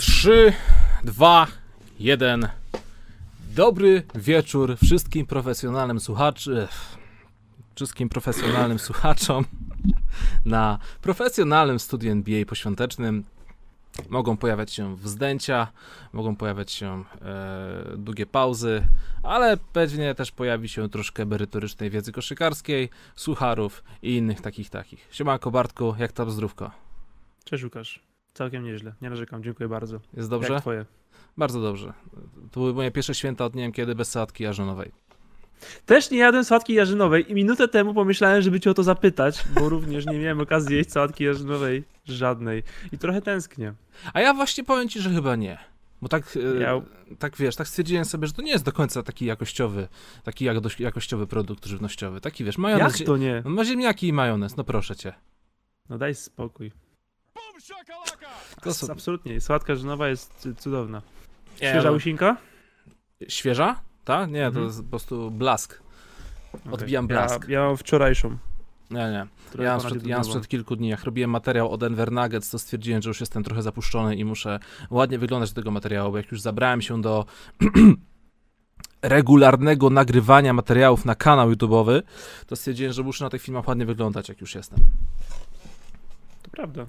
3, 2, 1. Dobry wieczór wszystkim profesjonalnym słuchaczom. Wszystkim profesjonalnym słuchaczom na profesjonalnym studiu NBA poświątecznym. Mogą pojawiać się wzdęcia, mogą pojawiać się e, długie pauzy, ale pewnie też pojawi się troszkę merytorycznej wiedzy koszykarskiej, sucharów i innych takich takich. Siemanko Bartku, jak tam zdrówko? Cześć Łukasz. Całkiem nieźle. Nie narzekam, dziękuję bardzo. Jest dobrze? Jak twoje? Bardzo dobrze. To były moje pierwsze święta od nie wiem kiedy bez sałatki jarzynowej. Też nie jadłem sałatki jarzynowej i minutę temu pomyślałem, żeby cię o to zapytać, bo również nie miałem okazji jeść sałatki jarzynowej żadnej i trochę tęsknię. A ja właśnie powiem ci, że chyba nie. Bo tak, e, Ja- tak wiesz, tak stwierdziłem sobie, że to nie jest do końca taki jakościowy, taki jak- jakościowy produkt żywnościowy. Taki wiesz, majonez. Jak to nie? No, ma ziemniaki i majonez, no proszę cię. No daj spokój. To są... Absolutnie. Sałatka jarzynowa jest cudowna. Świeża no. łysinka? Świeża? Tak? Nie, to Mhm. jest po prostu blask. Odbijam Ja, blask. ja mam wczorajszą. Nie, nie. Ja sprzed, ja sprzed kilku dni, jak robiłem materiał o Denver Nuggets, to stwierdziłem, że już jestem trochę zapuszczony i muszę ładnie wyglądać do tego materiału, bo jak już zabrałem się do regularnego nagrywania materiałów na kanał YouTube'owy, to stwierdziłem, że muszę na tych filmach ładnie wyglądać, jak już jestem. To prawda.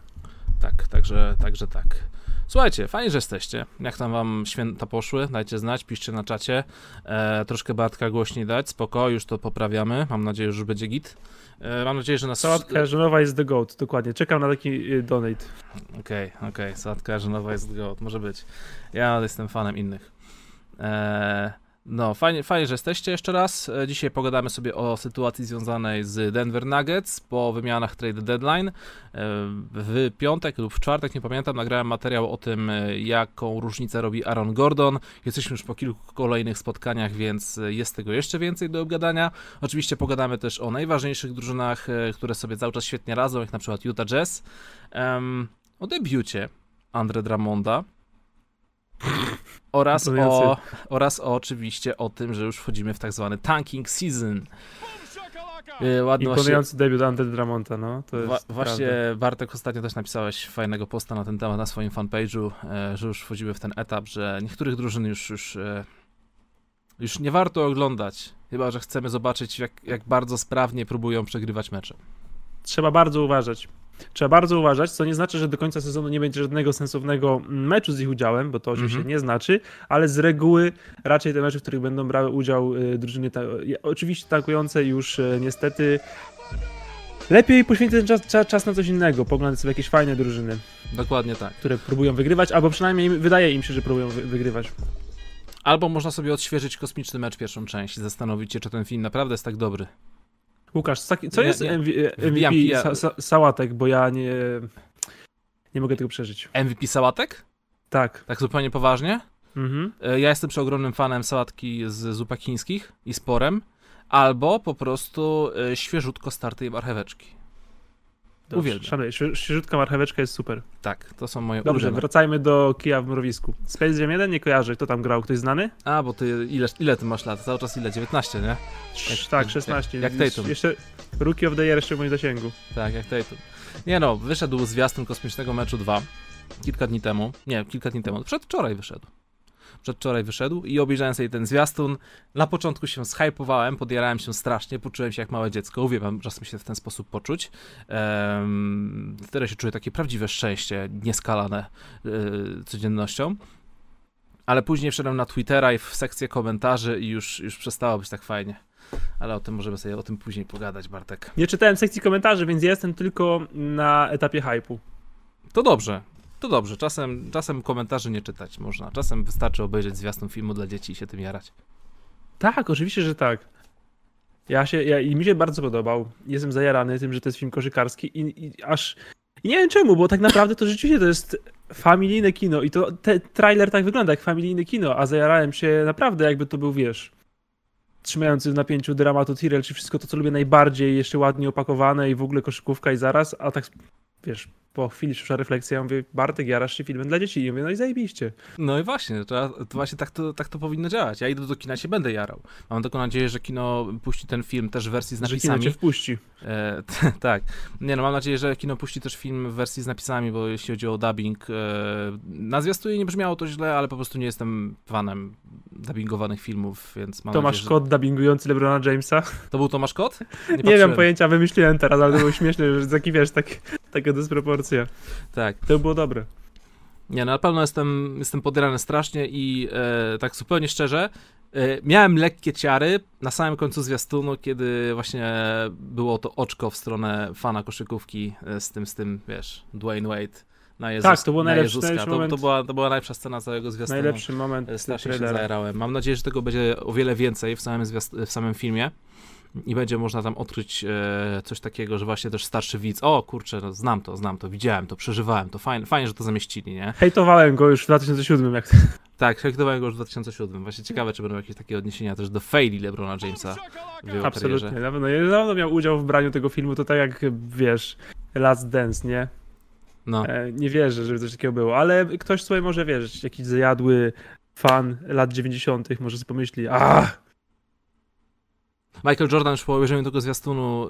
Tak, także, także tak. Słuchajcie, fajnie, że jesteście. Jak tam wam święta poszły? Dajcie znać, piszcie na czacie. E, troszkę Bartka głośniej dać, spoko, już to poprawiamy. Mam nadzieję, że już będzie git. E, mam nadzieję, że nas... Sałatka jarzynowa jest the goat, dokładnie. Czekam na taki y, donate. Okej, okej, sałatka jarzynowa jest gold, może być. Ja jestem fanem innych. Eee, no, fajnie, fajnie, że jesteście jeszcze raz. E, Dzisiaj pogadamy sobie o sytuacji związanej z Denver Nuggets po wymianach trade deadline. E, W piątek lub w czwartek, nie pamiętam, nagrałem materiał o tym, e, jaką różnicę robi Aaron Gordon. Jesteśmy już po kilku kolejnych spotkaniach, więc jest tego jeszcze więcej do obgadania. Oczywiście pogadamy też o najważniejszych drużynach, które sobie cały czas świetnie radzą, jak na przykład Utah Jazz. O debiucie Andre Drummonda oraz o, oraz o, oczywiście o tym, że już wchodzimy w tak zwany tanking season. E, Ładny właśnie, Imponujący debiut Andre Dramonta, no. To jest wa, prawda. właśnie Bartek ostatnio też napisałeś fajnego posta na ten temat na swoim fanpage'u, e, że już wchodzimy w ten etap, że niektórych drużyn już, już, e, już nie warto oglądać, chyba że chcemy zobaczyć jak, jak bardzo sprawnie próbują przegrywać mecze. Trzeba bardzo uważać. Trzeba bardzo uważać, co nie znaczy, że do końca sezonu nie będzie żadnego sensownego meczu z ich udziałem, bo to oczywiście Mhm. nie znaczy, ale z reguły raczej te mecze, w których będą brały udział y, drużyny, ta, oczywiście tankujące już y, niestety lepiej poświęcić ten czas, czas, czas na coś innego, poglądać sobie jakieś fajne drużyny, Dokładnie tak. które próbują wygrywać, albo przynajmniej wydaje im się, że próbują wy, wygrywać. Albo można sobie odświeżyć kosmiczny mecz pierwszą część i zastanowić się, czy ten film naprawdę jest tak dobry. Łukasz, co, Nie, jest nie. MVP sa, sałatek, bo ja nie, nie mogę tego przeżyć. MVP sałatek? Tak. Tak zupełnie poważnie? Mhm. E, Ja jestem przeogromnym fanem sałatki z zupak chińskich i sporem, albo po prostu e, świeżutko startej marcheweczki. Uwielbiam. Szanuję. Świe- Świeżutka marcheweczka jest super. Tak, to są moje Dobrze, ulubione. wracajmy do kija w mrowisku. Space Jam 1 nie kojarzę, kto tam grał, ktoś znany? A, bo ty, ile, ile ty masz lat? Cały czas ile? 19, nie? Sz- tak, 16. jak Tatum. Jeszcze Rookie of the Year jeszcze w moim zasięgu. Tak, jak Tatum. Nie no, wyszedł zwiastun kosmicznego meczu 2 kilka dni temu. Nie, kilka dni temu. Przedwczoraj wyszedł. Przedwczoraj wyszedł i obejrzałem sobie ten zwiastun. Na początku się zhypowałem, podjarałem się strasznie, poczułem się jak małe dziecko. Uwielbiam czasem się w ten sposób poczuć. Teraz się czuję takie prawdziwe szczęście, nieskalane yy, codziennością. Ale później wszedłem na Twittera i w sekcję komentarzy i już, już przestało być tak fajnie. Ale o tym możemy sobie o tym później pogadać, Bartek. Nie czytałem sekcji komentarzy, więc jestem tylko na etapie hypu. To dobrze. To dobrze. Czasem, czasem komentarzy nie czytać można. Czasem wystarczy obejrzeć zwiastun filmu dla dzieci i się tym jarać. Tak, oczywiście, że tak. Ja się, ja, i mi się bardzo podobał. Jestem zajarany tym, że to jest film koszykarski i, i aż... I nie wiem czemu, bo tak naprawdę to rzeczywiście to jest familijne kino i to te, trailer tak wygląda jak familijne kino, a zajarałem się naprawdę jakby to był, wiesz, trzymający w napięciu dramatu Tyrell, czy wszystko to, co lubię najbardziej, jeszcze ładnie opakowane i w ogóle koszykówka i zaraz, a tak wiesz, po chwili przyszła refleksja, ja mówię, Bartek, jarasz się filmem dla dzieci. I mówię, no i zajebiście. No i właśnie, to, to właśnie tak to, tak to powinno działać. Ja idę do kina, się będę jarał. Mam taką nadzieję, że kino puści ten film też w wersji z Że kino napisami. cię wpuści. E, t- tak. Nie no, mam nadzieję, że kino puści też film w wersji z napisami, bo jeśli chodzi o dubbing, e, na zwiastunie nie brzmiało to źle, ale po prostu nie jestem fanem dubbingowanych filmów, więc mam Tomasz nadzieję, Kot dubbingujący LeBrona Jamesa. że... To był Tomasz Kot? Nie, wiem patrzyłem. pojęcia, wymyśliłem teraz, ale to było śmieszne, że taki, wiesz, tak, taka dysproporcja. Tak. To było dobre. Nie, no na pewno jestem, jestem podjarany strasznie i e, tak zupełnie szczerze, e, miałem lekkie ciary na samym końcu zwiastunu, kiedy właśnie było to oczko w stronę fana koszykówki e, z tym, z tym, wiesz, Dwayne Wade na Jezus, Tak, to był na najlepszy- najlepszy To, to, moment. była, to była najlepsza scena całego zwiastunu. Najlepszy moment E, Strasznie się zajarałem. Mam nadzieję, że tego będzie o wiele więcej w samym, zwiast- w samym filmie i będzie można tam odkryć e, coś takiego, że właśnie też starszy widz, o kurczę, no, znam to, znam to, widziałem to, przeżywałem to, fajnie, fajnie że to zamieścili, nie? Hejtowałem go już w 2007, jak Tak, hejtowałem go już w 2007. Właśnie ciekawe, czy będą jakieś takie odniesienia też do faili LeBrona Jamesa w jego Absolutnie. karierze. Na pewno, na pewno miał udział w braniu tego filmu, to tak jak, wiesz, Last Dance, nie? No, E, nie wierzę, żeby coś takiego było, ale ktoś sobie może wierzyć, jakiś zajadły fan lat 90. może sobie pomyśli, a Michael Jordan już po obejrzeniu tego zwiastunu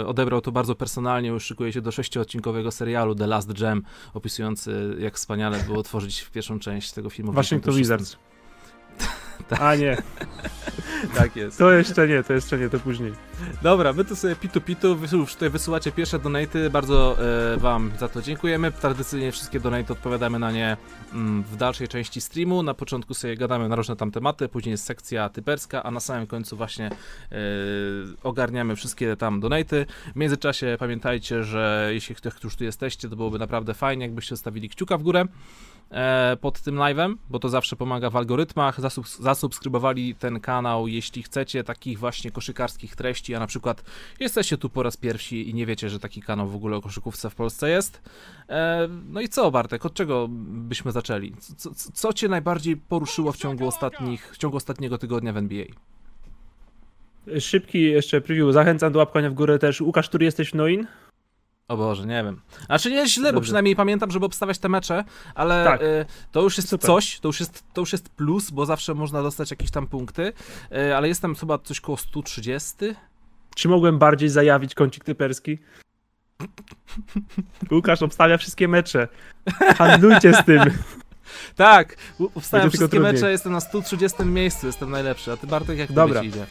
e, odebrał to bardzo personalnie, już szykuje się do sześciodcinkowego serialu The Last Jam, opisujący jak wspaniale było tworzyć pierwszą część tego filmu. Washington 96. Wizards. Tak. A nie, Tak jest. to jeszcze nie, to jeszcze nie, to później. Dobra, wy tu sobie pitu pitu, tutaj wysyłacie pierwsze donaty, bardzo e, wam za to dziękujemy. Tradycyjnie wszystkie donaty odpowiadamy na nie mm, w dalszej części streamu. Na początku sobie gadamy na różne tam tematy, później jest sekcja typerska, a na samym końcu właśnie e, ogarniamy wszystkie tam donaty. W międzyczasie pamiętajcie, że jeśli ktoś tu jesteście, to byłoby naprawdę fajnie, jakbyście zostawili kciuka w górę pod tym live'em, bo to zawsze pomaga w algorytmach. Zasubs- zasubskrybowali ten kanał, jeśli chcecie takich właśnie koszykarskich treści, a na przykład jesteście tu po raz pierwszy i nie wiecie, że taki kanał w ogóle o koszykówce w Polsce jest. E, no i co, Bartek, od czego byśmy zaczęli? Co, co, co cię najbardziej poruszyło w ciągu ostatnich, w ciągu ostatniego tygodnia w NBA? Szybki jeszcze preview, zachęcam do łapania w górę też. Łukasz, który jesteś w Noin? O Boże, nie wiem. Znaczy nie jest źle, bo Dobrze. przynajmniej pamiętam, żeby obstawiać te mecze, ale Tak. e, to już jest Super. coś, to już jest, to już jest plus, bo zawsze można dostać jakieś tam punkty, e, ale jestem chyba coś koło 130. Czy mogłem bardziej zajawić kącik typerski? Łukasz obstawia wszystkie mecze. Handlujcie z tym. Tak, tylko wszystkie mecze, jestem na 130 miejscu, jestem najlepszy, a ty Bartek jak Dobra. to idzie?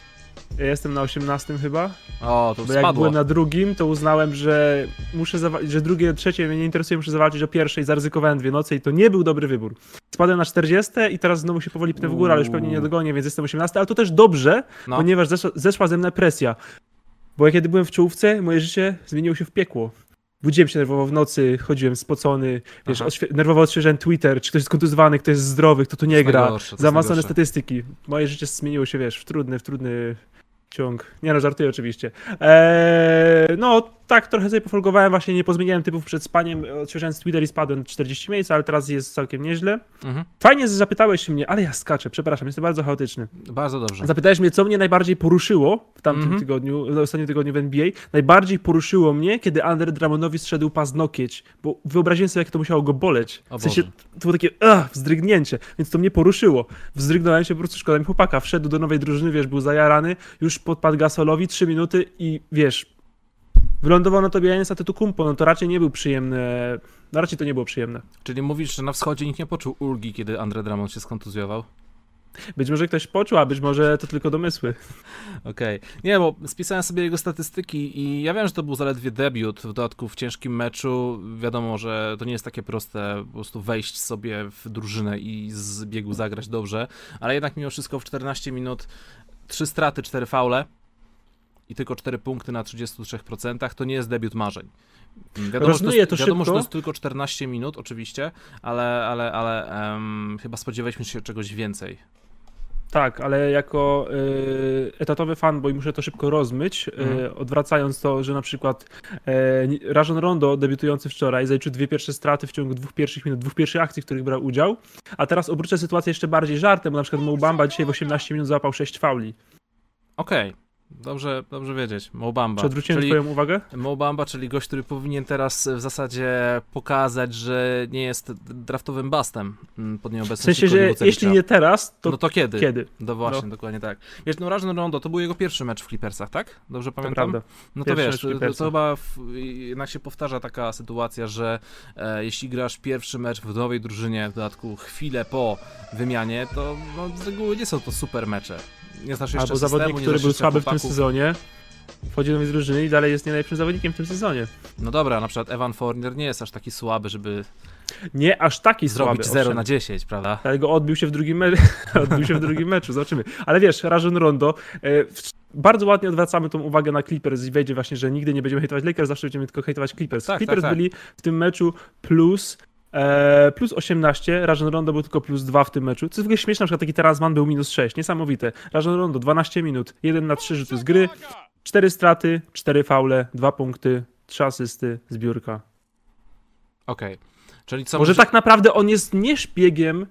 Ja jestem na 18 chyba. O, to Bo jak spadło. byłem na drugim, to uznałem, że muszę że drugie, trzecie mnie nie interesuje, muszę zawalczyć o pierwszej. Zaryzykowałem dwie noce i to nie był dobry wybór. Spadłem na 40 i teraz znowu się powoli pnę w górę, ale już pewnie nie dogonię, więc jestem 18, ale to też dobrze, No. ponieważ zeszła, zeszła ze mnie presja. Bo jak kiedy byłem w czołówce, moje życie zmieniło się w piekło. Budziłem się nerwowo w nocy, chodziłem spocony, wiesz, odświe- nerwowo odświeżałem Twitter, czy ktoś jest kontuzowany, ktoś jest zdrowy, kto tu nie gra, najgorsze, najgorsze. statystyki. Moje życie zmieniło się, wiesz, w trudny, w trudny ciąg. Nie no, żartuję oczywiście. Eee, no, tak, trochę sobie pofolgowałem, właśnie nie pozmieniałem typów przed spaniem, odświeżałem Twitter i spadłem 40 miejsc, ale teraz jest całkiem nieźle. Mhm. Fajnie, że zapytałeś mnie, ale ja skaczę, przepraszam, jestem bardzo chaotyczny. Bardzo dobrze. Zapytałeś mnie, co mnie najbardziej poruszyło w tamtym Mhm. tygodniu, w ostatnim tygodniu w NBA. Najbardziej poruszyło mnie, kiedy Andre Drummondowi zszedł pas nokieć, bo wyobraziłem sobie, jak to musiało go boleć. W sensie, to było takie ach, wzdrygnięcie, więc to mnie poruszyło. Wzdrygnąłem się, po prostu szkoda mi chłopaka. Wszedł do nowej drużyny, wiesz, był zajarany, już podpadł Gasolowi, trzy minuty i wiesz, wylądował na tobie Janis Antetokounmpo, no to raczej nie był przyjemne, no raczej to nie było przyjemne. Czyli mówisz, że na wschodzie nikt nie poczuł ulgi, kiedy Andre Drummond się skontuzjował? Być może ktoś poczuł, a być może to tylko domysły. Okej. Nie, bo spisałem sobie jego statystyki i ja wiem, że to był zaledwie debiut, w dodatku w ciężkim meczu. Wiadomo, że to nie jest takie proste po prostu wejść sobie w drużynę i z biegu zagrać dobrze, ale jednak mimo wszystko w 14 minut 3 straty, 4 faule i tylko 4 punkty na 33% to nie jest debiut marzeń. Wiadomo, że to, jest, to wiadomo że to jest tylko 14 minut, oczywiście, ale, ale, ale em, chyba spodziewaliśmy się czegoś więcej. Tak, ale jako y, etatowy fan, bo i muszę to szybko rozmyć, y, Mhm. odwracając to, że na przykład y, Rajon Rondo, debiutujący wczoraj, zaliczył dwie pierwsze straty w ciągu dwóch pierwszych minut, dwóch pierwszych akcji, w których brał udział, a teraz obrócę sytuację jeszcze bardziej żartem, bo na przykład Mo Bamba dzisiaj w 18 minut złapał 6 fauli. Okej. Dobrze, dobrze wiedzieć. Mobamba. Czy odwróciłem czyli, twoją uwagę? Mobamba, czyli gość, który powinien teraz w zasadzie pokazać, że nie jest draftowym bastem mm, pod W nieobecności sensie, że jeśli nie teraz, to, No to kiedy? kiedy? No właśnie, No. dokładnie tak. Wiesz, no Rajon Rondo to był jego pierwszy mecz w Clippersach, tak? Dobrze To pamiętam? prawda. No to Pierwszy wiesz, w to, to chyba w, jednak się powtarza taka sytuacja, że e, jeśli grasz pierwszy mecz w nowej drużynie, w dodatku chwilę po wymianie, to no, z reguły nie są to super mecze. Nie znasz jeszcze Albo systemu, zawodnik, który był słaby w tym sezonie, wchodzi do drużyny i dalej jest nie najlepszym zawodnikiem w tym sezonie. No dobra, na przykład Evan Fournier nie jest aż taki słaby, żeby Nie aż taki zrobić słaby, 0 owszem. na 10, prawda? Dlatego odbił się w drugim, me- odbił się w drugim meczu, zobaczymy. Ale wiesz, Rajon Rondo, e, bardzo ładnie odwracamy tą uwagę na Clippers i wejdzie właśnie, że nigdy nie będziemy hejtować Lakers, zawsze będziemy tylko hejtować Clippers. Tak, Clippers tak, tak. byli w tym meczu plus e, plus 18, Rajon Rondo był tylko plus 2 w tym meczu. Co jest w ogóle śmieszne, na przykład taki Terazman był minus 6, niesamowite. Rajon Rondo 12 minut, 1 na 3 rzuty z gry, 4 straty, 4 faule, 2 punkty, 3 asysty, zbiórka. Okej. Czyli co Może może- tak naprawdę on jest nie szpiegiem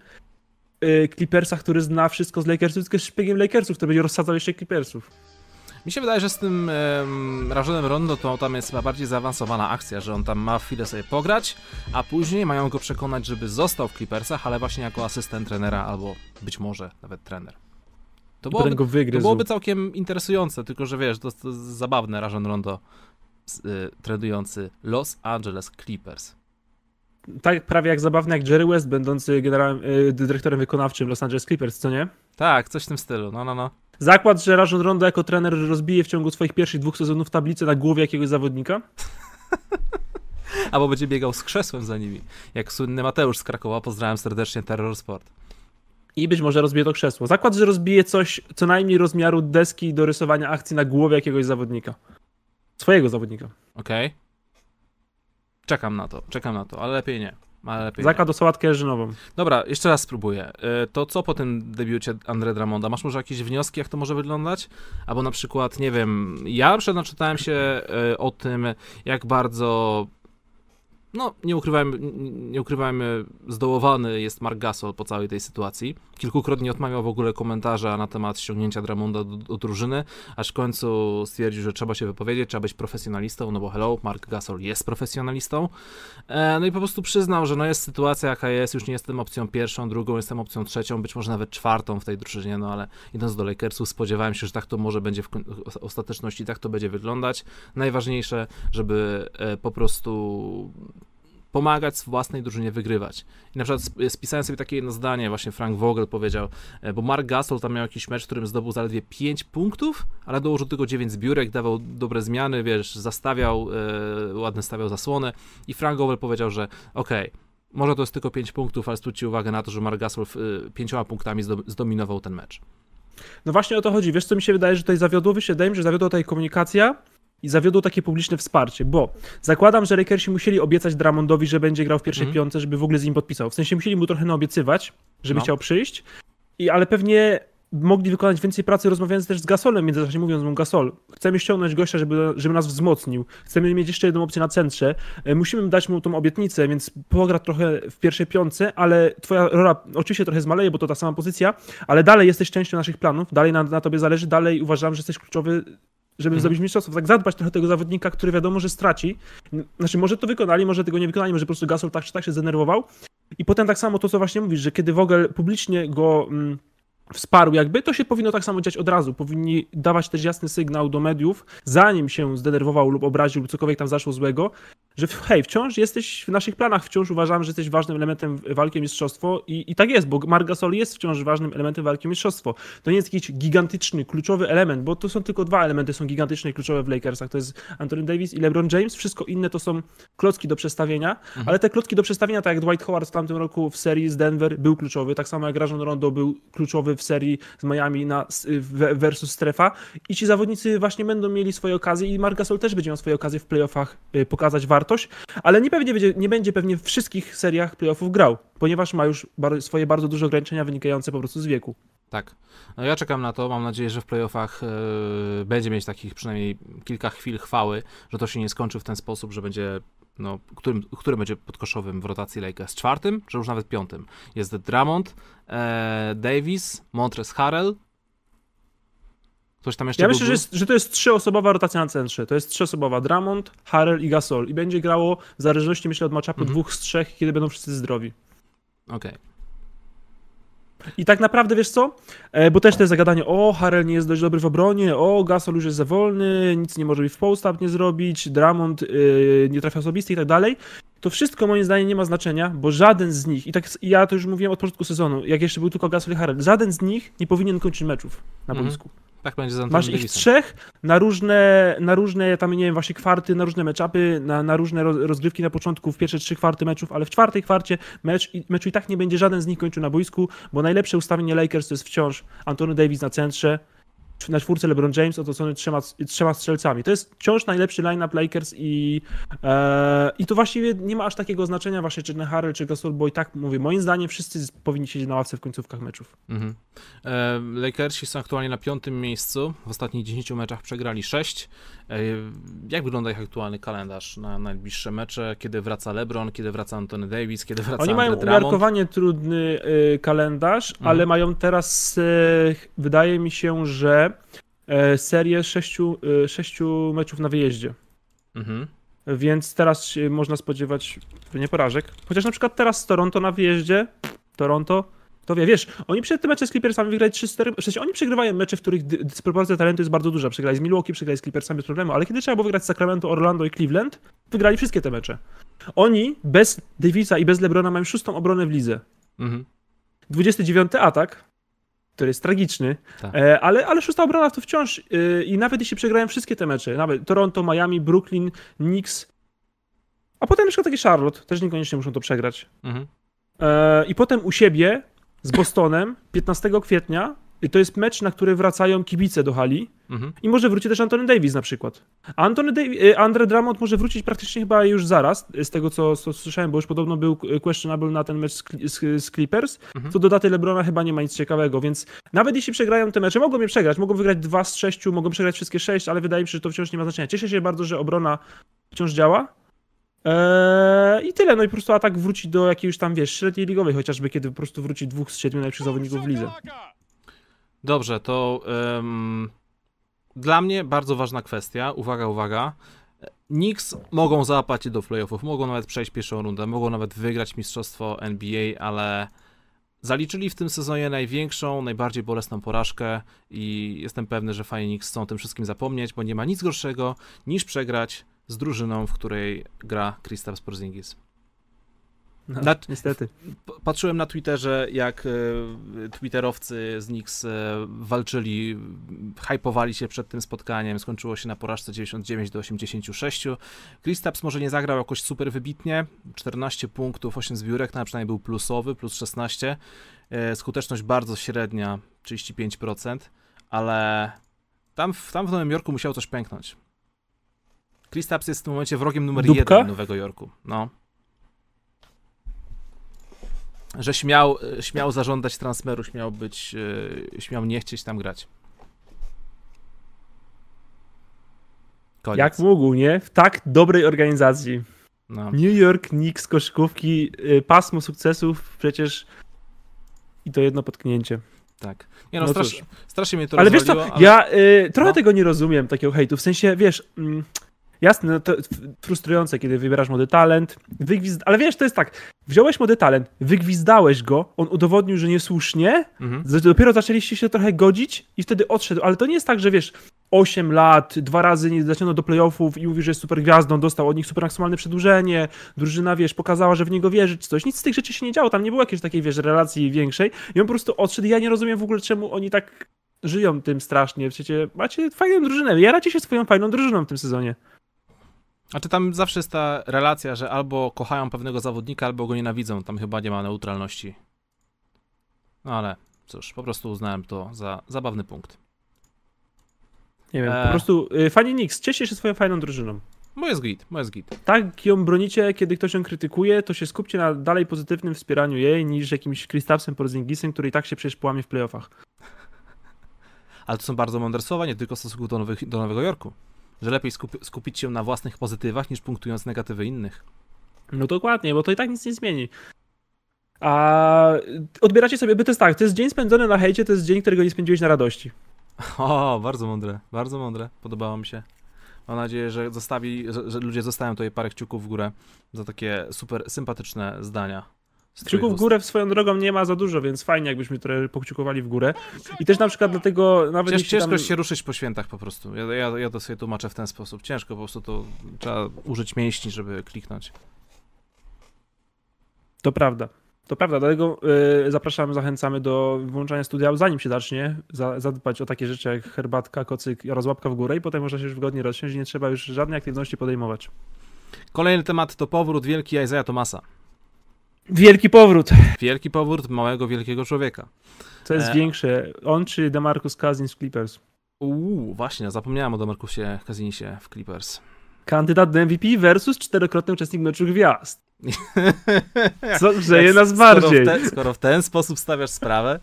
y, Clippersa, który zna wszystko z Lakersów, tylko jest szpiegiem Lakersów, który będzie rozsadzał jeszcze Clippersów. Mi się wydaje, że z tym um, Rajonem Rondo to tam jest chyba bardziej zaawansowana akcja, że on tam ma chwilę sobie pograć, a później mają go przekonać, żeby został w Clippersach, ale właśnie jako asystent trenera albo być może nawet trener. To byłoby, go to byłoby całkiem interesujące, tylko że wiesz, to, to zabawne Rajon Rondo y, tradujący Los Angeles Clippers. Tak prawie jak zabawny jak Jerry West, będący generałem, y, dyrektorem wykonawczym Los Angeles Clippers, co nie? Tak, coś w tym stylu, no no no. Zakład, że Rajon Rondo jako trener rozbije w ciągu swoich pierwszych dwóch sezonów tablicę na głowie jakiegoś zawodnika. Albo będzie biegał z krzesłem za nimi, jak słynny Mateusz z Krakowa, pozdrawiam serdecznie Terror Sport. I być może rozbije to krzesło. Zakład, że rozbije coś co najmniej rozmiaru deski do rysowania akcji na głowie jakiegoś zawodnika. Swojego zawodnika. Okej. Czekam na to, czekam na to, ale lepiej nie. Ale lepiej nie. Zakład o sałatkę jeżynową. Dobra, jeszcze raz spróbuję. Y, To co po tym debiucie Andre Dramonda? Masz może jakieś wnioski, jak to może wyglądać? Albo na przykład, nie wiem, ja przykład naczytałem się y, o tym, jak bardzo no, nie ukrywajmy, nie ukrywajmy, zdołowany jest Mark Gasol po całej tej sytuacji. Kilkukrotnie odmawiał w ogóle komentarza na temat ściągnięcia Dramonda do, do drużyny, aż w końcu stwierdził, że trzeba się wypowiedzieć, trzeba być profesjonalistą, no bo hello, Mark Gasol jest profesjonalistą. E, no i po prostu przyznał, że no jest sytuacja jaka jest, już nie jestem opcją pierwszą, drugą, jestem opcją trzecią, być może nawet czwartą w tej drużynie, no ale idąc do Lakersów spodziewałem się, że tak to może będzie w ostateczności, tak to będzie wyglądać. Najważniejsze, żeby e, po prostu pomagać własnej drużynie wygrywać. I na przykład sp- spisałem sobie takie jedno zdanie, właśnie Frank Vogel powiedział, e, bo Mark Gasol tam miał jakiś mecz, w którym zdobył zaledwie 5 punktów, ale dołożył tylko 9 zbiórek, dawał dobre zmiany, wiesz, zastawiał, e, ładnie stawiał zasłonę i Frank Vogel powiedział, że okej, może to jest tylko 5 punktów, ale zwróćcie uwagę na to, że Mark Gasol y, pięcioma punktami zdo- zdominował ten mecz. No właśnie o to chodzi. Wiesz, co mi się wydaje, że tutaj zawiodło? Wydaje mi się, że zawiodła tutaj komunikacja i zawiodło takie publiczne wsparcie, bo zakładam, że Lakersi musieli obiecać Drummondowi, że będzie grał w pierwszej Mhm. piątce, żeby w ogóle z nim podpisał. W sensie musieli mu trochę naobiecywać, żeby No. chciał przyjść, i, ale pewnie mogli wykonać więcej pracy rozmawiając też z Gasolem, międzyczasie mówiąc mu Gasol, chcemy ściągnąć gościa, żeby, żeby nas wzmocnił, chcemy mieć jeszcze jedną opcję na centrze, e, musimy dać mu tą obietnicę, więc pogra trochę w pierwszej piątce, ale twoja rola oczywiście trochę zmaleje, bo to ta sama pozycja, ale dalej jesteś częścią naszych planów, dalej na, na tobie zależy, dalej uważam, że jesteś kluczowy, żeby Mhm. zdobyć mistrzostwo. Tak zadbać trochę tego zawodnika, który wiadomo, że straci. Znaczy, może to wykonali, może tego nie wykonali, może po prostu Gasol tak czy tak się zdenerwował. I potem tak samo to, co właśnie mówisz, że kiedy Vogel publicznie go mm, wsparł jakby, to się powinno tak samo dziać od razu. Powinni dawać też jasny sygnał do mediów, zanim się zdenerwował lub obraził lub cokolwiek tam zaszło złego, że hej, wciąż jesteś w naszych planach, wciąż uważamy, że jesteś ważnym elementem walki o mistrzostwo i, i tak jest, bo Marc Gasol jest wciąż ważnym elementem walki o mistrzostwo. To nie jest jakiś gigantyczny, kluczowy element, bo to są tylko dwa elementy, są gigantyczne i kluczowe w Lakersach, to jest Anthony Davis i LeBron James, wszystko inne to są klocki do przestawienia, ale te klocki do przestawienia, tak jak Dwight Howard w tamtym roku w serii z Denver był kluczowy, tak samo jak Rajon Rondo był kluczowy w serii z Miami na, versus strefa i ci zawodnicy właśnie będą mieli swoje okazje i Marc Gasol też będzie miał swoje okazje w playoffach y, pokazać wartość, ale nie, pewnie będzie, nie będzie pewnie w wszystkich seriach playoffów grał, ponieważ ma już bar- swoje bardzo duże ograniczenia wynikające po prostu z wieku. Tak. No ja czekam na to. Mam nadzieję, że w playoffach e, będzie mieć takich przynajmniej kilka chwil chwały, że to się nie skończy w ten sposób, że będzie, no, którym, który będzie podkoszowym w rotacji Lakers? Czwartym, czy już nawet piątym? Jest Drummond, e, Davis, Montrezl Harrell Ktoś tam jeszcze Ja myślę, był? że, jest, że to jest trzyosobowa rotacja na centrze. To jest trzyosobowa. Drummond, Harrell i Gasol. I będzie grało w zależności, myślę, od matchupu Mhm. dwóch z trzech, kiedy będą wszyscy zdrowi. Okej. I tak naprawdę, wiesz co? E, bo też to jest zagadanie, o, Harrell nie jest dość dobry w obronie, o, Gasol już jest za wolny, nic nie może mi w post-up nie zrobić, Drummond y, nie trafia osobisty i tak dalej. To wszystko moim zdaniem nie ma znaczenia, bo żaden z nich, i tak ja to już mówiłem od początku sezonu, jak jeszcze był tylko Gasol i Harrell, żaden z nich nie powinien kończyć meczów na Mhm. Tak będzie z Antonym Masz ich Davisem. trzech na różne, na różne tam nie wiem, właśnie kwarty, na różne meczapy, na, na różne roz- rozgrywki na początku, w pierwsze trzy kwarty meczów, ale w czwartej kwarcie mecz, meczu i tak nie będzie żaden z nich kończył na boisku, bo najlepsze ustawienie Lakers to jest wciąż Antony Davis na centrze, na czwórce LeBron James otoczony trzema, trzema strzelcami. To jest wciąż najlepszy line-up Lakers i, e, i to właściwie nie ma aż takiego znaczenia właśnie czy Harrell, czy Gasol, bo i tak mówię, moim zdaniem wszyscy powinni siedzieć na ławce w końcówkach meczów. Mhm. E, Lakersi są aktualnie na piątym miejscu. W ostatnich 10 meczach przegrali 6. E, jak wygląda ich aktualny kalendarz na najbliższe mecze? Kiedy wraca LeBron, kiedy wraca Anthony Davis, kiedy wraca Oni Andre mają Drummond? umiarkowanie trudny y, kalendarz, Mhm. ale mają teraz, y, wydaje mi się, że y, serię sześciu, y, sześciu meczów na wyjeździe. Mhm. Więc teraz można spodziewać nie porażek. Chociaż na przykład teraz z Toronto na wyjeździe, Toronto, to wie, wiesz, oni przed tym mecze z Clippersami wygrali 3-4, w sensie oni przegrywają mecze, w których dy- dysproporcja talentu jest bardzo duża. Przegrali z Milwaukee, przegrali z Clippersami bez problemu, ale kiedy trzeba było wygrać z Sacramento, Orlando i Cleveland, wygrali wszystkie te mecze. Oni bez Davisa i bez LeBrona mają szóstą obronę w lidze. Mhm. 29 atak, który jest tragiczny, Tak. e, ale, ale szósta obrona to wciąż e, i nawet jeśli przegrają wszystkie te mecze, nawet Toronto, Miami, Brooklyn, Knicks, a potem na przykład takie Charlotte, też niekoniecznie muszą to przegrać. Mhm. E, I potem u siebie z Bostonem 15 kwietnia, to jest mecz, na który wracają kibice do hali Mhm. i może wróci też Antony Davis na przykład. A Antony Davis, e, Andre Drummond może wrócić praktycznie chyba już zaraz, z tego co, co słyszałem, bo już podobno był questionable na ten mecz z, z, z Clippers. Mhm. Co do daty LeBrona chyba nie ma nic ciekawego, więc nawet jeśli przegrają te mecze, mogą je przegrać, mogą wygrać dwa z sześciu, mogą przegrać wszystkie sześć, ale wydaje mi się, że to wciąż nie ma znaczenia. Cieszę się bardzo, że obrona wciąż działa. Eee, I tyle, no i po prostu atak wróci do jakiejś tam, wiesz, średniej ligowej, chociażby kiedy po prostu wróci dwóch z siedmiu najlepszych zawodników w lidze. Dobrze, to em, dla mnie bardzo ważna kwestia. Uwaga, uwaga. Knicks mogą załapać do playoffów, mogą nawet przejść pierwszą rundę, mogą nawet wygrać mistrzostwo NBA, ale zaliczyli w tym sezonie największą, najbardziej bolesną porażkę i jestem pewny, że fani Knicks chcą o tym wszystkim zapomnieć, bo nie ma nic gorszego niż przegrać z drużyną, w której gra Kristaps Porzingis. No, Dla- niestety. Patrzyłem na Twitterze, jak e, twitterowcy z Knicks e, walczyli, hypowali się przed tym spotkaniem, skończyło się na porażce 99 do 86. Kristaps może nie zagrał jakoś super wybitnie, 14 punktów, 8 zbiórek, no, a przynajmniej był plusowy, plus 16. E, Skuteczność bardzo średnia, 35%, ale tam, w- tam w Nowym Jorku musiało coś pęknąć. Kristaps jest w tym momencie wrogiem numer Dupka? jeden Nowego Jorku. No. Że śmiał, śmiał zażądać transferu, śmiał być, e, śmiał nie chcieć tam grać. Koniec. Jak mógł, nie? W tak dobrej organizacji. No. New York Knicks, koszykówki, y, pasmo sukcesów, przecież i to jedno potknięcie. Tak. Nie no, No strasz, strasznie mnie to Ale wiesz co, ale... ja y, trochę No. tego nie rozumiem, takiego hejtu, w sensie, wiesz, mm, jasne, no to frustrujące, kiedy wybierasz młody talent, wygwizd... ale wiesz, to jest tak, wziąłeś młody talent, wygwizdałeś go, on udowodnił, że niesłusznie, Mhm. dopiero zaczęliście się trochę godzić i wtedy odszedł, ale to nie jest tak, że wiesz, 8 lat, dwa razy nie zaciągnął do playoffów i mówi, że jest super gwiazdą, dostał od nich super maksymalne przedłużenie, drużyna, wiesz, pokazała, że w niego wierzy czy coś, nic z tych rzeczy się nie działo, tam nie było jakiejś takiej, wiesz, relacji większej i on po prostu odszedł. I ja nie rozumiem w ogóle, czemu oni tak żyją tym strasznie, przecież macie fajną drużynę, jaracie się swoją fajną drużyną w tym sezonie. A czy tam zawsze jest ta relacja, że albo kochają pewnego zawodnika, albo go nienawidzą. Tam chyba nie ma neutralności. No ale cóż, po prostu uznałem to za zabawny punkt. Nie wiem, Eee. po prostu y, fani Nix, cieszcie się swoją fajną drużyną. Moje jest git, moje jest git. tak ją bronicie, kiedy ktoś ją krytykuje, to się skupcie na dalej pozytywnym wspieraniu jej, niż jakimś Kristapsem Porzingisem, który i tak się przecież połamie w playoffach. Ale to są bardzo mądre słowa, nie tylko w stosunku do, nowych, do Nowego Jorku. Że lepiej skupi, skupić się na własnych pozytywach, niż punktując negatywy innych. No dokładnie, bo to i tak nic nie zmieni. A odbieracie sobie, by to jest tak, to jest dzień spędzony na hejcie, to jest dzień, którego nie spędziłeś na radości. O, bardzo mądre, bardzo mądre. Podobało mi się. Mam nadzieję, że zostawi, że, że ludzie zostawią tutaj parę kciuków w górę za takie super sympatyczne zdania. Kciuków w górę w swoją drogą nie ma za dużo, więc fajnie jakbyśmy trochę pokciukowali w górę. I też na przykład dlatego nawet Cięż, ciężko tam... się ruszyć po świętach po prostu. Ja, ja, ja to sobie tłumaczę w ten sposób. Ciężko po prostu to trzeba użyć mięśni, żeby kliknąć. To prawda. To prawda, dlatego y, zapraszamy, zachęcamy do włączania studia, zanim się zacznie, za, zadbać o takie rzeczy jak herbatka, kocyk oraz łapka w górę i potem można się już wygodnie rozsiąść i nie trzeba już żadnej aktywności podejmować. Kolejny temat to powrót wielki Isaiah Thomasa. Wielki powrót. Wielki powrót małego, wielkiego człowieka. Co jest E. większe, on czy DeMarcus Cousins w Clippers? Uuu, właśnie, zapomniałem o Demarcusie Kazinisie w Clippers. Kandydat do MVP versus czterokrotny uczestnik meczu gwiazd. Co grzeje nas skoro bardziej. W te, skoro w ten sposób stawiasz sprawę,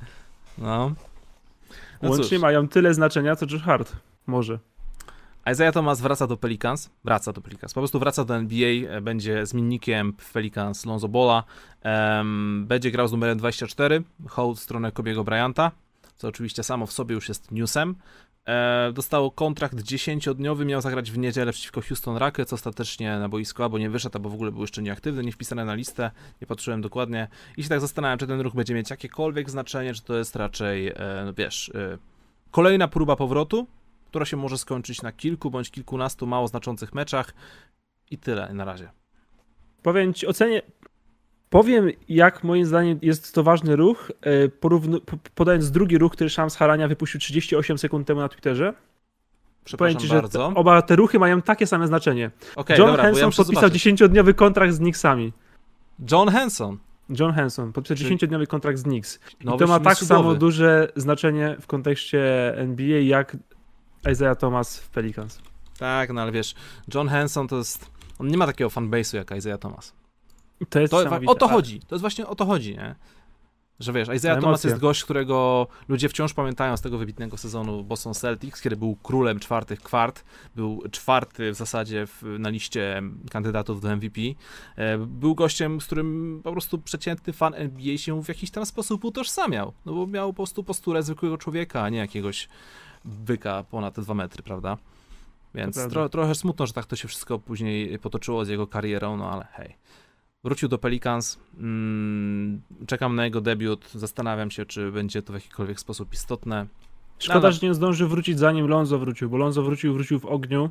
no. No Łącznie cóż, mają tyle znaczenia, co Josh Hart. Może. Isaiah Thomas wraca do Pelicans, wraca do Pelicans, po prostu wraca do NBA, e, będzie zmiennikiem w Pelicans Lonzo Bola, em, będzie grał z numerem 24, hołd w stronę Kobiego Bryanta, co oczywiście samo w sobie już jest newsem. E, dostał kontrakt 10-dniowy, miał zagrać w niedzielę przeciwko Houston Rockets, ostatecznie na boisko albo nie wyszedł, albo w ogóle był jeszcze nieaktywny, nie wpisany na listę, nie patrzyłem dokładnie. I się tak zastanawiam, czy ten ruch będzie mieć jakiekolwiek znaczenie, czy to jest raczej, e, no wiesz, e, kolejna próba powrotu, która się może skończyć na kilku bądź kilkunastu mało znaczących meczach i tyle na razie. Powiem ci, ocenię. Powiem, jak moim zdaniem jest to ważny ruch, e, porównu, po- podając drugi ruch, który Shams Harania wypuścił 38 sekund temu na Twitterze. Przepraszam ci, bardzo. te, oba te ruchy mają takie same znaczenie. Okej, John dobra, ja Henson muszę podpisał zobaczyć. 10-dniowy kontrakt z Knicksami. John Henson. John Henson podpisał Czyli- 10-dniowy kontrakt z Knicks. I to ma tak samo duże znaczenie w kontekście NBA, jak Isaiah Thomas w Pelicans. Tak, no ale wiesz, John Henson to jest... On nie ma takiego fanbase'u jak Isaiah Thomas. To jest To, o to chodzi. To jest właśnie o to chodzi, nie? Że wiesz, Isaiah Thomas jest gość, którego ludzie wciąż pamiętają z tego wybitnego sezonu Boston Celtics, kiedy był królem czwartych kwart, był czwarty w zasadzie w, na liście kandydatów do MVP. E, Był gościem, z którym po prostu przeciętny fan NBA się w jakiś tam sposób utożsamiał. No bo miał po prostu posturę zwykłego człowieka, a nie jakiegoś byka ponad dwa metry, prawda? Więc tro, trochę smutno, że tak to się wszystko później potoczyło z jego karierą, no ale hej. Wrócił do Pelicans. Mm, czekam na jego debiut. Zastanawiam się, czy będzie to w jakikolwiek sposób istotne. Szkoda, Dobra. że nie zdąży wrócić zanim Lonzo wrócił, bo Lonzo wrócił, wrócił w ogniu.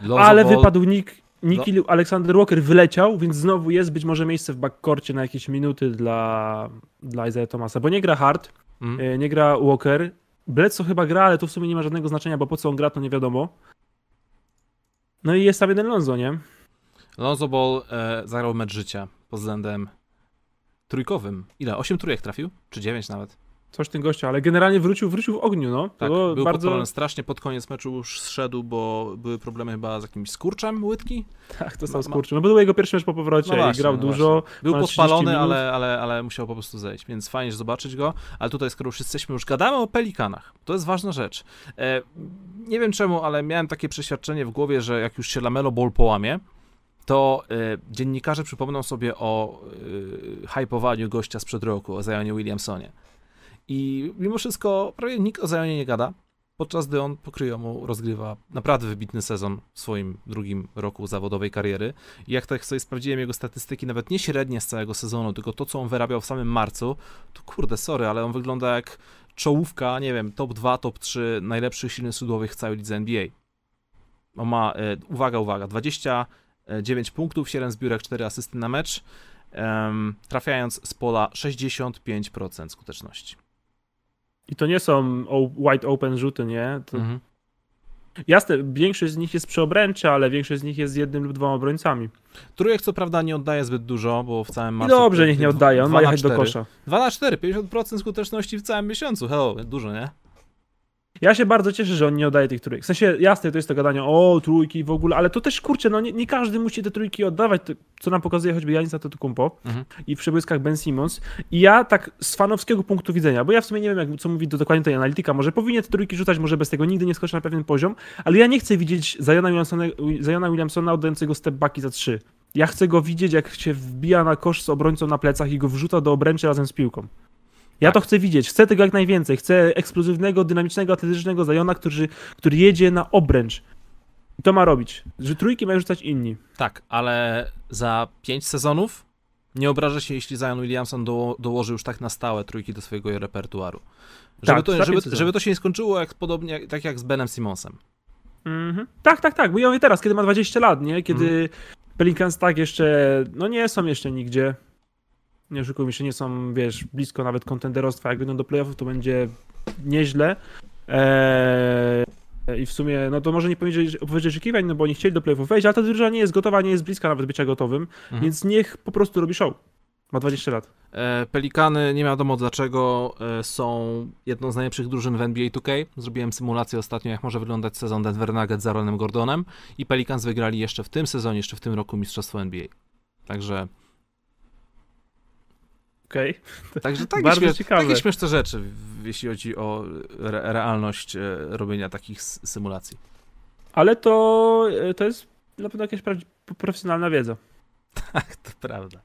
Lonzo ale Ball- wypadł Nick, Nicky No. Alexander Walker, wyleciał, więc znowu jest być może miejsce w backcourcie na jakieś minuty dla, dla Isaiah Thomasa, bo nie gra Hart, Mm. e, nie gra Walker. Bledsoe chyba gra, ale to w sumie nie ma żadnego znaczenia, bo po co on gra, to nie wiadomo. No i jest tam jeden Lonzo, nie? Lonzo Ball e, zagrał mecz życia pod względem trójkowym. Ile? 8 trójek trafił? Czy 9 nawet? Coś tym gościa, ale generalnie wrócił, wrócił w ogniu, no. Tak, było był bardzo... strasznie. Pod koniec meczu już zszedł, bo były problemy chyba z jakimś skurczem łydki. Tak, to ma- skurczem. No bo to był jego pierwszy mecz po powrocie No i właśnie, grał no dużo. Był ponad 30 podpalony, ale, ale, ale musiał po prostu zejść, więc fajnie że zobaczyć go. Ale tutaj, skoro już jesteśmy, już gadamy o pelikanach, to jest ważna rzecz. E, nie wiem czemu, ale miałem takie przeświadczenie w głowie, że jak już się Lamelo Ball połamie, to e, dziennikarze przypomną sobie o e, hypowaniu gościa sprzed roku, o Zionie Williamsonie. I mimo wszystko prawie nikt o Zionie nie gada, podczas gdy on pokryjomu rozgrywa naprawdę wybitny sezon w swoim drugim roku zawodowej kariery. I jak tak sobie sprawdziłem jego statystyki, nawet nie średnie z całego sezonu, tylko to, co on wyrabiał w samym marcu, to kurde, sorry, ale on wygląda jak czołówka, nie wiem, top 2, top 3 najlepszych silnych sudowych w całej lidze NBA. On ma, e, uwaga, uwaga, 29 punktów, 7 zbiórek, 4 asysty na mecz, em, trafiając z pola 65% skuteczności. I to nie są wide open rzuty, nie? To Mhm. Jasne, większość z nich jest przy obręczy, ale większość z nich jest z jednym lub dwoma obrońcami. Trójek co prawda nie oddaje zbyt dużo, bo w całym I marcu... dobrze, niech nie oddaje, on ma jechać do cztery. kosza. 2 na 4, 50% skuteczności w całym miesiącu. Hello, dużo, nie? Ja się bardzo cieszę, że on nie oddaje tych trójek. W sensie, jasne, to jest to gadanie o trójki w ogóle, ale to też, kurczę, no nie, nie każdy musi te trójki oddawać, to, co nam pokazuje choćby Janis Antetokounmpo Mhm. i w przebłyskach Ben Simmons. I ja tak z fanowskiego punktu widzenia, bo ja w sumie nie wiem, jak, co mówi do dokładnie tej analityka, może powinien te trójki rzucać, może bez tego nigdy nie skoczy na pewien poziom, ale ja nie chcę widzieć Zajona Williamsona, Zajona Williamsona oddającego step backi za trzy. Ja chcę go widzieć, jak się wbija na kosz z obrońcą na plecach i go wrzuca do obręczy razem z piłką. Ja Tak. to chcę widzieć, chcę tego jak najwięcej. Chcę eksplozywnego, dynamicznego, atletycznego Zajona, który, który jedzie na obręcz. I to ma robić. Że trójki mają rzucać inni. Tak, ale za 5 sezonów nie obrażę się, jeśli Zion Williamson do, dołoży już tak na stałe trójki do swojego repertuaru. Żeby, Tak, to, żeby, pięć żeby to się nie skończyło jak podobnie tak jak z Benem Simmonsem. Mhm. Tak, tak, tak. Bo ja mówię teraz, kiedy ma 20 lat, nie? Kiedy Mhm. Pelicans tak jeszcze, no nie są jeszcze nigdzie. Nie oszukujmy się, nie są, wiesz, blisko nawet kontenderostwa. Jak wyjdą do playoffów, to będzie nieźle. Eee, I w sumie, no to może nie powiedzieć, powiedzieć oczekiwań, no bo oni chcieli do playoffów wejść, ale ta drużyna nie jest gotowa, nie jest bliska nawet bycia gotowym, Mhm. więc niech po prostu robi show. Ma 20 lat. E, Pelikany, nie wiadomo dlaczego, e, są jedną z najlepszych drużyn w NBA 2K. Zrobiłem symulację ostatnio, jak może wyglądać sezon Denver Nuggets z Aaronem Gordonem i Pelicans wygrali jeszcze w tym sezonie, jeszcze w tym roku Mistrzostwo NBA. Także, Okej. także takie, Bardzo śmiesz, ciekawe. takie śmieszne rzeczy, jeśli chodzi o re, realność e, robienia takich symulacji. Ale to, to jest na pewno jakaś profesjonalna wiedza. Tak, to prawda.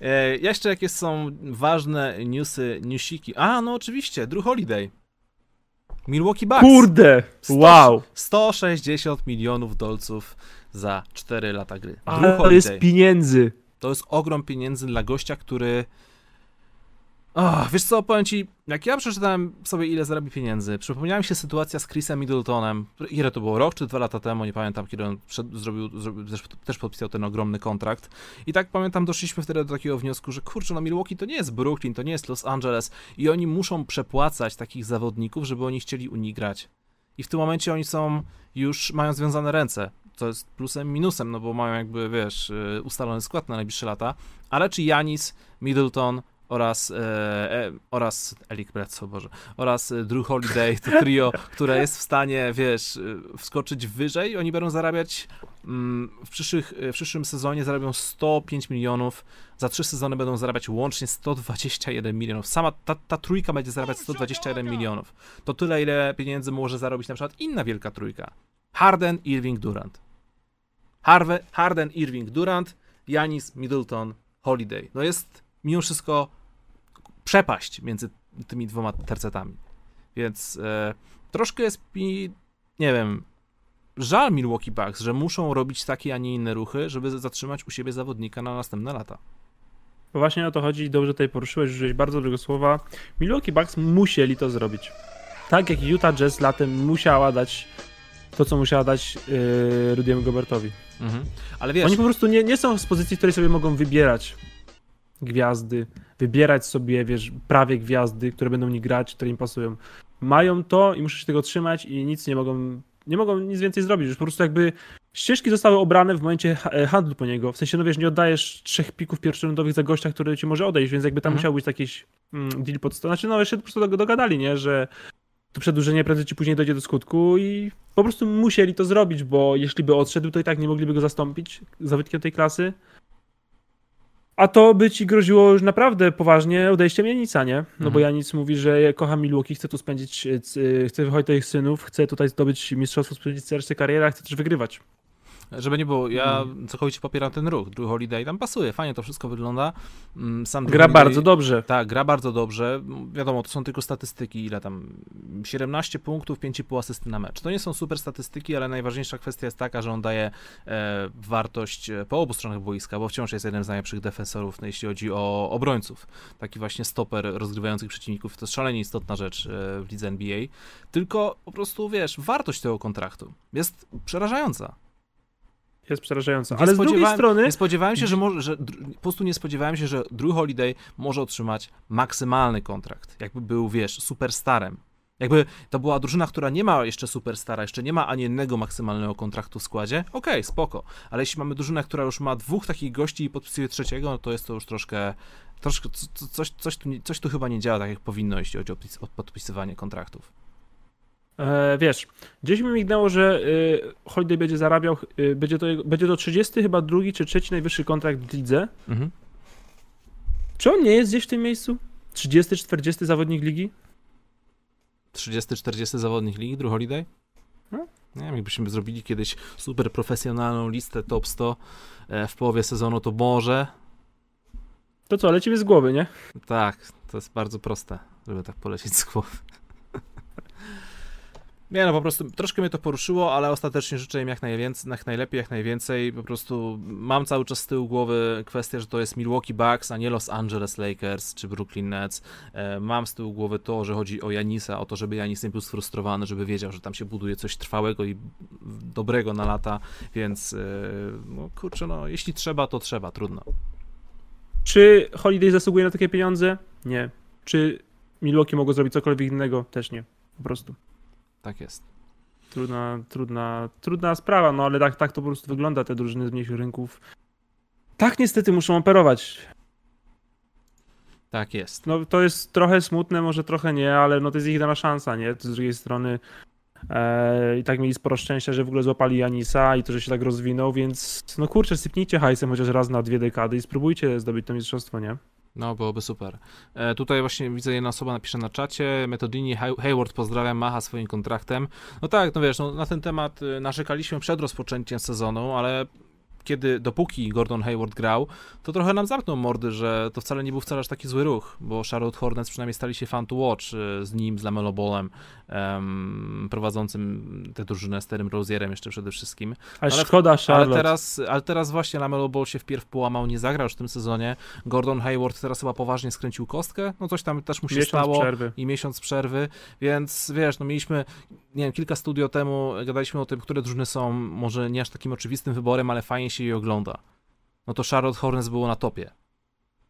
E, jeszcze jakie są ważne newsy, newsiki? A, no oczywiście, Drew Holiday. Milwaukee Bucks. Kurde! Sto- Wow! 160 milionów dolców za 4 lata gry. Ale to jest pieniędzy. To jest ogrom pieniędzy dla gościa, który. Oh, wiesz co, powiem ci, jak ja przeczytałem sobie ile zarobi pieniędzy, przypomniała mi się sytuacja z Chrisem Middletonem, ile to było, rok czy dwa lata temu, nie pamiętam, kiedy on przed, zrobił, zrobił też, też podpisał ten ogromny kontrakt. I tak pamiętam, doszliśmy wtedy do takiego wniosku, że kurczę, no Milwaukee to nie jest Brooklyn, to nie jest Los Angeles i oni muszą przepłacać takich zawodników, żeby oni chcieli u nich grać. I w tym momencie oni są już, mają związane ręce, co jest plusem, minusem, no bo mają jakby, wiesz, y, ustalony skład na najbliższe lata, ale czy Janis, Middleton oraz, e, e, oraz Elik Bledsoe, Boże, oraz e, Drew Holiday, to trio, które jest w stanie, wiesz, y, wskoczyć wyżej, oni będą zarabiać mm, w, przyszłych, w przyszłym sezonie zarabią 105 milionów, za trzy sezony będą zarabiać łącznie 121 milionów. Sama ta, ta trójka będzie zarabiać 121 milionów. To tyle, ile pieniędzy może zarobić na przykład inna wielka trójka. Harden, Irving, Durant. Harve, Harden, Irving, Durant, Janis, Middleton, Holiday. No jest mimo wszystko przepaść między tymi dwoma tercetami. Więc e, troszkę jest mi, nie wiem, żal Milwaukee Bucks, że muszą robić takie, a nie inne ruchy, żeby zatrzymać u siebie zawodnika na następne lata. Bo właśnie o to chodzi, dobrze tutaj poruszyłeś, użyłeś bardzo dobrego słowa. Milwaukee Bucks musieli to zrobić. Tak jak Utah Jazz latem musiała dać to, co musiała dać yy, Rudiemu Gobertowi. Mhm. Ale wiesz, Oni po prostu nie, nie są w pozycji, w której sobie mogą wybierać gwiazdy, wybierać sobie, wiesz, prawie gwiazdy, które będą nie grać, które im pasują. Mają to i muszą się tego trzymać i nic nie mogą, nie mogą nic więcej zrobić. Już po prostu jakby ścieżki zostały obrane w momencie e, handlu po niego. W sensie, no wiesz, nie oddajesz trzech pików pierwszorundowych za gościa, który ci może odejść, więc jakby tam Mhm. musiał być jakiś mm, deal pod. Znaczy, no jeszcze po prostu dog- dogadali, nie, że to przedłużenie prędzej czy później dojdzie do skutku i po prostu musieli to zrobić, bo jeśli by odszedł, to i tak nie mogliby go zastąpić zawodnikiem tej klasy. A to by ci groziło już naprawdę poważnie odejściem Janica, nie? No bo Mhm. Janic mówi, że ja kocham Milwaukee, chcę tu spędzić, e, e, chcę wychodzić do ich synów, chcę tutaj zdobyć mistrzostwo, spędzić resztę kariery, a chcę też wygrywać. Żeby nie było, ja No. całkowicie popieram ten ruch. Drew Holiday tam pasuje, fajnie to wszystko wygląda. Mm, Sam Gra Holiday- bardzo dobrze. Tak, gra bardzo dobrze. Wiadomo, to są tylko statystyki, ile tam 17 punktów, 5,5 asysty na mecz. To nie są super statystyki, ale najważniejsza kwestia jest taka, że on daje e, wartość e, po obu stronach boiska, bo wciąż jest jednym z najlepszych defensorów, no, jeśli chodzi o obrońców. Taki właśnie stoper rozgrywających przeciwników, to jest szalenie istotna rzecz e, w lidze NBA. Tylko po prostu, wiesz, wartość tego kontraktu jest przerażająca. Jest przerażająco. Nie Ale z drugiej strony, Nie spodziewałem się, że może, że po prostu nie spodziewałem się, że Drew Holiday może otrzymać maksymalny kontrakt. Jakby był, wiesz, superstarem. Jakby to była drużyna, która nie ma jeszcze superstara, jeszcze nie ma ani jednego maksymalnego kontraktu w składzie, okej, spoko. Ale jeśli mamy drużynę, która już ma dwóch takich gości i podpisuje trzeciego, no to jest to już troszkę, troszkę co- co- coś, coś, tu, coś tu chyba nie działa tak, jak powinno, jeśli chodzi o podpisywanie kontraktów. E, wiesz, gdzieś mi mignęło, że e, Holiday będzie zarabiał, e, będzie, to, będzie to 30 chyba drugi czy trzeci najwyższy kontrakt w lidze. Mhm. Czy on nie jest gdzieś w tym miejscu? 30, 40 zawodnik ligi? 30-40 zawodnik ligi, Drew Holiday? No. Nie wiem, jakbyśmy zrobili kiedyś super profesjonalną listę top 100 e, w połowie sezonu, to może. To co, lecimy z głowy, nie? Tak, To jest bardzo proste, żeby tak polecieć z głowy. Nie no, po prostu troszkę mnie to poruszyło, ale ostatecznie życzę im jak, najwięcej, jak najlepiej, jak najwięcej. Po prostu mam cały czas z tyłu głowy kwestię, że to jest Milwaukee Bucks, a nie Los Angeles Lakers czy Brooklyn Nets. E, mam z tyłu głowy to, że chodzi o Janisa, o to, żeby Janis nie był sfrustrowany, żeby wiedział, że tam się buduje coś trwałego i dobrego na lata, więc e, no kurczę, no jeśli trzeba, to trzeba, trudno. Czy Holiday zasługuje na takie pieniądze? Nie. Czy Milwaukee mogło zrobić cokolwiek innego? Też nie. Po prostu. Tak jest. Trudna, trudna, trudna sprawa, no ale tak, tak to po prostu wygląda, te drużyny z mniejszych rynków. Tak niestety muszą operować. Tak jest. No to jest trochę smutne, może trochę nie, ale no to jest ich dana szansa, nie? Z drugiej strony e, i tak mieli sporo szczęścia, że w ogóle złapali Janisa i to, że się tak rozwinął, więc no kurczę, sypnijcie hajsem chociaż raz na dwie dekady i spróbujcie zdobyć to mistrzostwo, nie? No, byłoby super. E, tutaj właśnie widzę, jedna osoba napisze na czacie, Metodini Hayward pozdrawiam, macha swoim kontraktem. No tak, no wiesz, no, na ten temat y, narzekaliśmy przed rozpoczęciem sezonu, ale kiedy, dopóki Gordon Hayward grał, to trochę nam zamknął mordy, że to wcale nie był wcale aż taki zły ruch, bo Charlotte Hornets przynajmniej stali się fan to watch y, z nim, z Lamelo Ballem, um, prowadzącym tę drużynę z Terem Rozierem jeszcze przede wszystkim. Ale, ale szkoda Charlotte. Ale teraz, ale teraz właśnie Lamelo Ball się wpierw połamał, nie zagrał już w tym sezonie. Gordon Hayward teraz chyba poważnie skręcił kostkę, no coś tam też mu się miesiąc stało. Przerwy. I miesiąc przerwy, więc wiesz, no mieliśmy, nie wiem, kilka studio temu gadaliśmy o tym, które drużyny są może nie aż takim oczywistym wyborem, ale fajnie się je ogląda. No to Charlotte Hornets było na topie.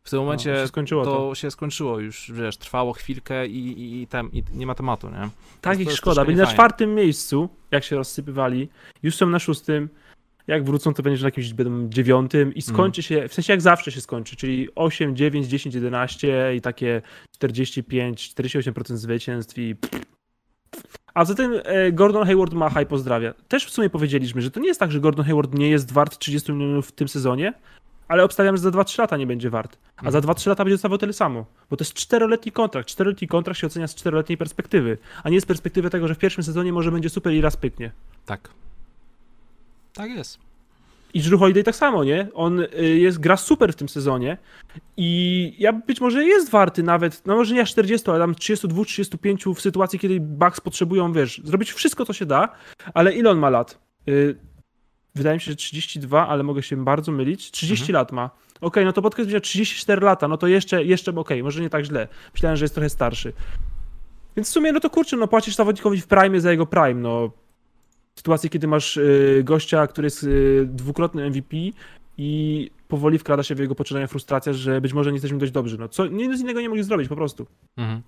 W tym momencie no, się to, to, się skończyło już, wiesz, trwało chwilkę i, i, i, tam, i nie ma tematu, nie? Tak, ich szkoda. Byli na czwartym miejscu, jak się rozsypywali. Już są na szóstym. Jak wrócą, to będzie na jakimś będą dziewiątym i skończy mm. się, w sensie jak zawsze się skończy, czyli 8, 9, 10, 11 i takie 45, 48% zwycięstw i a zatem e, Gordon Hayward ma i pozdrawia. Też w sumie powiedzieliśmy, że to nie jest tak, że Gordon Hayward nie jest wart 30 milionów w tym sezonie, ale obstawiam, że za 2-3 lata nie będzie wart. A za 2-3 mhm. lata będzie dostawał tyle samo. Bo to jest czteroletni kontrakt. Czteroletni kontrakt się ocenia z czteroletniej perspektywy, a nie z perspektywy tego, że w pierwszym sezonie może będzie super i raz pyknie. Tak. Tak jest. I Drew Holiday tak samo, nie? On y, jest, gra super w tym sezonie i ja być może jest warty nawet, no może nie aż 40, ale tam 32-35 w sytuacji, kiedy Bucks potrzebują, wiesz, zrobić wszystko, co się da, ale ile on ma lat? Y, wydaje mi się, że 32, ale mogę się bardzo mylić. 30 mhm. lat ma. Okej, okay, no to podcast miał 34 lata, no to jeszcze, jeszcze okej, okay, może nie tak źle. Myślałem, że jest trochę starszy. Więc w sumie, no to kurczę, no płacisz zawodnikowi w prime za jego prime, no sytuacji, kiedy masz y, gościa, który jest y, dwukrotny MVP i powoli wkrada się w jego poczynania frustracja, że być może nie jesteśmy dość dobrzy. No co, nic innego nie mogli zrobić po prostu. Mhm.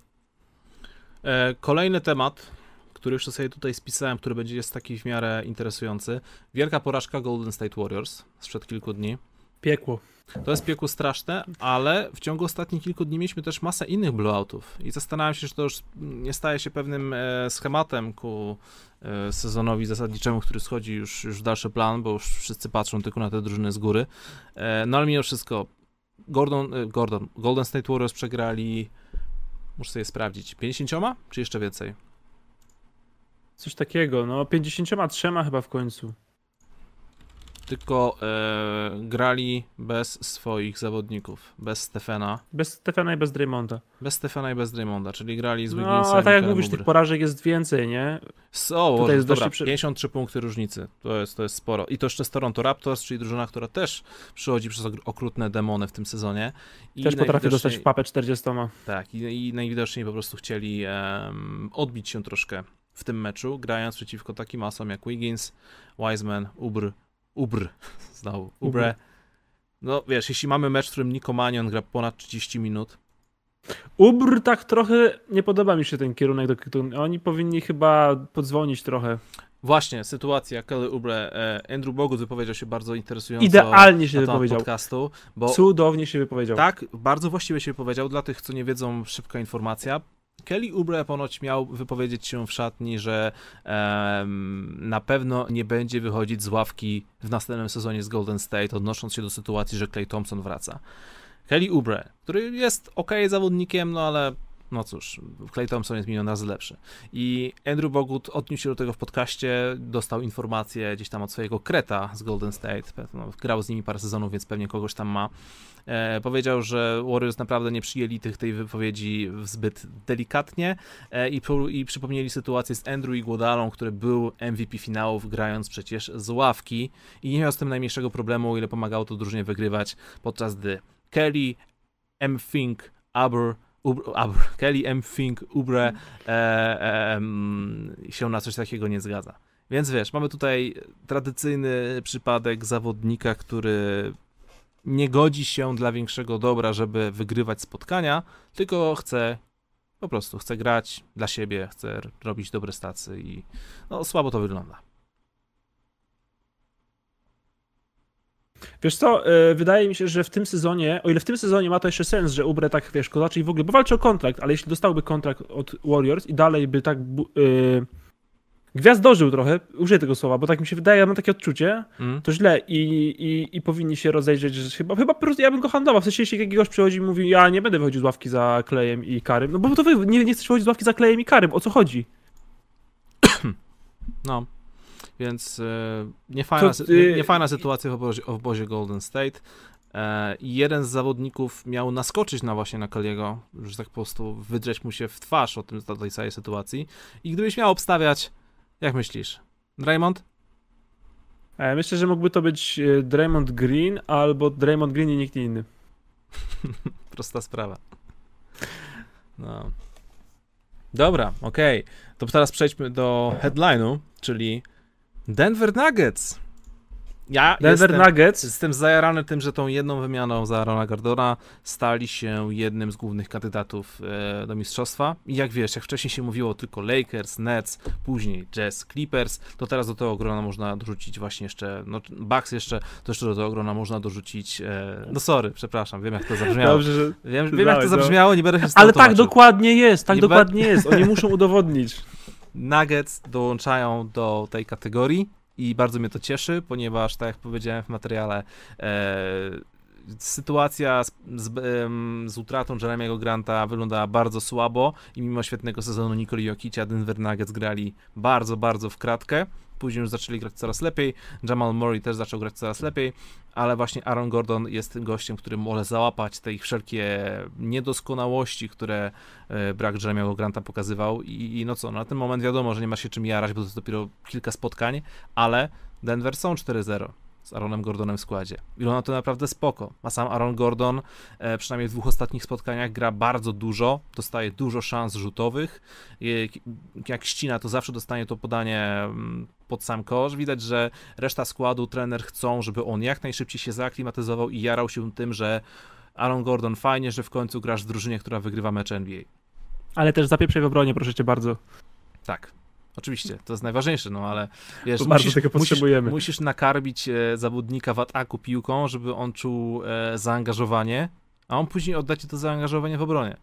E, kolejny temat, który już sobie tutaj spisałem, który będzie jest taki w miarę interesujący. Wielka porażka Golden State Warriors sprzed kilku dni. Piekło. To jest piekło straszne, ale w ciągu ostatnich kilku dni mieliśmy też masę innych blowoutów i zastanawiam się, czy to już nie staje się pewnym e, schematem ku sezonowi zasadniczemu, który schodzi już, już w dalszy plan, bo już wszyscy patrzą tylko na te drużyny z góry. E, no ale mimo wszystko, Gordon, Gordon, Golden State Warriors przegrali, muszę sobie sprawdzić, 50 czy jeszcze więcej? Coś takiego, no 53 chyba w końcu tylko e, grali bez swoich zawodników, bez Stefana. Bez Stefana i bez Draymonda. Bez Stefana i bez Draymonda, czyli grali z Wigginsem. No, ale tak jak mówisz, tych porażek jest więcej, nie? So, Tutaj jest dobra, przy... 53 punkty różnicy, to jest, to jest sporo. I to jeszcze z Toronto Raptors, czyli drużyna, która też przychodzi przez okrutne demony w tym sezonie. I też potrafi dostać w papę 40. Tak, i, i najwidoczniej po prostu chcieli um, odbić się troszkę w tym meczu, grając przeciwko takim masom jak Wiggins, Wiseman, Ubr, Ubr, znowu, Ubre. No wiesz, jeśli mamy mecz, w którym Nico Manion gra ponad 30 minut. Ubr tak trochę, nie podoba mi się ten kierunek, do, oni powinni chyba podzwonić trochę. Właśnie, sytuacja Kelly Ubre. E, Andrew Bogut wypowiedział się bardzo interesująco. Idealnie się wypowiedział. Podcastu, bo Cudownie się wypowiedział. Tak, bardzo właściwie się wypowiedział. Dla tych, co nie wiedzą, szybka informacja. Kelly Oubre ponoć miał wypowiedzieć się w szatni, że um, na pewno nie będzie wychodzić z ławki w następnym sezonie z Golden State, odnosząc się do sytuacji, że Clay Thompson wraca. Kelly Oubre, który jest ok zawodnikiem, no ale no cóż, Clay Thompson jest milion razy lepszy. I Andrew Bogut odniósł się do tego w podcaście, dostał informację gdzieś tam od swojego kreta z Golden State, no, grał z nimi parę sezonów, więc pewnie kogoś tam ma. E, powiedział, że Warriors naprawdę nie przyjęli tych, tej wypowiedzi zbyt delikatnie e, i, i przypomnieli sytuację z Andrew Iguodalą, który był MVP finałów, grając przecież z ławki i nie miał z tym najmniejszego problemu, o ile pomagało to drużynie wygrywać, podczas gdy Kelly, M. Fink, Aber Kelly M. Fink, Ubre e, e, się na coś takiego nie zgadza. Więc wiesz, mamy tutaj tradycyjny przypadek zawodnika, który nie godzi się dla większego dobra, żeby wygrywać spotkania, tylko chce po prostu chce grać dla siebie, chce robić dobre stacy i no, słabo to wygląda. Wiesz co, e, wydaje mi się, że w tym sezonie, o ile w tym sezonie ma to jeszcze sens, że Ubre tak, wiesz, kozaczy i w ogóle, bo walczy o kontrakt, ale jeśli dostałby kontrakt od Warriors i dalej by tak yy, gwiazdożył trochę, użyję tego słowa, bo tak mi się wydaje, ja mam takie odczucie, mm. to źle i, i, i powinni się rozejrzeć, że chyba, chyba po prostu ja bym go handlował, w sensie jeśli jakiegoś przychodzi i mówi, ja nie będę wychodził z ławki za Klejem i Karym, no bo to wy nie, nie chcesz wychodzić z ławki za Klejem i Karym, o co chodzi? No, więc e, niefajna, to, nie, niefajna sytuacja w obozie, w obozie Golden State. E, jeden z zawodników miał naskoczyć na właśnie na Kaliego, że tak po prostu wydrzeć mu się w twarz o tym, tej całej sytuacji. I gdybyś miał obstawiać, jak myślisz? Draymond? E, myślę, że mógłby to być Draymond Green albo Draymond Green i nikt inny. Prosta sprawa. No. Dobra, okej. Okay. To teraz przejdźmy do headline'u, czyli Denver Nuggets. Ja Denver jestem, Nuggets. Jestem zajarany tym, że tą jedną wymianą za Arona Gardona stali się jednym z głównych kandydatów e, do mistrzostwa. I jak wiesz, jak wcześniej się mówiło tylko Lakers, Nets, później Jazz, Clippers, to teraz do tego grona można dorzucić właśnie jeszcze, no Bucks jeszcze, to jeszcze do tego grona można dorzucić, e, no sorry, przepraszam, wiem jak to zabrzmiało. Dobrze, że wiem, wiem jak to no. zabrzmiało, nie będę się Ale tak dokładnie jest, tak nie dokładnie be... jest, oni muszą udowodnić. Nuggets dołączają do tej kategorii i bardzo mnie to cieszy, ponieważ tak jak powiedziałem w materiale, e, sytuacja z, z, z utratą Jeremiego Granta wyglądała bardzo słabo i mimo świetnego sezonu Nikoli Jokicia Denver Nuggets grali bardzo, bardzo w kratkę. Później już zaczęli grać coraz lepiej. Jamal Murray też zaczął grać coraz lepiej, ale właśnie Aaron Gordon jest tym gościem, który może załapać te ich wszelkie niedoskonałości, które e, brak Jeremiego Granta pokazywał. I, I, no co, no na ten moment wiadomo, że nie ma się czym jarać, bo to jest dopiero kilka spotkań, ale Denver są 4-0 z Aaronem Gordonem w składzie. I ona to naprawdę spoko. A sam Aaron Gordon e, przynajmniej w dwóch ostatnich spotkaniach gra bardzo dużo, dostaje dużo szans rzutowych. jak ścina, to zawsze dostanie to podanie mm, pod sam kosz. Widać, że reszta składu, trener chcą, żeby on jak najszybciej się zaaklimatyzował i jarał się tym, że Aaron Gordon, fajnie, że w końcu grasz w drużynie, która wygrywa mecz NBA. Ale też zapieprzaj w obronie, proszę cię bardzo. Tak, Oczywiście, to jest najważniejsze, no ale wiesz, musisz. Musisz, musisz nakarmić e, zawodnika w ataku piłką, żeby on czuł e, zaangażowanie, a on później odda ci to zaangażowanie w obronie.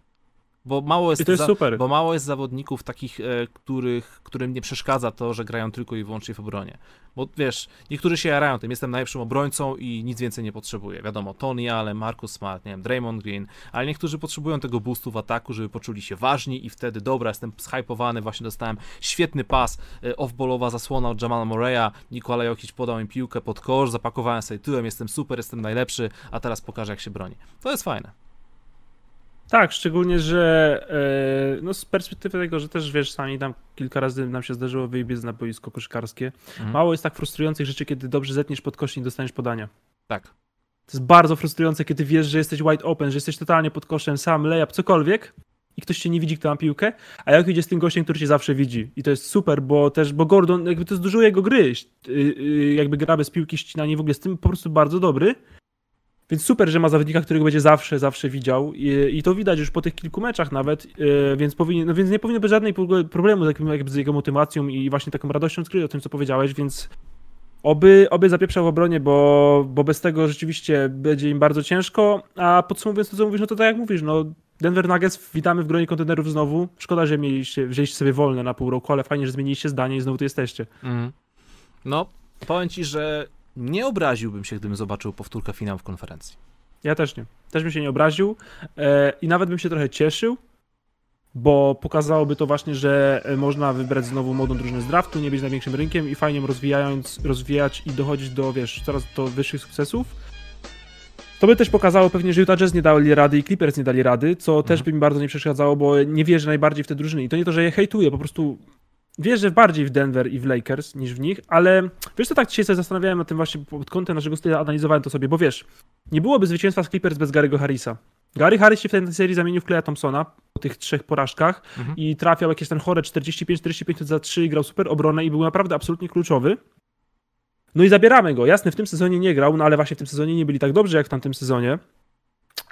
Bo mało jest, I to jest za, super. Bo mało jest zawodników takich, e, których, którym nie przeszkadza to, że grają tylko i wyłącznie w obronie. Bo wiesz, niektórzy się jarają tym, jestem najlepszym obrońcą i nic więcej nie potrzebuję. Wiadomo, Tony Allen, Marcus Smart, nie wiem, Draymond Green, ale niektórzy potrzebują tego boostu w ataku, żeby poczuli się ważni i wtedy, dobra, jestem zhypowany, właśnie dostałem świetny pas, e, off-ballowa zasłona od Jamala Moreya, Nikola Jokic podał mi piłkę pod kosz, zapakowałem sobie tyłem, jestem super, jestem najlepszy, a teraz pokażę jak się broni. To jest fajne. Tak, szczególnie, że e, no z perspektywy tego, że też wiesz, sami tam kilka razy nam się zdarzyło wyjść na boisko koszykarskie. Mhm. Mało jest tak frustrujących rzeczy, kiedy dobrze zetniesz pod kosz i nie dostaniesz podania. Tak. To jest bardzo frustrujące, kiedy wiesz, że jesteś wide open, że jesteś totalnie pod koszem, sam layup, cokolwiek i ktoś cię nie widzi, kto ma piłkę, a jak idzie z tym gościem, który cię zawsze widzi. I to jest super, bo też, bo Gordon, jakby to jest dużo jego gry, y, y, jakby gra bez piłki, ścinanie w ogóle z tym po prostu bardzo dobry. Więc super, że ma zawodnika, którego będzie zawsze, zawsze widział i, i to widać już po tych kilku meczach nawet, yy, więc, powinien, no więc nie powinno być żadnej problemu z, jakby z jego motywacją i właśnie taką radością skryć o tym, co powiedziałeś, więc oby, oby zapieprzał w obronie, bo, bo bez tego rzeczywiście będzie im bardzo ciężko, a podsumowując to, co mówisz, no to tak jak mówisz, no Denver Nuggets witamy w gronie kontenerów znowu. Szkoda, że mieliście, wzięliście sobie wolne na pół roku, ale fajnie, że zmieniliście zdanie i znowu tu jesteście. Mm. No, powiem ci, że nie obraziłbym się, gdybym zobaczył powtórkę finału w konferencji. Ja też nie. Też bym się nie obraził e, i nawet bym się trochę cieszył, bo pokazałoby to właśnie, że e, można wybrać znowu młodą drużynę z draftu, nie być największym rynkiem i fajnie ją rozwijając, rozwijać i dochodzić do, wiesz, coraz do wyższych sukcesów. To by też pokazało pewnie, że Utah Jazz nie dali rady i Clippers nie dali rady, co też by mi bardzo nie przeszkadzało, bo nie wierzę najbardziej w te drużyny. I to nie to, że je hejtuję, po prostu wierzę bardziej w Denver i w Lakers niż w nich, ale wiesz co, tak dzisiaj sobie zastanawiałem nad tym właśnie pod kątem naszego stylu, analizowałem to sobie, bo wiesz, nie byłoby zwycięstwa z Clippers bez Gary'ego Harrisa. Gary Harris się w tej serii zamienił w Kleja Thompsona po tych trzech porażkach Mhm. i trafiał jakieś ten chore 45-45 za 3 i grał super obronę i był naprawdę absolutnie kluczowy. No i zabieramy go. Jasne, w tym sezonie nie grał, no ale właśnie w tym sezonie nie byli tak dobrze jak w tamtym sezonie.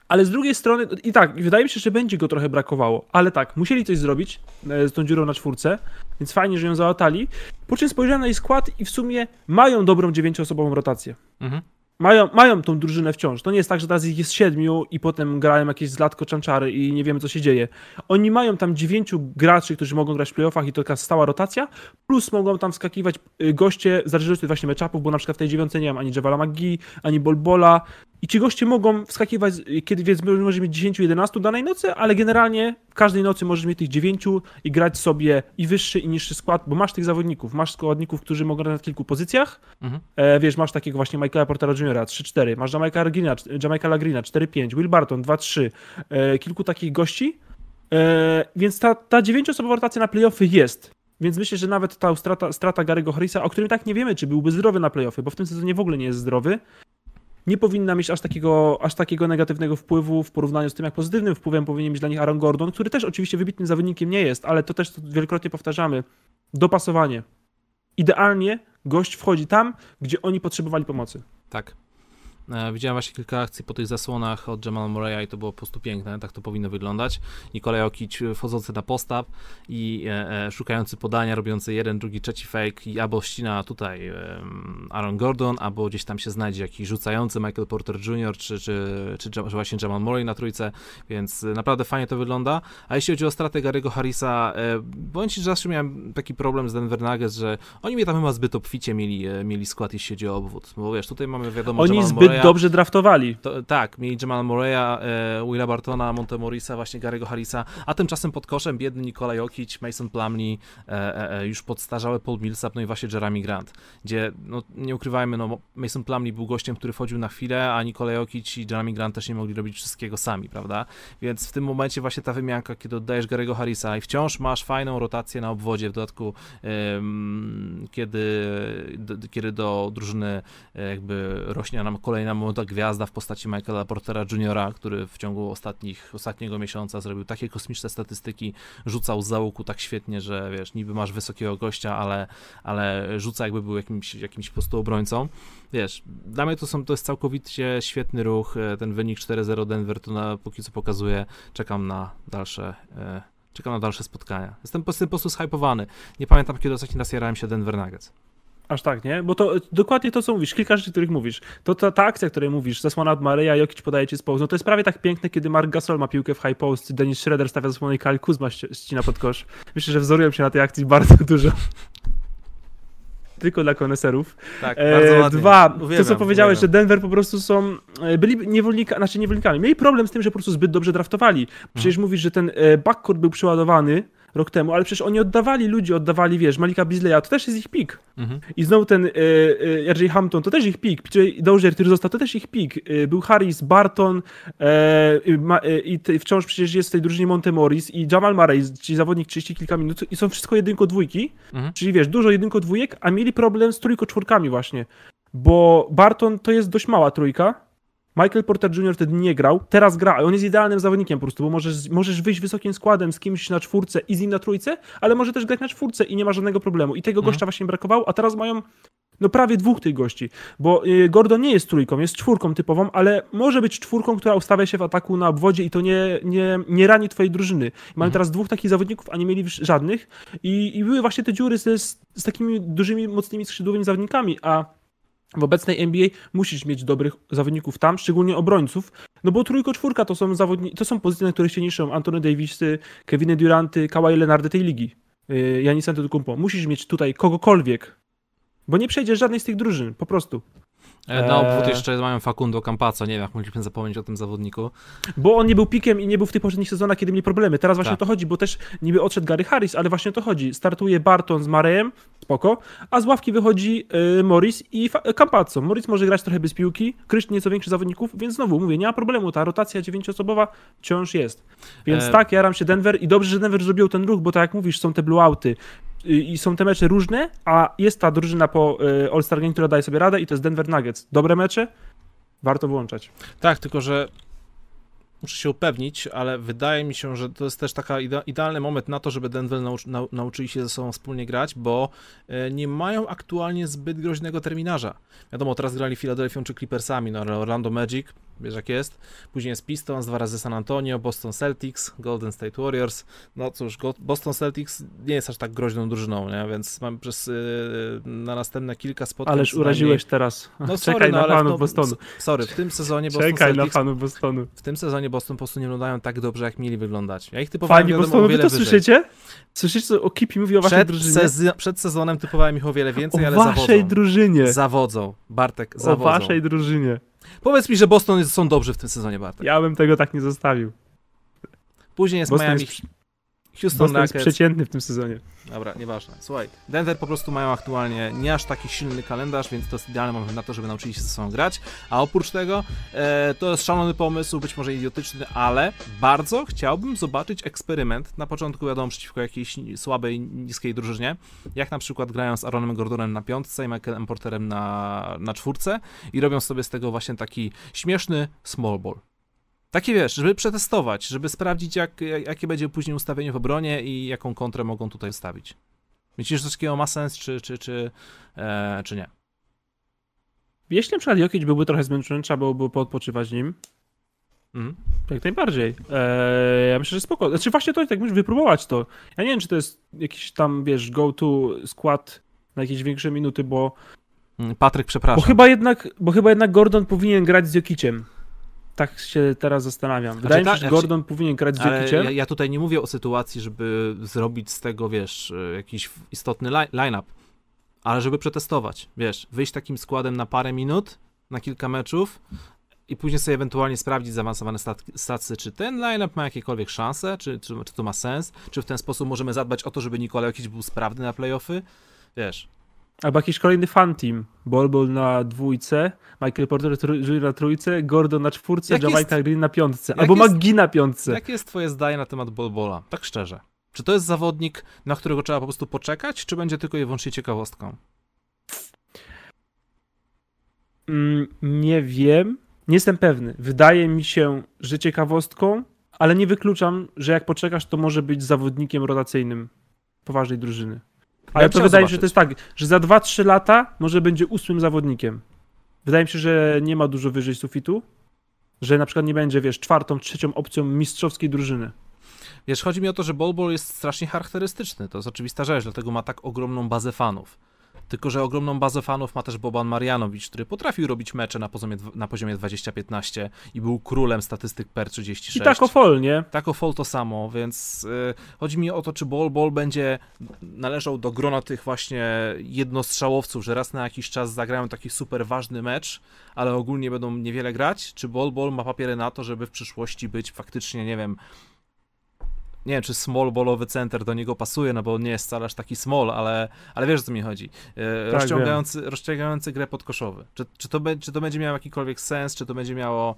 Ale z drugiej strony, i tak, wydaje mi się, że będzie go trochę brakowało. Ale tak, musieli coś zrobić e, z tą dziurą na czwórce, więc fajnie, że ją załatali. Po czym spojrzałem na jej skład i w sumie mają dobrą dziewięcioosobową rotację. Mhm. Mają, mają tą drużynę wciąż. To nie jest tak, że teraz ich jest siedmiu i potem grają jakieś zlatko czanczary i nie wiemy, co się dzieje. Oni mają tam dziewięciu graczy, którzy mogą grać w playoffach i to taka stała rotacja, plus mogą tam wskakiwać y, goście, w zależności od właśnie matchupów, bo na przykład w tej dziewiątce nie mam ani Javala McGee, ani Bolbola i ci goście mogą wskakiwać, kiedy więc może mieć 10-11 danej nocy, ale generalnie każdej nocy możesz mieć tych 9 i grać sobie i wyższy i niższy skład, bo masz tych zawodników, masz składników, którzy mogą grać na kilku pozycjach, Mhm. E, wiesz, masz takiego właśnie Michaela Portera Jr. 3-4, masz Jamaika Greena, Jamaika Greena 4-5, Will Barton 2-3, e, kilku takich gości, e, więc ta, ta dziewięcioosobowa rotacja na playoffy jest. Więc myślę, że nawet ta strata, strata Gary'ego Harrisa, o którym tak nie wiemy, czy byłby zdrowy na playoffy, bo w tym sezonie w ogóle nie jest zdrowy, nie powinna mieć aż takiego, aż takiego negatywnego wpływu w porównaniu z tym, jak pozytywnym wpływem powinien mieć dla nich Aaron Gordon, który też oczywiście wybitnym zawodnikiem nie jest, ale to też wielokrotnie powtarzamy. Dopasowanie. Idealnie gość wchodzi tam, gdzie oni potrzebowali pomocy. Tak. E, widziałem właśnie kilka akcji po tych zasłonach od Jamal Murray'a i to było po prostu piękne, tak to powinno wyglądać. Nikolaj Jokic e, wchodzący na postaw i e, e, szukający podania, robiący jeden, drugi, trzeci fake i albo ścina tutaj e, Aaron Gordon, albo gdzieś tam się znajdzie jakiś rzucający Michael Porter Jr., czy, czy, czy, Jam- właśnie Jamal Murray na trójce, więc e, naprawdę fajnie to wygląda. A jeśli chodzi o stratę Gary'ego Harrisa, e, bądź że zawsze miałem taki problem z Denver Nuggets, że oni mnie tam chyba zbyt obficie mieli, mieli skład, jeśli chodzi o obwód, bo wiesz, tutaj mamy wiadomo Oni Jamal zbyt Murray'a, dobrze draftowali. to, tak, mieli Jamal Murray'a, e, Willa Bartona, Montemorisa, właśnie Gary'ego Harrisa, a tymczasem pod koszem biedny Nikola Jokic, Mason Plumlee, e, e, e, już podstarzałe Paul Millsap, no i właśnie Jeremy Grant, gdzie, no nie ukrywajmy, no Mason Plumlee był gościem, który wchodził na chwilę, a Nikola Jokic i Jeremy Grant też nie mogli robić wszystkiego sami, prawda? Więc w tym momencie właśnie ta wymianka, kiedy oddajesz Gary'ego Harrisa i wciąż masz fajną rotację na obwodzie, w dodatku kiedy, d, kiedy do drużyny e, jakby rośnie nam kolejna młoda gwiazda w postaci Michaela Portera Jr., który w ciągu ostatnich, ostatniego miesiąca zrobił takie kosmiczne statystyki, rzucał z załuku tak świetnie, że wiesz, niby masz wysokiego gościa, ale, ale rzuca jakby był jakimś, jakimś po prostu obrońcą. Wiesz, dla mnie to, są, to jest całkowicie świetny ruch, ten wynik 4-0 Denver to na, póki co pokazuje, czekam na dalsze e, czekam na dalsze spotkania. Jestem po jestem po prostu zhypowany. Nie pamiętam, kiedy ostatni raz jarałem się Denver Nuggets. Aż tak, nie? Bo to dokładnie to, co mówisz, kilka rzeczy, których mówisz. To ta, ta akcja, której mówisz, zasłona od Mareja, Jokic podaje ci z post, no to jest prawie tak piękne, kiedy Mark Gasol ma piłkę w high post, Dennis Schroeder stawia zasłonę i Kyle Kuzma ści- ścina pod kosz. Myślę, że wzorują się na tej akcji bardzo dużo. Tylko dla koneserów. Tak, E, dwa, to co Uwielbiam, powiedziałeś, że uwielbiam. Denver po prostu są, e, byli niewolnikami, znaczy niewolnikami, mieli problem z tym, że po prostu zbyt dobrze draftowali. Przecież mówisz, że ten e, backcourt był przeładowany rok temu, ale przecież oni oddawali ludzi, oddawali, wiesz, Malika Beasleya, to też jest ich pik. Mhm. I znowu ten e, RJ Hampton, to też ich pik. PJ Dozier, który został, to też ich pik. E, był Harris, Barton i te, wciąż przecież jest w tej drużynie Monte Morris i Jamal Murray, czyli zawodnik 30 kilka minut i są wszystko jedynko dwójki. Mhm. Czyli wiesz, dużo jedynko dwójek, a mieli problem z trójko czwórkami właśnie. Bo Barton to jest dość mała trójka. Michael Porter Jr. wtedy nie grał, teraz gra. On jest idealnym zawodnikiem po prostu, bo możesz, możesz wyjść wysokim składem z kimś na czwórce i z nim na trójce, ale może też grać na czwórce i nie ma żadnego problemu. I tego Mhm. gościa właśnie brakowało, a teraz mają no prawie dwóch tych gości, bo y, Gordon nie jest trójką, jest czwórką typową, ale może być czwórką, która ustawia się w ataku na obwodzie i to nie, nie, nie rani twojej drużyny. Mają Mhm. teraz dwóch takich zawodników, a nie mieli żadnych i, i były właśnie te dziury z takimi dużymi, mocnymi skrzydłowymi zawodnikami, a w obecnej NBA musisz mieć dobrych zawodników tam, szczególnie obrońców, no bo trójko, czwórka to są zawodni- to są pozycje, na których się niszczą Antony Davisy, Keviny Duranty, Kawhi Leonardy tej ligi, Janis Antetokounmpo. Musisz mieć tutaj kogokolwiek, bo nie przejdziesz żadnej z tych drużyn, po prostu. E, Na obwód Eee. jeszcze mają Facundo Campazzo, nie wiem jak mogliśmy zapomnieć o tym zawodniku. Bo on nie był pikiem i nie był w tych poprzednich sezonach, kiedy mieli problemy. Teraz właśnie Tak. o to chodzi, bo też niby odszedł Gary Harris, ale właśnie o to chodzi. Startuje Barton z Marejem, spoko, a z ławki wychodzi y, Morris i Campazzo. Morris może grać trochę bez piłki, Krysz nieco większy zawodników, więc znowu mówię, nie ma problemu, ta rotacja dziewięcioosobowa wciąż jest. Więc E, tak, jaram się Denver i dobrze, że Denver zrobił ten ruch, bo tak jak mówisz, są te blowouty i są te mecze różne, a jest ta drużyna po y, All-Star Game, która daje sobie radę i to jest Denver Nuggets. Dobre mecze, warto włączać. Tak, tylko że muszę się upewnić, ale wydaje mi się, że to jest też taka ide- idealny moment na to, żeby Denver nauczy, nau, nauczyli się ze sobą wspólnie grać, bo e, nie mają aktualnie zbyt groźnego terminarza. Wiadomo, teraz grali Philadelphia czy Clippersami, no ale Orlando Magic, wiesz jak jest, później jest Pistons, dwa razy San Antonio, Boston Celtics, Golden State Warriors, no cóż, Boston Celtics nie jest aż tak groźną drużyną, nie? więc mam przez y, na następne kilka spotkań Ależ uraziłeś teraz. No Czekaj no, na fanów no, Bostonu. Sorry, w tym sezonie Boston Czekaj na Celtics fanów Bostonu. w tym sezonie Boston po prostu nie wyglądają tak dobrze, jak mieli wyglądać. Ja ich typowałem Fani wiadomo, o wiele to wyżej. słyszycie? Słyszycie, co o Kipi mówi o waszej Przed, drużynie? sezon, przed sezonem typowałem ich o wiele więcej, o ale waszej zawodzą. drużynie. Zawodzą. Bartek, o zawodzą. waszej drużynie. Powiedz mi, że Boston są dobrzy w tym sezonie, Bartek. Ja bym tego tak nie zostawił. Później jest Boston Miami, jest, Houston Boston jest przeciętny w tym sezonie. Dobra, nieważne. Słuchaj, Denver po prostu mają aktualnie nie aż taki silny kalendarz, więc to jest idealny moment na to, żeby nauczyli się ze sobą grać. A oprócz tego, e, to jest szalony pomysł, być może idiotyczny, ale bardzo chciałbym zobaczyć eksperyment. Na początku, wiadomo, przeciwko jakiejś słabej, niskiej drużynie, jak na przykład grają z Aaronem Gordonem na piątce i Michaelem Porterem na, na czwórce i robią sobie z tego właśnie taki śmieszny small ball. Takie wiesz, żeby przetestować, żeby sprawdzić, jak, jak, jakie będzie później ustawienie w obronie i jaką kontrę mogą tutaj stawić. Myślisz, że coś takiego ma sens, czy, czy, czy, e, czy nie? Jeśli na przykład Jokic byłby trochę zmęczony, trzeba byłoby poodpoczywać nim, Mhm. jak najbardziej. Eee, ja myślę, że spoko. Znaczy właśnie to, tak musisz wypróbować to. Ja nie wiem, czy to jest jakiś tam, wiesz, go-to skład na jakieś większe minuty, bo Mm, Patryk, Bo przepraszam. chyba, jednak, bo chyba jednak Gordon powinien grać z Jokiciem. Tak się teraz zastanawiam. Wydaje mi tak, się, że znaczy- Gordon powinien grać z ja, ja tutaj nie mówię o sytuacji, żeby zrobić z tego, wiesz, e, jakiś istotny li- line-up, ale żeby przetestować, wiesz, wyjść takim składem na parę minut, na kilka meczów i później sobie ewentualnie sprawdzić zaawansowane stacje, czy ten line-up ma jakiekolwiek szanse, czy, czy, czy to ma sens, czy w ten sposób możemy zadbać o to, żeby Nikola jakiś był sprawny na playoffy, wiesz. Albo jakiś kolejny fan team. Bol Bol na dwójce, Michael Porter Jr. na trójce, Gordon na czwórce, Jak Jamaica Green na piątce. Albo jest- McGee na piątce. Jakie jest twoje zdanie na temat Bolbola? Tak szczerze. Czy to jest zawodnik, na którego trzeba po prostu poczekać, czy będzie tylko i wyłącznie ciekawostką? Mm, nie wiem. Nie jestem pewny. Wydaje mi się, że ciekawostką, ale nie wykluczam, że jak poczekasz, to może być zawodnikiem rotacyjnym poważnej drużyny. Ale bym to wydaje mi się, że to jest tak, że za 2-3 lata może będzie ósmym zawodnikiem. Wydaje mi się, że nie ma dużo wyżej sufitu, że na przykład nie będzie, wiesz, czwartą, trzecią opcją mistrzowskiej drużyny. Wiesz, chodzi mi o to, że Bolbol jest strasznie charakterystyczny. To jest oczywista rzecz, dlatego ma tak ogromną bazę fanów. Tylko, że ogromną bazę fanów ma też Boban Marjanowicz, który potrafił robić mecze na poziomie, na poziomie 20-15 i był królem statystyk per 36. I tak o fol, nie? Tak o Fall to samo, więc y, chodzi mi o to, czy Bol Bol będzie należał do grona tych właśnie jednostrzałowców, że raz na jakiś czas zagrają taki super ważny mecz, ale ogólnie będą niewiele grać, czy Bol Bol ma papiery na to, żeby w przyszłości być faktycznie, nie wiem, nie wiem, czy small ballowy center do niego pasuje, no bo nie jest wcale aż taki small, ale, ale wiesz, o co mi chodzi. E, Tak, rozciągający, rozciągający grę podkoszowy. Czy, czy, to, czy to będzie miało jakikolwiek sens, czy to będzie miało,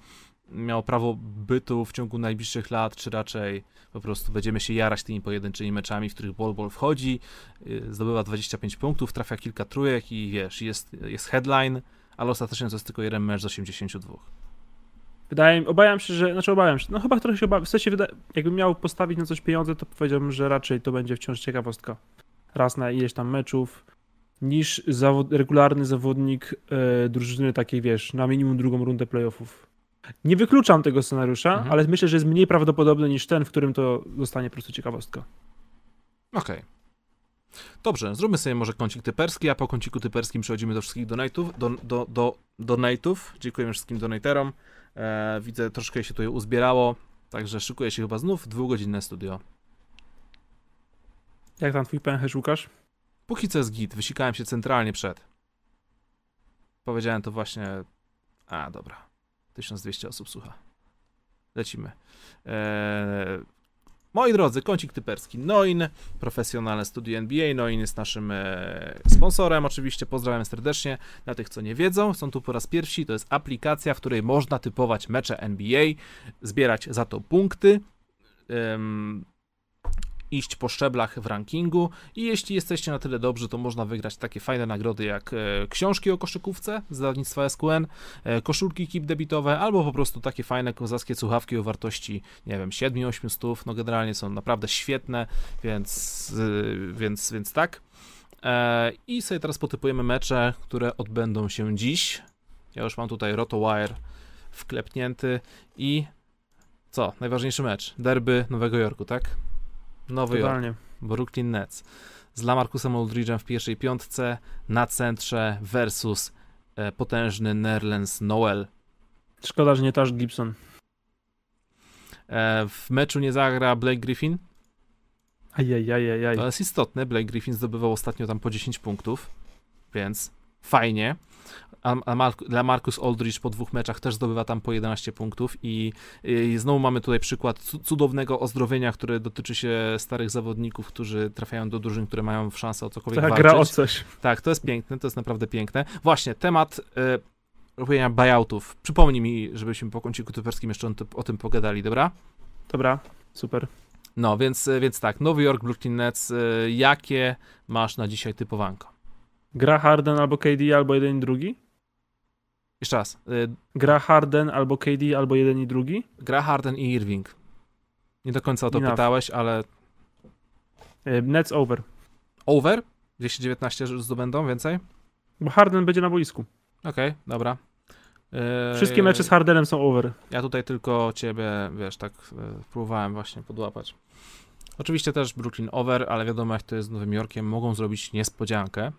miało prawo bytu w ciągu najbliższych lat, czy raczej po prostu będziemy się jarać tymi pojedynczymi meczami, w których Bol Bol wchodzi, y, zdobywa 25 punktów, trafia kilka trójek i wiesz, jest, jest headline, ale ostatecznie to jest tylko jeden mecz z 82. Wydaje mi, obawiam się, że, znaczy obawiam się, no chyba trochę się obawiam, w sensie wyda, jakbym miał postawić na coś pieniądze, to powiedziałbym, że raczej to będzie wciąż ciekawostka. Raz na ileś tam meczów, niż zawod, regularny zawodnik e, drużyny takiej, wiesz, na minimum drugą rundę playoffów. Nie wykluczam tego scenariusza, Mhm. ale myślę, że jest mniej prawdopodobny niż ten, w którym to zostanie po prostu ciekawostka. Okej. Dobrze, zróbmy sobie może kącik typerski, a po kąciku typerskim przechodzimy do wszystkich donate'ów. Do, do, do, donate'ów. Dziękujemy wszystkim donaterom. E, widzę, troszkę się tutaj uzbierało, także szykuje się chyba znów dwugodzinne studio. Jak tam twój pęcherz, Łukasz? Póki co jest git, wysikałem się centralnie przed. powiedziałem to właśnie. A, dobra. 1200 osób słucha. Lecimy. Eee, moi drodzy, kącik typerski Noin, profesjonalne studio NBA. Noin jest naszym e, sponsorem, oczywiście. Pozdrawiam serdecznie. Dla tych, co nie wiedzą, są tu po raz pierwszy. To jest aplikacja, w której można typować mecze NBA, zbierać za to punkty. em, iść po szczeblach w rankingu i jeśli jesteście na tyle dobrzy, to można wygrać takie fajne nagrody jak e, książki o koszykówce z wydawnictwa SQN, e, koszulki kip debitowe, albo po prostu takie fajne kozackie słuchawki o wartości, nie wiem, 7-8 stów, no generalnie są naprawdę świetne, więc, y, więc, więc tak. E, I sobie teraz potypujemy mecze, które odbędą się dziś. Ja już mam tutaj RotoWire wklepnięty i co? Najważniejszy mecz. Derby Nowego Jorku, tak? Nowy Jork. Totalnie. Brooklyn Nets z Lamarcusem Aldridge'em w pierwszej piątce na centrze versus e, potężny Nerlens Noel. Szkoda, że nie Tash Gibson. E, w meczu nie zagra Blake Griffin. Ajajajajaj. To jest istotne. Blake Griffin zdobywał ostatnio tam po 10 punktów, więc fajnie. A, a Mark, Lamarcus Aldridge po dwóch meczach też zdobywa tam po 11 punktów i, i znowu mamy tutaj przykład cu- cudownego ozdrowienia, które dotyczy się starych zawodników, którzy trafiają do drużyn, które mają szansę o cokolwiek Ta walczyć. gra o coś. Tak, to jest piękne, to jest naprawdę piękne. Właśnie, temat y, robienia buyoutów. Przypomnij mi, żebyśmy po kąciku typerskim jeszcze o, tym- pogadali, dobra? Dobra, super. No, więc, y, więc tak, Nowy Jork, Brooklyn Nets, y, jakie masz na dzisiaj typowanko? Gra Harden albo KD, albo jeden i drugi? Jeszcze raz, y, Gra Harden albo KD, albo jeden i drugi? gra Harden i Irving. Nie do końca o to Enough. pytałeś, ale E, Nets over. over? 219 że zdobędą więcej? Bo Harden będzie na boisku. Okej, dobra. Y, Wszystkie mecze z Hardenem są over. Ja tutaj tylko ciebie, wiesz, tak próbowałem właśnie podłapać. Oczywiście też Brooklyn over, ale wiadomo jak to jest z Nowym Jorkiem, mogą zrobić niespodziankę.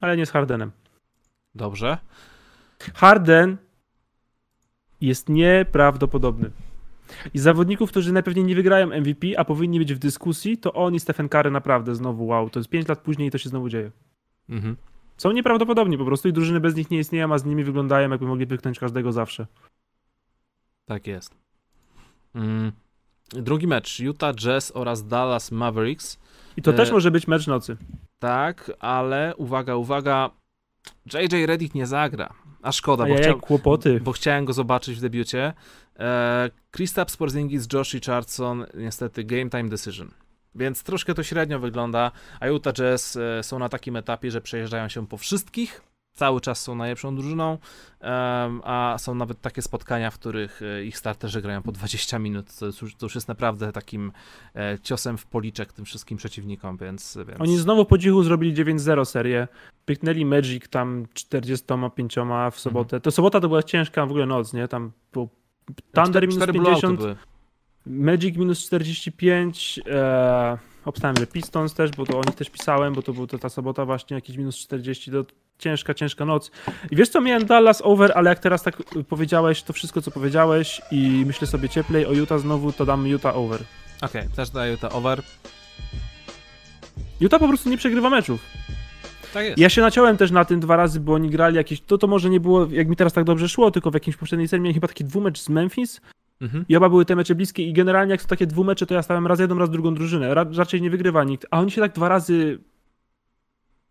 Ale nie z Hardenem. Dobrze. Harden jest nieprawdopodobny. I zawodników, którzy najpewniej nie wygrają MVP, a powinni być w dyskusji, to on i Stephen Curry naprawdę znowu wow. To jest 5 lat później i to się znowu dzieje. Mhm. Są nieprawdopodobni po prostu i drużyny bez nich nie istnieją, a z nimi wyglądają jakby mogli pyknąć każdego zawsze. Tak jest. Mm. Drugi mecz. Utah Jazz oraz Dallas Mavericks. I to E, też może być mecz nocy. Tak, ale uwaga, uwaga. JJ Redick nie zagra. A szkoda, bo, chciał, kłopoty. bo chciałem go zobaczyć w debiucie. E, Kristaps Porzingis, Josh Richardson, niestety game time decision. Więc troszkę to średnio wygląda, a Utah Jazz e, są na takim etapie, że przejeżdżają się po wszystkich, cały czas są najlepszą drużyną, a są nawet takie spotkania, w których e, ich starterzy grają po 20 minut, to, już- to już jest naprawdę takim e, ciosem w policzek tym wszystkim przeciwnikom, więc... więc... Oni znowu po cichu zrobili 9-0 serię. Pyknęli Magic tam 45 w sobotę. To sobota to była ciężka w ogóle noc, nie? Tam był Thunder minus Cztery blowouty 50, były. Magic minus 45, e, obstałem, że Pistons też, bo to o nich też pisałem, bo to była ta sobota właśnie jakieś minus 40, to ciężka, ciężka noc. I wiesz co, miałem Dallas over, ale jak teraz tak powiedziałeś, to wszystko co powiedziałeś i myślę sobie cieplej o Utah znowu, to dam Utah over. Okej, też daję Utah over. Utah po prostu nie przegrywa meczów. Tak jest. Ja się naciąłem też na tym dwa razy, bo oni grali jakieś, to to może nie było, jak mi teraz tak dobrze szło, tylko w jakimś poprzedniej serii miałem chyba taki dwumecz z Memphis Mhm. i oba były te mecze bliskie i generalnie jak są takie dwumecze, to ja stałem raz jedną, raz drugą drużynę. Ra raczej nie wygrywa nikt, a oni się tak dwa razy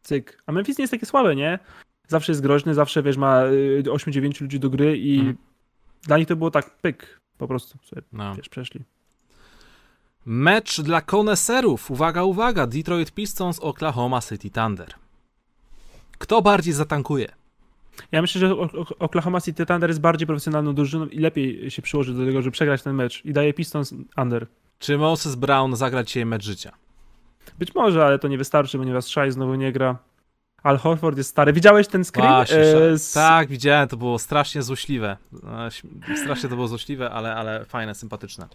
cyk. A Memphis nie jest takie słabe, nie? Zawsze jest groźny, zawsze wiesz, ma y, 8-9 ludzi do gry i Mhm. dla nich to było tak pyk, po prostu sobie, No. wiesz, przeszli. Mecz dla koneserów. Uwaga, uwaga. Detroit Pistons, Oklahoma City Thunder. Kto bardziej zatankuje? Ja myślę, że Oklahoma City Thunder jest bardziej profesjonalną drużyną i lepiej się przyłoży do tego, żeby przegrać ten mecz i daje Pistons under. Czy Moses Brown zagra dzisiaj mecz życia? Być może, ale to nie wystarczy, ponieważ Shai znowu nie gra. Al Horford jest stary. Widziałeś ten screen? Właśnie, E, z... Tak, widziałem, to było strasznie złośliwe. Śm- Strasznie to było złośliwe, ale, ale fajne, sympatyczne.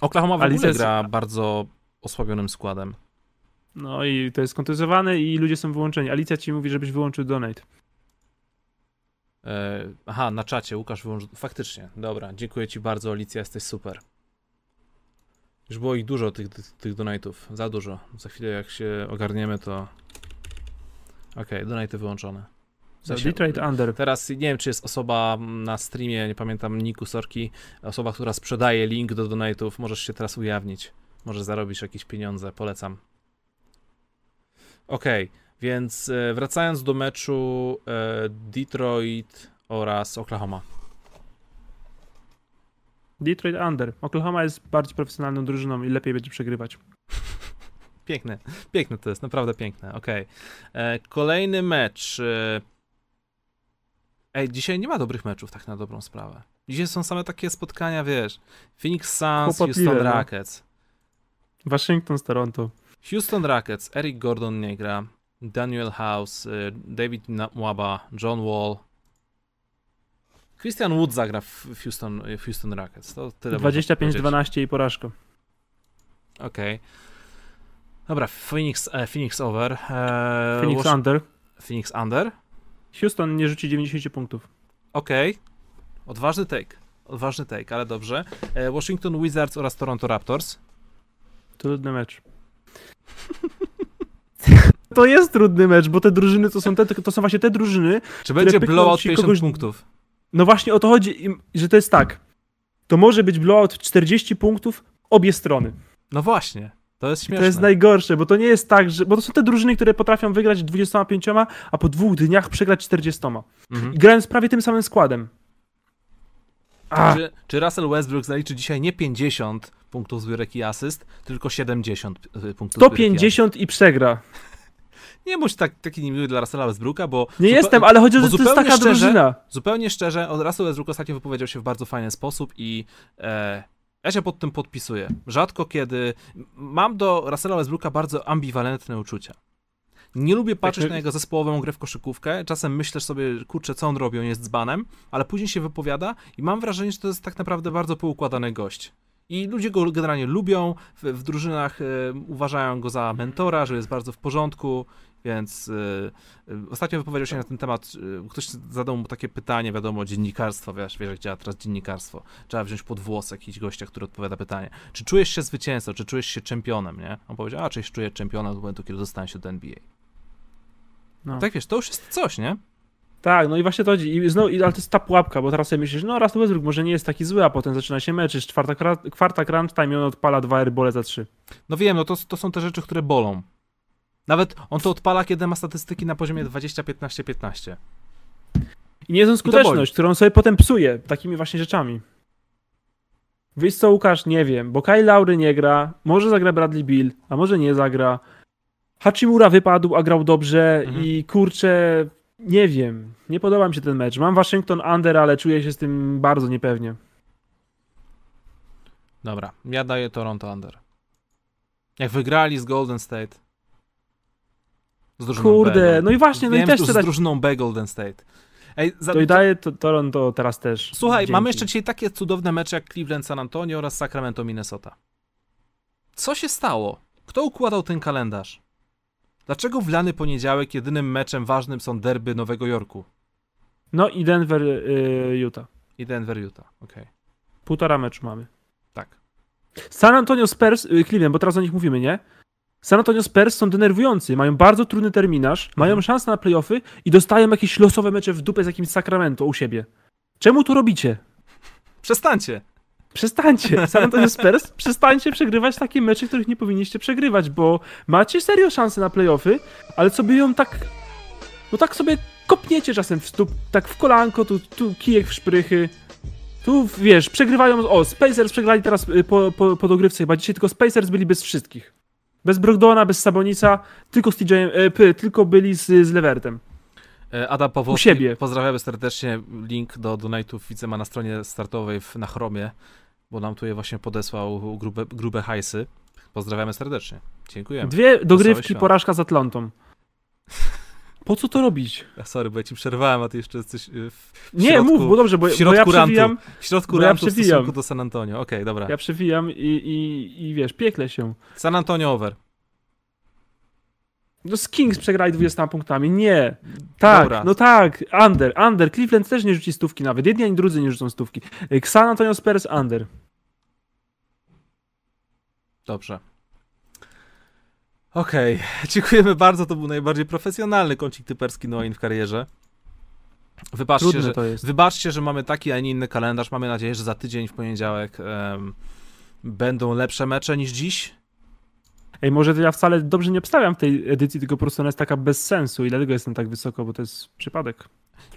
Oklahoma w ogóle jest- gra bardzo osłabionym składem. No i to jest kontuzjowane i ludzie są wyłączeni. Alicja ci mówi, żebyś wyłączył donate. E, aha, na czacie Łukasz wyłączył. Faktycznie, dobra. Dziękuję ci bardzo, Alicja, jesteś super. Już było ich dużo, tych, tych, tych donate'ów. Za dużo. Za chwilę, jak się ogarniemy, to. Okej, okay, donate'y wyłączone. W sensie, Detroit Under. Teraz nie wiem, czy jest osoba na streamie, nie pamiętam Niku Sorki, osoba, która sprzedaje link do donate'ów, możesz się teraz ujawnić. Może zarobisz jakieś pieniądze, polecam. Okej, więc e, wracając do meczu e, Detroit oraz Oklahoma. Detroit Under. Oklahoma jest bardziej profesjonalną drużyną i lepiej będzie przegrywać. Piękne, piękne to jest, naprawdę piękne, okej. E, Kolejny mecz. Ej, dzisiaj nie ma dobrych meczów, tak na dobrą sprawę. Dzisiaj są same takie spotkania, wiesz, Phoenix Suns, Houston no. Rockets. Waszyngton z Toronto. Houston Rockets, Eric Gordon nie gra, Daniel House, y, David Mwaba, John Wall. Christian Wood zagra w Houston, w Houston Rockets. To tyle można powiedzieć. 25-12 i porażka. Okej. Dobra, Phoenix, e, Phoenix over. E, Phoenix Wash- Under. Phoenix under. Houston nie rzuci 90 punktów. Okej. Odważny take. Odważny take, ale dobrze. E, Washington Wizards oraz Toronto Raptors. Trudny mecz. To jest trudny mecz, bo te drużyny to są, te, to są właśnie te drużyny. Czy będzie blowout ci 50 kogoś- punktów? No właśnie o to chodzi, że to jest tak. To może być blowout 40 punktów obie strony. No właśnie. To jest I śmieszne. to jest najgorsze, bo to nie jest tak, że. Bo to są te drużyny, które potrafią wygrać 25, a po dwóch dniach przegrać 40. Mhm. I grając prawie tym samym składem. A, Czy, czy Russell Westbrook zaliczy dzisiaj nie 50 punktów zbiórek i asyst, tylko 70 y, punktów zbiórek i 150 i przegra. Nie bądź tak, taki niemiły dla Russella Westbrooka, bo... Nie jestem, ale chodzi o to, że to jest taka szczerze- drużyna. Zupełnie szczerze, Russell Westbrook ostatnio wypowiedział się w bardzo fajny sposób i e, ja się pod tym podpisuję. Rzadko kiedy... Mam do Russella Westbrooka bardzo ambiwalentne uczucia. Nie lubię patrzeć my- na jego zespołową grę w koszykówkę. Czasem myślę sobie, kurczę, co on robi, on jest dzbanem, ale później się wypowiada i mam wrażenie, że to jest tak naprawdę bardzo poukładany gość. I ludzie go generalnie lubią, w, w drużynach e, uważają go za mentora, że jest bardzo w porządku, więc e, e, ostatnio wypowiedział się na ten temat, ktoś zadał mu takie pytanie, wiadomo, dziennikarstwo, wiesz, wiesz jak działa teraz dziennikarstwo. Trzeba wziąć pod włos jakiś gościa, który odpowiada pytanie. Czy czujesz się zwycięzcą, czy czujesz się czempionem, nie? On powiedział, a, czy się czuję czempionem do momentu, kiedy dostanę się do NBA. No. Tak wiesz, to już jest coś, nie? Tak, no i właśnie to chodzi. I znowu, ale to jest ta pułapka, bo teraz sobie myślisz, no raz Westbrook może nie jest taki zły, a potem zaczyna się mecz, jest czwarta, kwarta crunch time i on odpala dwa airbole za trzy. No wiem, no to, to są te rzeczy, które bolą. Nawet on to odpala, kiedy ma statystyki na poziomie 20, 15, 15. I nie jest on boli. skuteczność, którą sobie potem psuje takimi właśnie rzeczami. Wiesz co, Łukasz? Nie wiem, bo Kyle Laury nie gra, może zagra Bradley Bill, a może nie zagra. Hachimura wypadł, a grał dobrze Mhm. i kurczę, nie wiem, nie podoba mi się ten mecz. Mam Waszyngton under, ale czuję się z tym bardzo niepewnie. Dobra, ja daję Toronto Under. Jak wygrali z Golden State. Z Kurde, B, no i właśnie, no i też chcę z dać, drużyną B Golden State. Ej, za, to i daję to, Toronto teraz też. Słuchaj, Dzięki. mamy jeszcze dzisiaj takie cudowne mecze jak Cleveland San Antonio oraz Sacramento Minnesota. Co się stało? Kto układał ten kalendarz? Dlaczego w lany poniedziałek jedynym meczem ważnym są derby Nowego Jorku No i Denver, y, Utah. i Denver Utah? Okej, Półtora meczu mamy. tak. San Antonio Spurs, y, Cleveland, bo teraz o nich mówimy, nie? San Antonio Spurs są denerwujący, mają bardzo trudny terminarz, mają Mhm. szansę na playoffy i dostają jakieś losowe mecze w dupę z jakimś Sacramento u siebie. Czemu to robicie? Przestańcie! Przestańcie, San Antonio Spurs, przestańcie przegrywać takie mecze, których nie powinniście przegrywać, bo macie serio szansę na playoffy, ale sobie ją tak, no tak sobie kopniecie czasem w stóp, tak w kolanko, tu, tu kijek w szprychy. Tu, wiesz, przegrywają, o, Spacers przegrali teraz y, po, po, po dogrywce chyba, dzisiaj tylko Spacers byli bez wszystkich. Bez Brogdona, bez Sabonica, tylko z TJ, e, p, tylko byli z, z Levertem. E, Ada Pawłowski, U siebie. pozdrawiamy serdecznie. Link do donate'ów widzę ma na stronie startowej w, na Chromie, bo nam tu je właśnie podesłał grube, grube hajsy. Pozdrawiamy serdecznie. Dziękujemy. Dwie dogrywki, porażka z Atlantą. Po co to robić? Ja, sorry, bo ja ci przerwałem, a ty jeszcze jesteś y, w, Nie, środku, mów, bo dobrze, bo, w bo środku ja rantu. przewijam, w środku bo ja rantu w przewijam. stosunku do San Antonio. Okej, dobra. ja przewijam i, i, i wiesz, piekle się. San Antonio over. No z Kings przegrali 20 punktami, nie. Tak, Dobra. no tak, under, under. Cleveland też nie rzuci stówki nawet, jedni ani drudzy nie rzucą stówki. Y, San Antonio Spurs under. Dobrze. Okej, dziękujemy bardzo. To był najbardziej profesjonalny kącik typerski Noin w karierze. Wybaczcie, Trudne że, wybaczcie, że mamy taki, a nie inny kalendarz. Mamy nadzieję, że za tydzień w poniedziałek em, będą lepsze mecze niż dziś. Ej, może to ja wcale dobrze nie obstawiam w tej edycji, tylko po prostu ona jest taka bez sensu i dlatego jestem tak wysoko, bo to jest przypadek.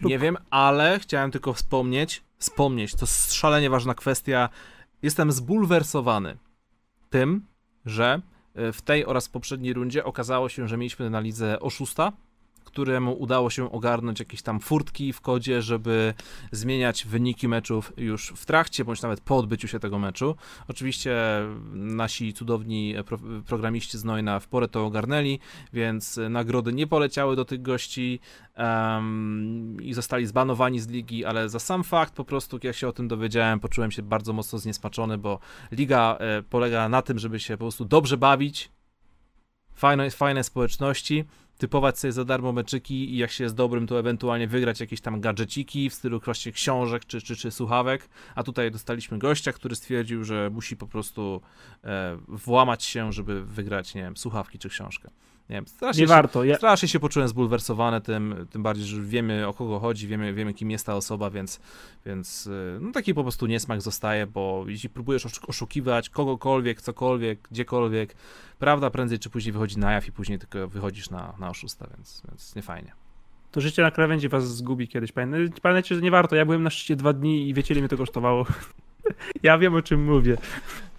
Lub- Nie wiem, ale chciałem tylko wspomnieć, wspomnieć, to szalenie ważna kwestia. Jestem zbulwersowany tym, że e, w tej oraz poprzedniej rundzie okazało się, że mieliśmy na lidze oszusta, któremu udało się ogarnąć jakieś tam furtki w kodzie, żeby zmieniać wyniki meczów już w trakcie, bądź nawet po odbyciu się tego meczu. Oczywiście nasi cudowni pro programiści z Noina w porę to ogarnęli, więc nagrody nie poleciały do tych gości um, i zostali zbanowani z ligi, ale za sam fakt po prostu, jak się o tym dowiedziałem, poczułem się bardzo mocno zniesmaczony, bo liga e, polega na tym, żeby się po prostu dobrze bawić, fajne, fajne społeczności, typować sobie za darmo meczyki i jak się jest dobrym, to ewentualnie wygrać jakieś tam gadżeciki w stylu właśnie książek czy, czy, czy słuchawek, a tutaj dostaliśmy gościa, który stwierdził, że musi po prostu e, włamać się, żeby wygrać, nie wiem, słuchawki czy książkę. Nie wiem, strasznie Nie się, warto. Ja, strasznie się poczułem zbulwersowany tym, tym bardziej, że wiemy o kogo chodzi, wiemy, wiemy kim jest ta osoba, więc, więc y, no taki po prostu niesmak zostaje, bo jeśli próbujesz oszu- oszukiwać kogokolwiek, cokolwiek, gdziekolwiek, prawda prędzej czy później wychodzi na jaw i później tylko wychodzisz na, na oszusta, więc, więc nie fajnie. to życie na krawędzi was zgubi kiedyś. Pamię- Pamiętajcie, że nie warto. Ja byłem na szczycie dwa dni i wiecie, ile mnie to kosztowało. ja wiem, o czym mówię.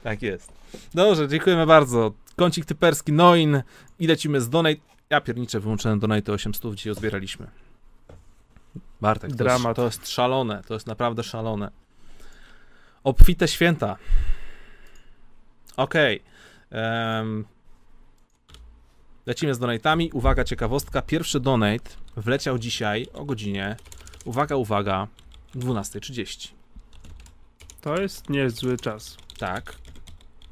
Tak jest. Dobrze, dziękujemy bardzo. Kącik typerski, Noin i lecimy z Donate. Ja pierniczę wyłączyłem Donate 800, gdzie ją zbieraliśmy. Bartek, to jest, to jest szalone, to jest naprawdę szalone. Obfite święta. Okej. Em, lecimy z donatami. Uwaga, ciekawostka. Pierwszy donate wleciał dzisiaj o godzinie, uwaga, uwaga, 12.30. To jest niezły czas. Tak.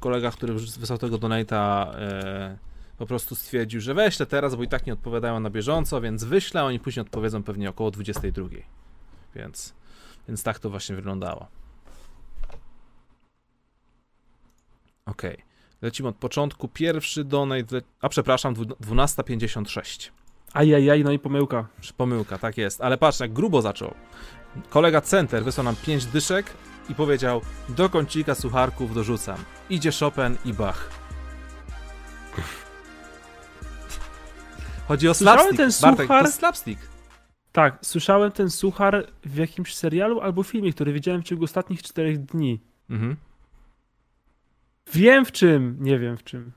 Kolega, który wysłał tego donata, e, po prostu stwierdził, że weźle teraz, bo i tak nie odpowiadają na bieżąco, więc wyślę, oni później odpowiedzą pewnie około 22. Więc, więc tak to właśnie wyglądało. Okej. Lecimy od początku. Pierwszy donate, a przepraszam, dwu- 12.56. Ajajaj, no i pomyłka. Pomyłka, tak jest. Ale patrz, jak grubo zaczął. Kolega Center wysłał nam 5 dyszek i powiedział: Do kącika sucharków dorzucam. Idzie Chopin i Bach. Chodzi o Słyszałem slapstick. ten Bartek, to suchar? jest slapstick. Tak, słyszałem ten suchar w jakimś serialu albo filmie, który widziałem w ciągu ostatnich czterech dni. Mhm. Wiem w czym, nie wiem w czym.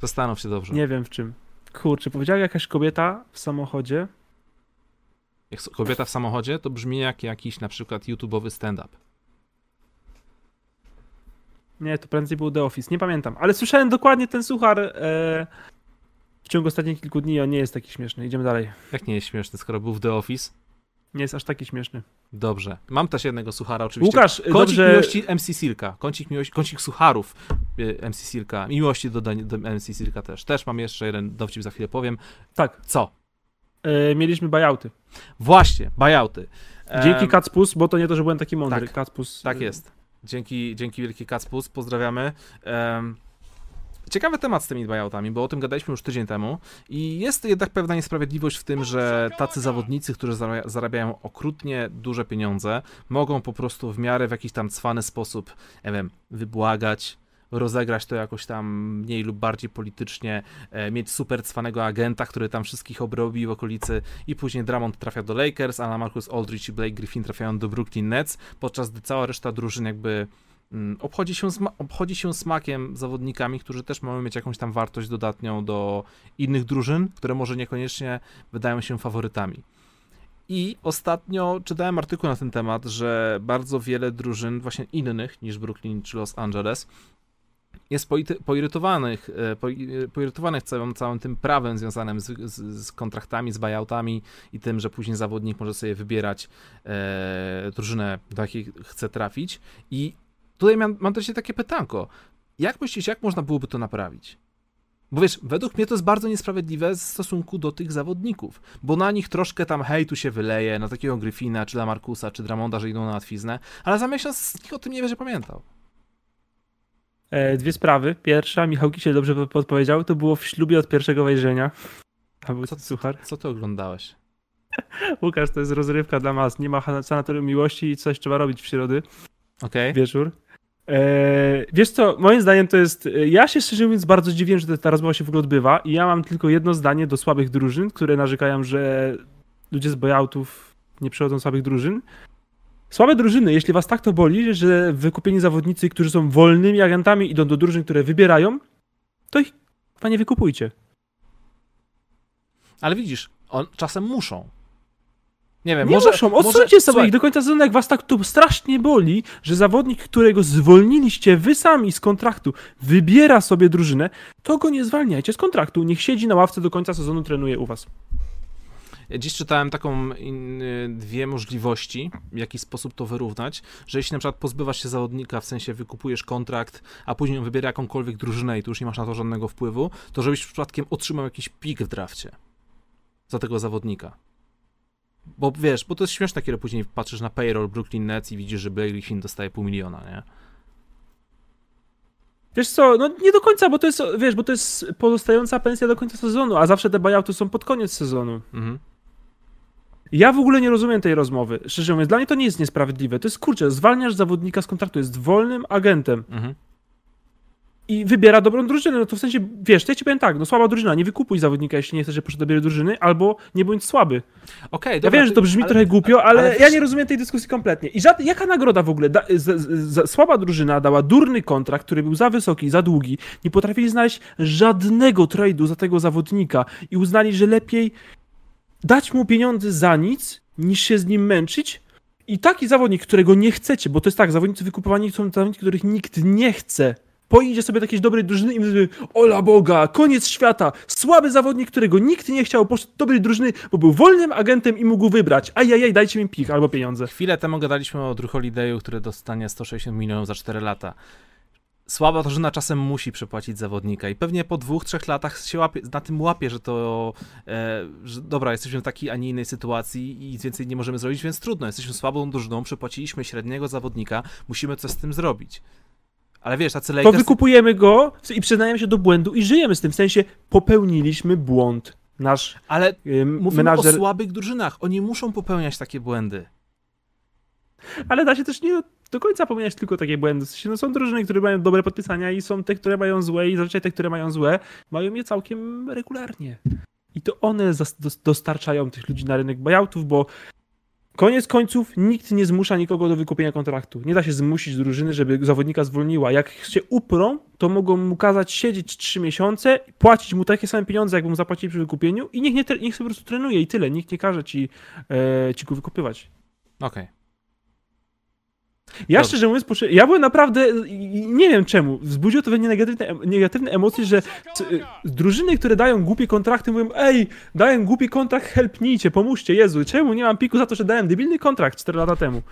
Zastanów się dobrze. Nie wiem w czym. Kurczę, powiedziała jakaś kobieta w samochodzie. Jak kobieta w samochodzie, to brzmi jak jakiś na przykład YouTube'owy stand-up. Nie, to prędzej był The Office, nie pamiętam. Ale słyszałem dokładnie ten suchar e, w ciągu ostatnich kilku dni. On nie jest taki śmieszny. Idziemy dalej. Jak nie jest śmieszny, skoro był w The Office? Nie jest aż taki śmieszny. Dobrze. Mam też jednego suchara oczywiście. Łukasz, Kącik dobrze. miłości MC Silka. Kącik, miłości, kącik sucharów y, MC Silka. Miłości do, do MC Silka też. Też mam jeszcze jeden dowcip, za chwilę powiem. Tak, Co? E, mieliśmy buyouty. Właśnie, buyouty. Dzięki Kacpus, bo to nie to, że byłem taki mądry. tak. Kacpus. Tak e, jest. Dzięki, dzięki wielki Kacpus, pozdrawiamy. Em, ciekawy temat z tymi buyoutami, bo o tym gadaliśmy już tydzień temu i jest jednak pewna niesprawiedliwość w tym, że tacy zawodnicy, którzy zarabia- zarabiają okrutnie duże pieniądze, mogą po prostu w miarę w jakiś tam cwany sposób, nie wiem, wybłagać, rozegrać to jakoś tam mniej lub bardziej politycznie, e, mieć super cwanego agenta, który tam wszystkich obrobi w okolicy i później Drummond trafia do Lakers, a na Marcus Aldridge i Blake Griffin trafiają do Brooklyn Nets, podczas gdy cała reszta drużyn jakby mm, obchodzi się, obchodzi się smakiem zawodnikami, którzy też mają mieć jakąś tam wartość dodatnią do innych drużyn, które może niekoniecznie wydają się faworytami. I ostatnio czytałem artykuł na ten temat, że bardzo wiele drużyn, właśnie innych niż Brooklyn czy Los Angeles, jest poirytowanych, e, poi- poirytowanych całym, całym tym prawem związanym z, z, z kontraktami, z buyoutami i tym, że później zawodnik może sobie wybierać e, drużynę, do jakiej chce trafić. I tutaj mam, mam też takie pytanko. Jak myślisz, jak można byłoby to naprawić? Bo wiesz, według mnie to jest bardzo niesprawiedliwe w stosunku do tych zawodników, bo na nich troszkę tam hejtu się wyleje, na takiego Griffina, czy Lamarcusa, czy Dramonda, że idą na łatwiznę, ale za miesiąc nikt o tym nie będzie pamiętał. E, dwie sprawy. Pierwsza, Michał Kisiel dobrze podpowiedział, to było w ślubie od pierwszego wejrzenia. A był Co- suchar. Co ty oglądałeś? Łukasz, to jest rozrywka dla mas. Nie ma sanatorium miłości i coś trzeba robić w środy, Okej. wieczór. Eee, wiesz co, moim zdaniem to jest. e, Ja się szczerze mówiąc bardzo dziwię, że ta- rozmowa się w ogóle odbywa i ja mam tylko jedno zdanie do słabych drużyn, które narzekają, że ludzie z buyoutów nie przechodzą słabych drużyn. Słabe drużyny, jeśli was tak to boli, że wykupieni zawodnicy, którzy są wolnymi agentami, idą do drużyn, które wybierają, to ich chyba nie wykupujcie. Ale widzisz, on, czasem muszą. Nie wiem, Nie może... muszą, może- odsuńcie sobie słuchaj, ich do końca sezonu, jak was tak to strasznie boli, że zawodnik, którego zwolniliście wy sami z kontraktu, wybiera sobie drużynę, to go nie zwalniajcie z kontraktu. Niech siedzi na ławce do końca sezonu, trenuje u was. Dziś czytałem taką in, y, dwie możliwości, w jaki sposób to wyrównać, że jeśli na przykład pozbywasz się zawodnika, w sensie wykupujesz kontrakt, a później on wybiera jakąkolwiek drużynę i tu już nie masz na to żadnego wpływu, to żebyś przypadkiem otrzymał jakiś pik w drafcie za tego zawodnika. Bo wiesz, bo to jest śmieszne, kiedy później patrzysz na payroll Brooklyn Nets i widzisz, że Blake Griffin dostaje pół miliona, nie? Wiesz co, no nie do końca, bo to jest, wiesz, bo to jest pozostająca pensja do końca sezonu, a zawsze te buyouty są pod koniec sezonu. Mhm. Ja w ogóle nie rozumiem tej rozmowy. Szczerze mówiąc, dla mnie to nie jest niesprawiedliwe. To jest kurczę, zwalniasz zawodnika z kontraktu, jest wolnym agentem. Mhm. i wybiera dobrą drużynę, no to w sensie, wiesz, to ja ci powiem tak, no słaba drużyna, nie wykupuj zawodnika, jeśli nie chcesz, żeby poszedł do dobrej drużyny, albo nie bądź słaby. Okej, Ja dobra, wiem, że to brzmi ale- trochę głupio, ale, ale ja nie rozumiem tej dyskusji kompletnie. I żad, jaka nagroda w ogóle? Da, z, z, z, słaba drużyna dała durny kontrakt, który był za wysoki, za długi, nie potrafili znaleźć żadnego trade'u za tego zawodnika i uznali, że lepiej dać mu pieniądze za nic, niż się z nim męczyć. I taki zawodnik, którego nie chcecie, bo to jest tak, zawodnicy wykupowani są zawodnicy, których nikt nie chce. Pojedzie sobie do jakiejś dobrej drużyny i mówi, ola Boga, koniec świata, słaby zawodnik, którego nikt nie chciał, poszedł do dobrej drużyny, bo był wolnym agentem i mógł wybrać. Ajajaj, dajcie mi pich albo pieniądze. Chwilę temu gadaliśmy o Drew Holidayu, który dostanie 160 milionów za 4 lata. Słaba drużyna czasem musi przepłacić zawodnika i pewnie po dwóch, trzech latach się łapie, na tym łapie, że to, e, że dobra, jesteśmy w takiej, a nie innej sytuacji i nic więcej nie możemy zrobić, więc trudno, jesteśmy słabą drużyną, przepłaciliśmy średniego zawodnika, musimy coś z tym zrobić. Ale wiesz, tacy To Lakers... wykupujemy go i przyznajemy się do błędu i żyjemy z tym, w sensie popełniliśmy błąd. Nasz Ale ym, mówimy menadżer... o słabych drużynach, oni muszą popełniać takie błędy. Ale da się też nie do końca popełniać tylko takie błędy. W sensie, no są drużyny, które mają dobre podpisania i są te, które mają złe i zazwyczaj te, które mają złe, mają je całkiem regularnie. I to one dostarczają tych ludzi na rynek buyoutów, bo koniec końców nikt nie zmusza nikogo do wykupienia kontraktu. Nie da się zmusić drużyny, żeby zawodnika zwolniła. Jak się uprą, to mogą mu kazać siedzieć 3 miesiące, płacić mu takie same pieniądze, jak mu zapłacili przy wykupieniu i niech, nie, niech sobie po prostu trenuje i tyle. Nikt nie każe ci, e, ci go wykupywać. Okej. Ja Dobrze. szczerze mówiąc, ja byłem naprawdę, nie wiem czemu, wzbudziło to we mnie negatywne, negatywne emocje, że drużyny, które dają głupie kontrakty, mówią, ej, daję głupi kontrakt, helpnijcie, pomóżcie, Jezu, czemu nie mam piku za to, że dałem debilny kontrakt 4 lata temu?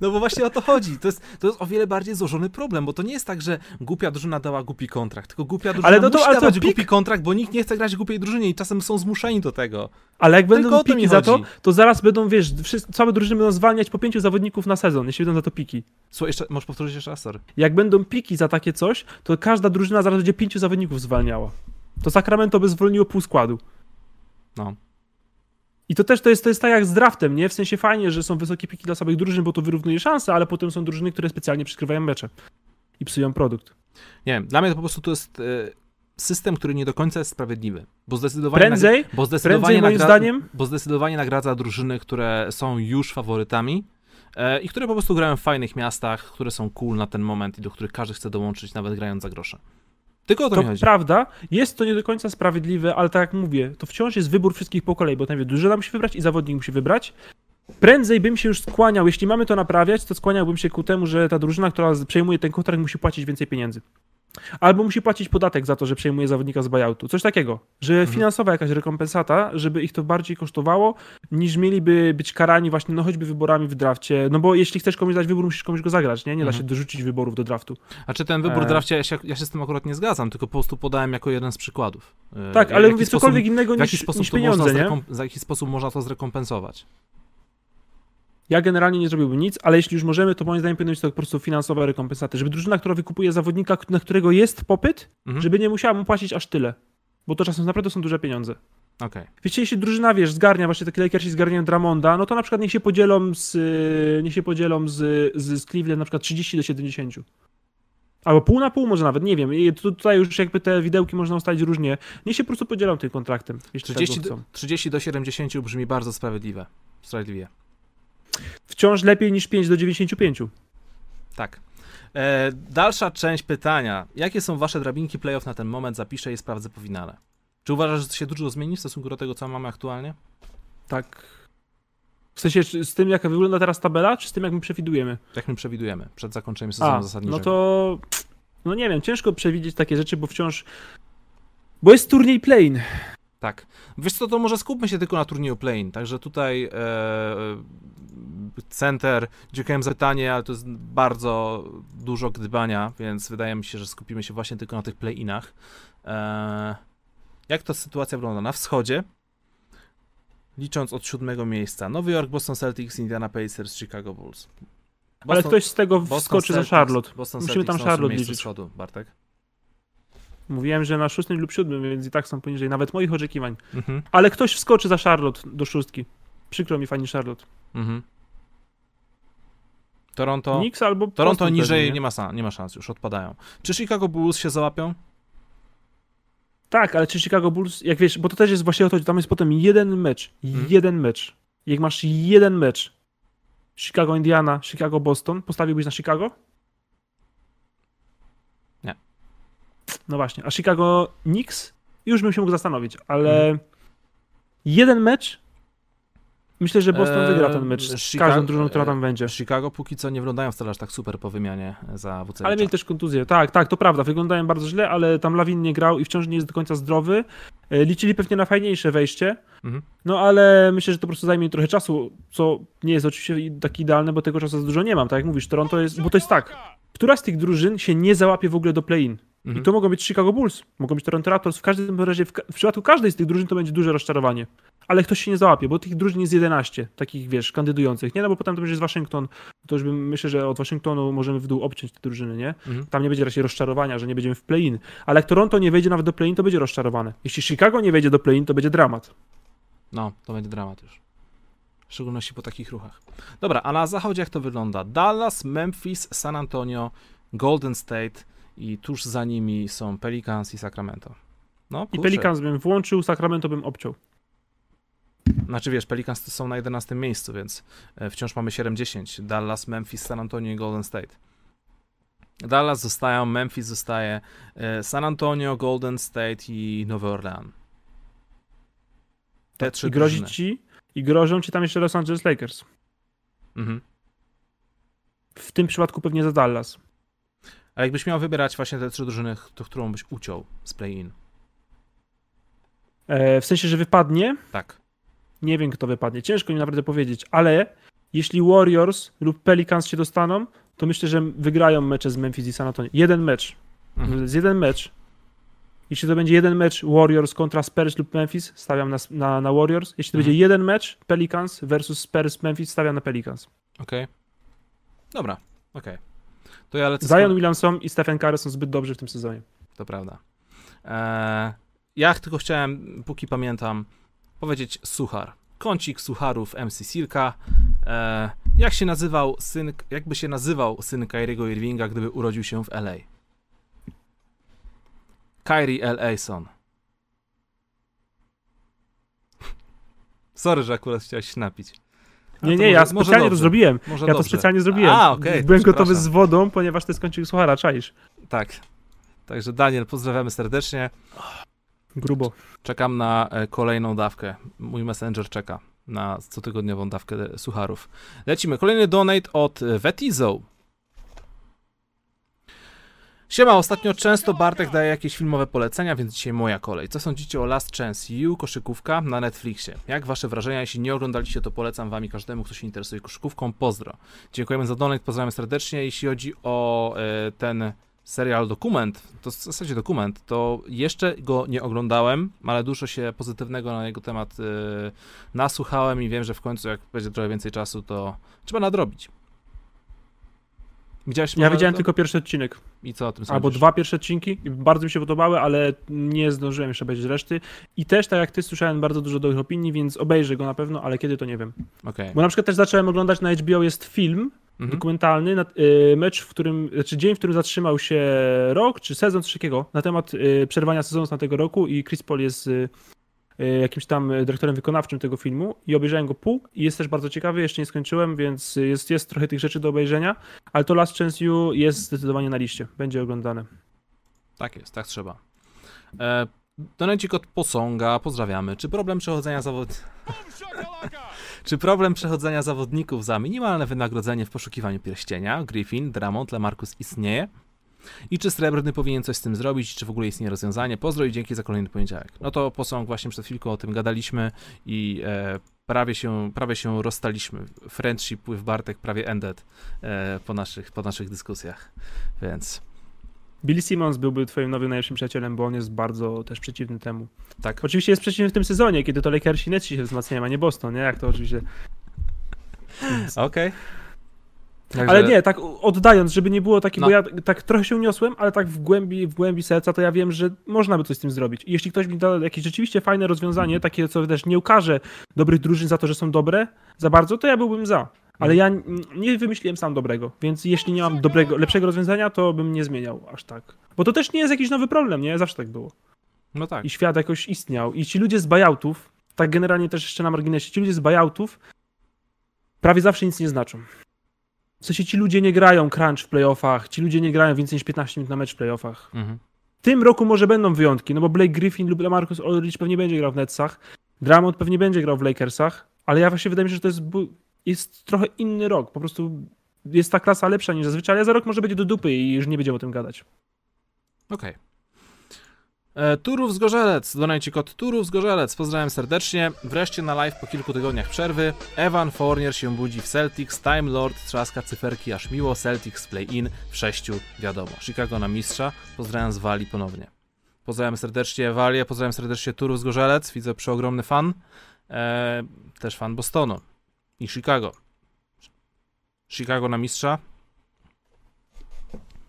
No bo właśnie o to chodzi. To jest, to jest o wiele bardziej złożony problem, bo to nie jest tak, że głupia drużyna dała głupi kontrakt, tylko głupia drużyna Ale no to- musi ale dawać pik- głupi kontrakt, bo nikt nie chce grać w głupiej drużynie i czasem są zmuszeni do tego. Ale jak Tylko będą piki za to, to zaraz będą, wiesz, wszyscy, całe drużyny będą zwalniać po pięciu zawodników na sezon, jeśli będą za to piki. Słuchaj, jeszcze, możesz powtórzyć jeszcze raz, sorry. Jak będą piki za takie coś, to każda drużyna zaraz będzie pięciu zawodników zwalniała. To Sacramento by zwolniło pół składu. No. I to też to jest, to jest tak jak z draftem, nie? W sensie fajnie, że są wysokie piki dla samych drużyn, bo to wyrównuje szanse, ale potem są drużyny, które specjalnie przykrywają mecze i psują produkt. Nie wiem, dla mnie to po prostu to jest e, system, który nie do końca jest sprawiedliwy, bo zdecydowanie, Prędzej, bo zdecydowanie, prędzej moim zdaniem, bo zdecydowanie nagradza drużyny, które są już faworytami e, i które po prostu grają w fajnych miastach, które są cool na ten moment i do których każdy chce dołączyć, nawet grając za grosze. Tylko o to, to prawda, jest to nie do końca sprawiedliwe, ale tak jak mówię, to wciąż jest wybór wszystkich po kolei, bo najpierw drużyna musi wybrać i zawodnik musi wybrać. Prędzej bym się już skłaniał, jeśli mamy to naprawiać, to skłaniałbym się ku temu, że ta drużyna, która przejmuje ten kontrakt, musi płacić więcej pieniędzy. Albo musi płacić podatek za to, że przejmuje zawodnika z buyoutu. Coś takiego, że Mhm. finansowa jakaś rekompensata, żeby ich to bardziej kosztowało, niż mieliby być karani właśnie, no choćby wyborami w drafcie. No bo jeśli chcesz komuś dać wybór, musisz komuś go zagrać, nie? Nie da Mhm. się dorzucić wyborów do draftu. A czy ten wybór E. w drafcie, ja się, ja się z tym akurat nie zgadzam, tylko po prostu podałem jako jeden z przykładów. E, Tak, ale mówię sposób- cokolwiek innego w jaki niż, sposób niż pieniądze, można nie? za jaki sposób można to zrekompensować? Ja generalnie nie zrobiłbym nic, ale jeśli już możemy, to moim zdaniem powinno być to po prostu finansowe rekompensaty. Żeby drużyna, która wykupuje zawodnika, na którego jest popyt, Mhm. żeby nie musiała mu płacić aż tyle. Bo to czasem naprawdę są duże pieniądze. Okej. Wiecie, jeśli drużyna, wiesz, zgarnia, właśnie takie Lakersi zgarniają Dramonda, no to na przykład niech się podzielą z, y, niech się podzielą z, z, z Cleveland na przykład 30 do 70. Albo pół na pół może nawet, nie wiem. I tu- tutaj już jakby te widełki można ustalić różnie. Niech się po prostu podzielą tym kontraktem, jeśli 30, tego do, chcą. 30 do 70 brzmi bardzo sprawiedliwe. Sprawiedliwie. Wciąż lepiej niż 5 do 95. Tak. E, dalsza część pytania. Jakie są wasze drabinki playoff na ten moment? Zapiszę i sprawdzę po finale. Czy uważasz, że to się dużo zmieni w stosunku do tego, co mamy aktualnie? Tak. W sensie z tym, jak wygląda teraz tabela, czy z tym, jak my przewidujemy? Jak my przewidujemy przed zakończeniem sezonu A, zasadniczego? no to... No nie wiem, ciężko przewidzieć takie rzeczy, bo wciąż... Bo jest turniej play-in. Tak. Wiesz co, to może skupmy się tylko na turnieju play-in. Także tutaj e, center, dziękuję za pytanie, ale to jest bardzo dużo gdybania, więc wydaje mi się, że skupimy się właśnie tylko na tych play-inach. E, jak to sytuacja wygląda? Na wschodzie, licząc od siódmego miejsca, Nowy Jork, Boston Celtics, Indiana Pacers, Chicago Bulls. Ale ktoś z tego Boston wskoczy za Celtics- Charlotte. Boston Musimy Celtics tam Charlotte liczyć. wschodu, Bartek. Mówiłem, że na szóstym lub siódmym, więc i tak są poniżej nawet moich oczekiwań. Mhm. Ale ktoś wskoczy za Charlotte do szóstki. Przykro mi fani Charlotte. Mhm. Toronto. Knicks albo Toronto niżej pewnie, nie ma, sa- nie ma szans, już odpadają. Czy Chicago Bulls się załapią? Tak, ale czy Chicago Bulls, jak wiesz, bo to też jest właśnie o to, tam jest potem jeden mecz. Mhm. Jeden mecz. Jak masz jeden mecz, Chicago Indiana, Chicago Boston, postawiłbyś na Chicago? Nie. No właśnie, a Chicago Knicks? Już bym się mógł zastanowić, ale Mhm. jeden mecz? Myślę, że Boston Eee, wygra ten mecz z Chicago- każdą drużyną, która tam będzie. Chicago póki co nie wyglądają wcale aż tak super po wymianie za Wucewicza. Ale mieli też kontuzję. Tak, tak, to prawda. Wyglądają bardzo źle, ale tam Lawin nie grał i wciąż nie jest do końca zdrowy. E, Liczyli pewnie na fajniejsze wejście. Mhm. No ale myślę, że to po prostu zajmie trochę czasu, co nie jest oczywiście tak idealne, bo tego czasu za dużo nie mam. Tak jak mówisz, Toronto jest. Bo to jest tak. Która z tych drużyn się nie załapie w ogóle do play-in? Mhm. I to mogą być Chicago Bulls, mogą być Toronto Raptors. W każdym razie, w, w przypadku każdej z tych drużyn to będzie duże rozczarowanie. Ale ktoś się nie załapie, bo tych drużyn jest 11, takich wiesz, kandydujących. Nie, no bo potem to będzie z Waszyngton. To już bym, myślę, że od Waszyngtonu możemy w dół obciąć te drużyny, nie? Mhm. Tam nie będzie raczej rozczarowania, że nie będziemy w play-in. Ale jak Toronto nie wejdzie nawet do play-in, to będzie rozczarowane. Jeśli Chicago nie wejdzie do play-in, to będzie dramat. No, to będzie dramat już. W szczególności po takich ruchach. Dobra, a na zachodzie jak to wygląda? Dallas, Memphis, San Antonio, Golden State i tuż za nimi są Pelicans i Sacramento. No, I. Pelicans bym włączył, Sacramento bym obciął. Znaczy wiesz, Pelicans są na 11 miejscu, więc e, wciąż mamy 7-10. Dallas, Memphis, San Antonio i Golden State. Dallas zostają, Memphis zostaje, e, San Antonio, Golden State i Nowy Orlean. Te trzy I grozi drużyny. ci, i grożą ci tam jeszcze Los Angeles Lakers. Mhm. W tym przypadku pewnie za Dallas. A jakbyś miał wybierać właśnie te trzy drużyny, to którą byś uciął z play-in? E, w sensie, że wypadnie, Tak. nie wiem kto wypadnie. Ciężko mi naprawdę powiedzieć, ale jeśli Warriors lub Pelicans się dostaną, to myślę, że wygrają mecze z Memphis i San Antonio. Jeden mecz. Mhm. jest jeden mecz. Jeśli to będzie jeden mecz Warriors kontra Spurs lub Memphis, stawiam na, na, na Warriors. Jeśli to Mhm. będzie jeden mecz Pelicans versus Spurs Memphis, stawiam na Pelicans. Okej. Dobra, okej. To ja lecę Zion Williamson i Stephen Curry są zbyt dobrzy w tym sezonie. To prawda. Eee, ja tylko chciałem, póki pamiętam, powiedzieć suchar. Kącik sucharów MC Silka. Eee, jak się nazywał syn, jakby się nazywał syn Kyriego Irvinga, gdyby urodził się w LA? Kyrie L. Ason. Sorry, że akurat chciałeś się napić. Nie, to nie, ja może- może specjalnie to dobrze. zrobiłem. Może Ja to dobrze. specjalnie zrobiłem. A, to Byłem gotowy z wodą, ponieważ to jest kącik suchara, czaisz. Tak. Także Daniel, pozdrawiamy serdecznie. Grubo. Czekam na e, kolejną dawkę. Mój messenger czeka na cotygodniową dawkę e, sucharów. Lecimy. Kolejny donate od e, Vetizo. Siema, ostatnio często Bartek daje jakieś filmowe polecenia, więc dzisiaj moja kolej. Co sądzicie o Last Chance You, koszykówka na Netflixie? Jak wasze wrażenia? Jeśli nie oglądaliście, to polecam wam i każdemu, kto się interesuje koszykówką. Pozdro. Dziękujemy za donate, pozdrawiam serdecznie. Jeśli chodzi o e, ten serial dokument, to w zasadzie dokument, to jeszcze go nie oglądałem, ale dużo się pozytywnego na jego temat e, nasłuchałem i wiem, że w końcu jak będzie trochę więcej czasu, to trzeba nadrobić. Widziałeś Ja widziałem to? tylko pierwszy odcinek. I co o tym sądzisz? Albo dwa pierwsze odcinki. Bardzo mi się podobały, ale nie zdążyłem jeszcze obejrzeć reszty. I też, tak jak ty, słyszałem bardzo dużo dobrych opinii, więc obejrzę go na pewno, ale kiedy to nie wiem. Okej. Bo na przykład też zacząłem oglądać na HBO jest film Mhm. dokumentalny, na, y, mecz, w którym, znaczy dzień, w którym zatrzymał się rok, czy sezon, takiego, na temat y, przerwania sezonu z tamtego roku i Chris Paul jest y, jakimś tam y, dyrektorem wykonawczym tego filmu i obejrzałem go pół i jest też bardzo ciekawy, jeszcze nie skończyłem, więc jest, jest trochę tych rzeczy do obejrzenia, ale to Last Chance You jest zdecydowanie na liście, będzie oglądane. Tak jest, tak trzeba. E, Donecik od Posąga, pozdrawiamy. Czy problem przechodzenia zawod... Czy problem przechodzenia zawodników za minimalne wynagrodzenie w poszukiwaniu pierścienia, Griffin, Dramont, Lamarcus istnieje? I czy Srebrny powinien coś z tym zrobić, czy w ogóle istnieje rozwiązanie? Pozdro i dzięki za kolejny poniedziałek. No to Posąg, właśnie przed chwilką o tym gadaliśmy i e, prawie, się, prawie się rozstaliśmy. Friendship with Bartek prawie ended e, po, naszych, po naszych dyskusjach, więc... Billy Simmons byłby twoim nowym najlepszym przyjacielem, bo on jest bardzo też przeciwny temu. Tak, Oczywiście jest przeciwny w tym sezonie, kiedy to Lakersi i Netsi się wzmacniają, a nie Boston, nie? Jak to oczywiście okej. Ale nie, tak oddając, żeby nie było takie, No. bo ja tak trochę się uniosłem, ale tak w głębi, w głębi serca, to ja wiem, że można by coś z tym zrobić. I jeśli ktoś mi da jakieś rzeczywiście fajne rozwiązanie, takie, co też nie ukaże dobrych drużyn za to, że są dobre, za bardzo, to ja byłbym za. Ale ja nie wymyśliłem sam dobrego, więc jeśli nie mam dobrego, lepszego rozwiązania, to bym nie zmieniał aż tak. Bo to też nie jest jakiś nowy problem, nie? Zawsze tak było. No tak. I świat jakoś istniał. I ci ludzie z buyoutów, tak generalnie też jeszcze na marginesie, ci ludzie z buyoutów prawie zawsze nic nie znaczą. W sensie ci ludzie nie grają crunch w playoffach, ci ludzie nie grają więcej niż 15 minut na mecz w playoffach. Mhm. W tym roku może będą wyjątki, no bo Blake Griffin lub Lamarcus Aldridge pewnie będzie grał w Netsach, Drummond pewnie będzie grał w Lakersach, ale ja właśnie wydaje mi się, że to jest, jest trochę inny rok. Po prostu jest ta klasa lepsza niż zazwyczaj, ale za rok może będzie do dupy i już nie będziemy o tym gadać. Okej. E, Turów z Gorzelec, donajcie kod Turów z Gorzelec, pozdrawiam serdecznie. Wreszcie na live po kilku tygodniach przerwy. Evan Fournier się budzi w Celtics, Time Lord trzaska cyferki aż miło, Celtics play-in w sześciu, wiadomo. Chicago na mistrza, pozdrawiam z Wali ponownie. Pozdrawiam serdecznie Walię, pozdrawiam serdecznie Turów z Gorzelec, widzę przeogromny fan. E, też fan Bostonu i Chicago. Chicago na mistrza.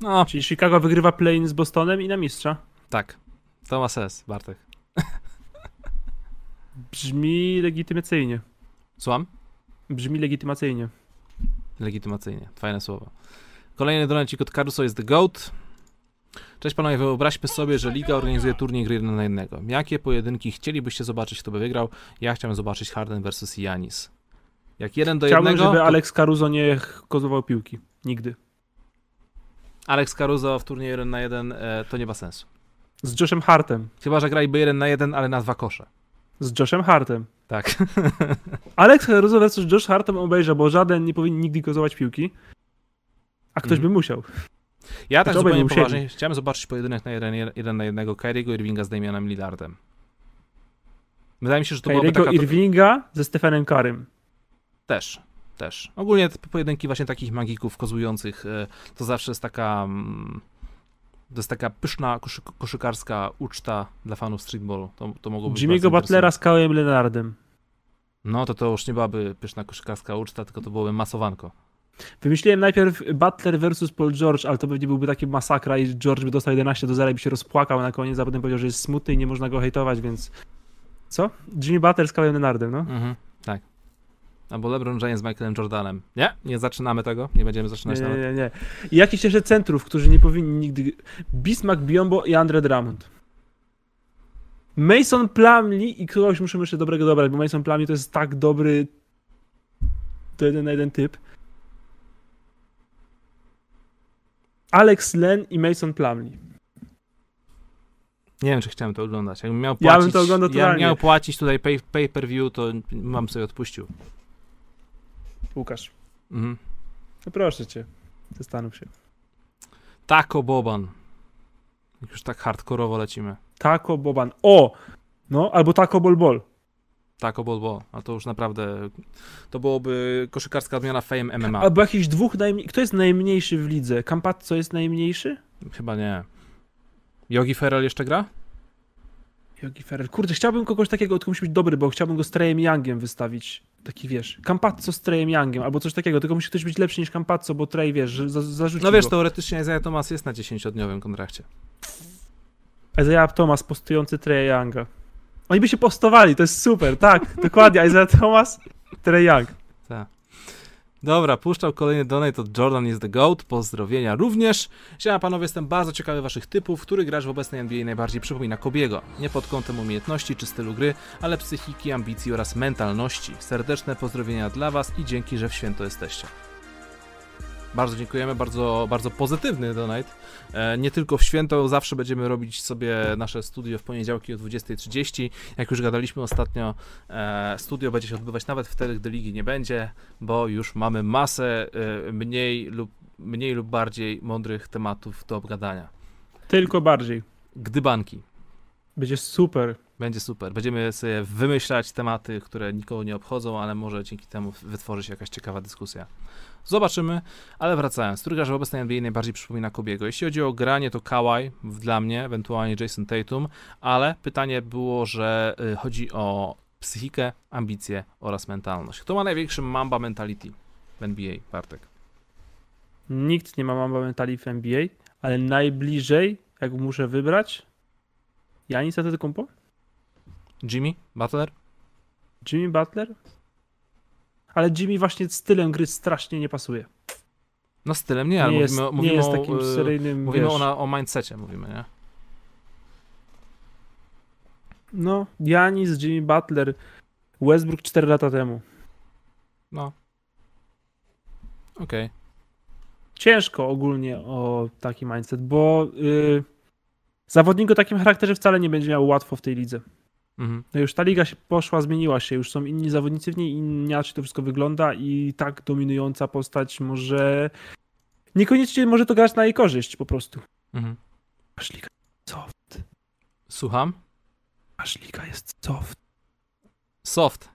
No, Czyli Chicago wygrywa play-in z Bostonem i na mistrza. tak. To ma sens, Bartek. Brzmi legitymacyjnie. Słucham? Brzmi legitymacyjnie. Legitymacyjnie. Fajne słowo. Kolejny donacik od Caruso jest The GOAT. Cześć panowie, wyobraźmy sobie, że liga organizuje turniej gry 1 na 1. Jakie pojedynki chcielibyście zobaczyć, kto by wygrał? Ja chciałem zobaczyć Harden versus Janis. Jak jeden do Chciałbym, jednego, żeby to Alex Caruso nie kozował piłki. Nigdy. Alex Caruso w turnieju 1 na 1 e, to nie ma sensu. Z Joshem Hartem. Chyba, że graliby 1 na 1, ale na dwa kosze. Z Joshem Hartem. Tak. Alex Caruso versus Josh Hartem obejrzę, bo żaden nie powinien nigdy kozować piłki. A ktoś Mhm. by musiał. Ja tak zupełnie poważnie chciałem zobaczyć pojedynek na 1, 1 na 1 Kyriego Irvinga z Damianem Lillardem. Wydaje mi się, że to byłaby Kyriego taka... Irvinga ze Stefanem Karym. Też, też. Ogólnie te pojedynki właśnie takich magików kozujących e, to zawsze jest taka mm, to jest taka pyszna koszy, koszykarska uczta dla fanów streetballu. To, to mogło być Jimmy'ego Butlera z Leonardem. interesujące. No to to już nie byłaby pyszna koszykarska uczta, tylko to byłoby masowanko. Wymyśliłem najpierw Butler versus Paul George, ale to pewnie byłby taki masakra i George by dostał 11 do 0 i by się rozpłakał na koniec, a potem powiedział, że jest smutny i nie można go hejtować, więc... Co? Jimmy Butler z Kawhi'em Leonardem, no. Mhm, tak. Albo LeBron James z Michaelem Jordanem. Nie, nie zaczynamy tego, nie będziemy Nie, zaczynać nie, nawet. nie, nie. I jakiś jeszcze centrów, którzy nie powinni nigdy... Bismack Biombo i Andre Drummond. Mason Plumlee i kogoś muszę jeszcze dobrego dobrać, bo Mason Plumlee to jest tak dobry to jeden na jeden typ. Alex Len i Mason Plumlee. Nie wiem, czy chciałem to oglądać. Jakbym miał Ja płacić, bym to oglądał totalnie. miał płacić tutaj pay, pay per view, to mam sobie odpuścił. Łukasz, Mhm. no proszę cię, zastanów się. Taco Boban. Jak już tak hardkorowo lecimy. Taco Boban. O! No, albo Taco Bol Bol. Taco Ball Ball. A to już naprawdę. To byłoby koszykarska odmiana Fame MMA. Albo jakiś dwóch najmniej... Kto jest najmniejszy w lidze? Campazzo jest najmniejszy? Chyba nie. Yogi Ferrell jeszcze gra? Yogi Ferrell. Kurde, chciałbym kogoś takiego, tylko musi być dobry, bo chciałbym go z Treyem Youngiem wystawić. Taki wiesz, Campazzo z Treyem Youngiem albo coś takiego, tylko musi ktoś być lepszy niż Campazzo, bo Trey wiesz, za, zarzuci No wiesz, go. teoretycznie Isaiah Thomas jest na 10-dniowym kontrakcie. Isaiah Thomas postujący Treya Younga. Oni by się postowali, to jest super, tak, dokładnie, Isaiah Thomas, Trey Young. Tak. Dobra, puszczał kolejny donate od Jordan is the GOAT. Pozdrowienia również. Siema panowie, jestem bardzo ciekawy waszych typów. Który gracz w obecnej NBA najbardziej przypomina Kobiego? Nie pod kątem umiejętności czy stylu gry, ale psychiki, ambicji oraz mentalności. Serdeczne pozdrowienia dla was i dzięki, że w święto jesteście. Bardzo dziękujemy, bardzo, bardzo pozytywny donate. E, nie tylko w święto, zawsze będziemy robić sobie nasze studio w poniedziałki o 20.30. Jak już gadaliśmy ostatnio, e, studio będzie się odbywać nawet wtedy, gdy ligi nie będzie, bo już mamy masę e, mniej lub, mniej lub bardziej mądrych tematów do obgadania. Tylko bardziej. Gdybanki. Będzie super. Będzie super. Będziemy sobie wymyślać tematy, które nikogo nie obchodzą, ale może dzięki temu wytworzy się jakaś ciekawa dyskusja. Zobaczymy, ale wracając. Gracz w obecnej NBA najbardziej przypomina Kobiego? Jeśli chodzi o granie, to Kawhi dla mnie, ewentualnie Jason Tatum, ale pytanie było, że y, chodzi o psychikę, ambicje oraz mentalność. Kto ma największy Mamba mentality w NBA, Bartek? Nikt nie ma Mamba Mentali w NBA, ale najbliżej, jak muszę wybrać, Janis Antetokounmpo? Jimmy? Butler? Jimmy Butler? Ale Jimmy właśnie stylem gry strasznie nie pasuje. No stylem nie, ale nie jest, mówimy, nie mówimy, jest takim y, seryjnym, mówimy wiesz, o, na, o mindsetie, mówimy, nie? No, Janis, Jimmy Butler, Westbrook 4 lata temu. No. Okej. Ciężko ogólnie o taki mindset, bo yy, zawodnik o takim charakterze wcale nie będzie miał łatwo w tej lidze. Mhm. No już ta liga się poszła, zmieniła się, już są inni zawodnicy w niej, inaczej to wszystko wygląda i tak dominująca postać może niekoniecznie może to grać na jej korzyść po prostu. Mhm. Aż liga soft, Słucham? aż liga jest soft. Soft.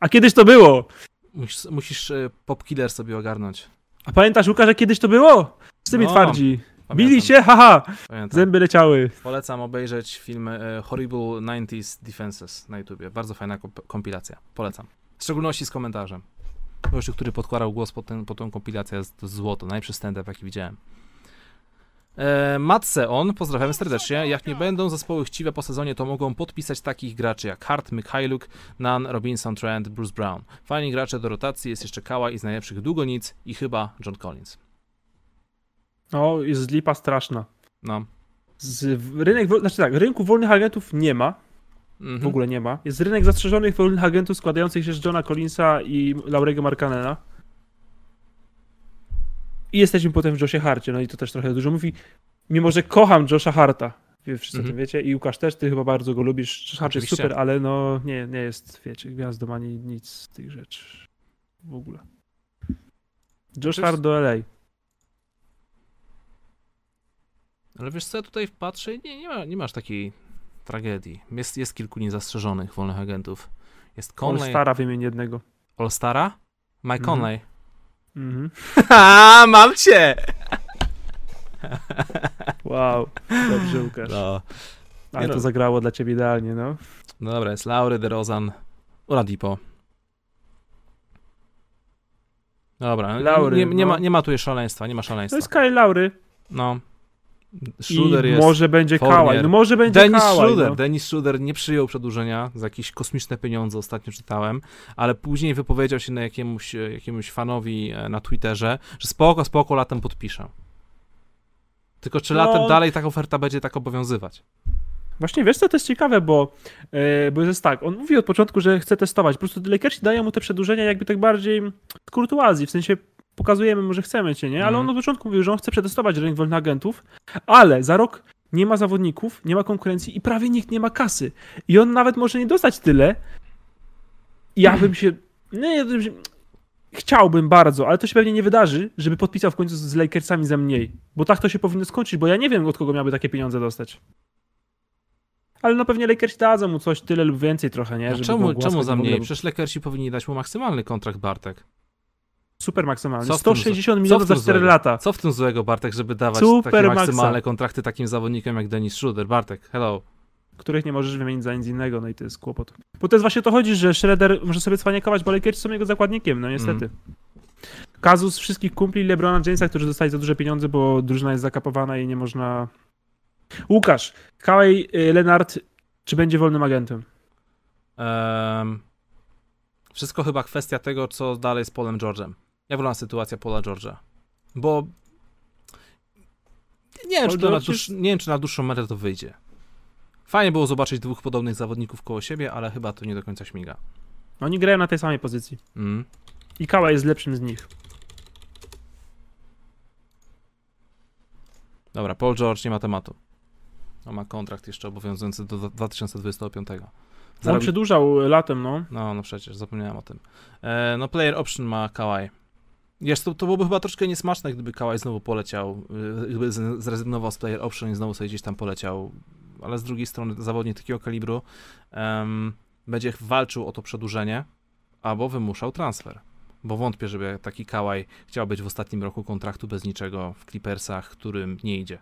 A kiedyś to było! Musisz, musisz y, Popkiller sobie ogarnąć. A pamiętasz Łukasz, że kiedyś to było? Z tymi No, twardzi. Pamiętam, Bili się, haha! Pamiętam. Zęby leciały. Polecam obejrzeć film y, Horrible 90s Defenses na YouTubie. Bardzo fajna komp- kompilacja. Polecam. W szczególności z komentarzem. Gościu, który podkładał głos pod, ten, pod tą kompilację jest to złoto. Najlepszy stand-up, jaki widziałem. E, Matse on, pozdrawiamy serdecznie. Jak nie będą zespoły chciwe po sezonie, to mogą podpisać takich graczy jak Hart, Mikhailuk, Nan, Robinson, Trent, Bruce Brown. Fajni gracze do rotacji, jest jeszcze Kała i z najlepszych długonic i chyba John Collins. O, jest lipa straszna. No. Z, rynek, znaczy tak, rynku wolnych agentów nie ma, Mhm. w ogóle nie ma. Jest rynek zastrzeżonych wolnych agentów składających się z Johna Collinsa i Laurego Markanena. I jesteśmy potem w Joshie Harcie, no i to też trochę dużo mówi. Mimo, że kocham Josha Harta, wszyscy o Mhm. tym wiecie, i Łukasz też, ty chyba bardzo go lubisz. Josh Hart jest super, ale no nie, nie jest, wiecie, gwiazdą ani nic z tych rzeczy w ogóle. Josh Hart do LA. Ale wiesz co, ja tutaj patrzę nie, nie, ma, nie masz takiej tragedii. Jest, jest kilku niezastrzeżonych wolnych agentów. Jest Conley, All-Stara wymień jednego. All-Stara? Mike Mhm. Conley. Mhm. Ha, mam cię! Wow, dobrze Łukasz. No. Ale to no. zagrało dla ciebie idealnie, no. no dobra, jest Laury, DeRozan, Oladipo. Dobra, Laury, nie, nie, no. ma, nie ma tu jeszcze szaleństwa, nie ma To szaleństwa. jest Kyle Laury. No. Schroeder I może będzie. Kałaj. No może będzie Dennis Kałaj. Schroeder. No. Dennis Schroeder nie przyjął przedłużenia za jakieś kosmiczne pieniądze, ostatnio czytałem, ale później wypowiedział się na jakiemuś, e, jakiemuś fanowi e, na Twitterze, że spoko, spoko, latem podpiszę. Tylko czy No. latem dalej taka oferta będzie tak obowiązywać? Właśnie wiesz co, to jest ciekawe, bo, e, bo jest tak, on mówi od początku, że chce testować. Po prostu Lakersi dają mu te przedłużenia jakby tak bardziej kurtuazji, w sensie pokazujemy mu, że chcemy cię, nie? Ale Mhm. on od początku mówił, że on chce przetestować rynek wolnych agentów, ale za rok nie ma zawodników, nie ma konkurencji i prawie nikt nie ma kasy. I on nawet może nie dostać tyle. Ja bym się... Nie, się chciałbym bardzo, ale to się pewnie nie wydarzy, żeby podpisał w końcu z Lakersami za mniej. Bo tak to się powinno skończyć, bo ja nie wiem, od kogo miałby takie pieniądze dostać. Ale no pewnie Lakersi dadzą mu coś tyle lub więcej trochę, nie? Żeby czemu, czemu za mniej? Przecież Lakersi powinni dać mu maksymalny kontrakt, Bartek. Super maksymalny. Co w tym 160 co milionów za 4 złego? lata. Co w tym złego, Bartek, żeby dawać Super takie maksa. maksymalne kontrakty takim zawodnikom jak Dennis Schroeder? Bartek, hello. których nie możesz wymienić za nic innego, no i to jest kłopot. Bo to jest właśnie to chodzi, że Shredder może sobie cwanikować, bo Lakersi są jego zakładnikiem, no niestety. Kazus wszystkich kumpli LeBrona Jamesa, którzy dostali za duże pieniądze, bo drużyna jest zakapowana i nie można... Łukasz, Kawhi y, Leonard, czy będzie wolnym agentem? Em, wszystko chyba kwestia tego, co dalej z Polem George'em. Jak wygląda sytuacja Pola George'a? Bo nie wiem, Paul czy na dłuż... nie wiem, czy na dłuższą metę to wyjdzie. Fajnie było zobaczyć dwóch podobnych zawodników koło siebie, ale chyba to nie do końca śmiga. Oni grają na tej samej pozycji. Mm. I Kawhi jest lepszym z nich. Dobra, Paul George nie ma tematu. On ma kontrakt jeszcze obowiązujący do 2025. On Zarobi- przedłużał latem, no. No, no przecież, zapomniałem o tym. E, no, player option ma Kawhi. Jest, to, to byłoby chyba troszkę niesmaczne, gdyby Kawhi znowu poleciał, gdyby zrezygnował z player option i znowu sobie gdzieś tam poleciał. Ale z drugiej strony zawodnik takiego kalibru em, będzie walczył o to przedłużenie albo wymuszał transfer. Bo wątpię, żeby taki Kawhi chciał być w ostatnim roku kontraktu bez niczego w Clippersach, którym nie idzie.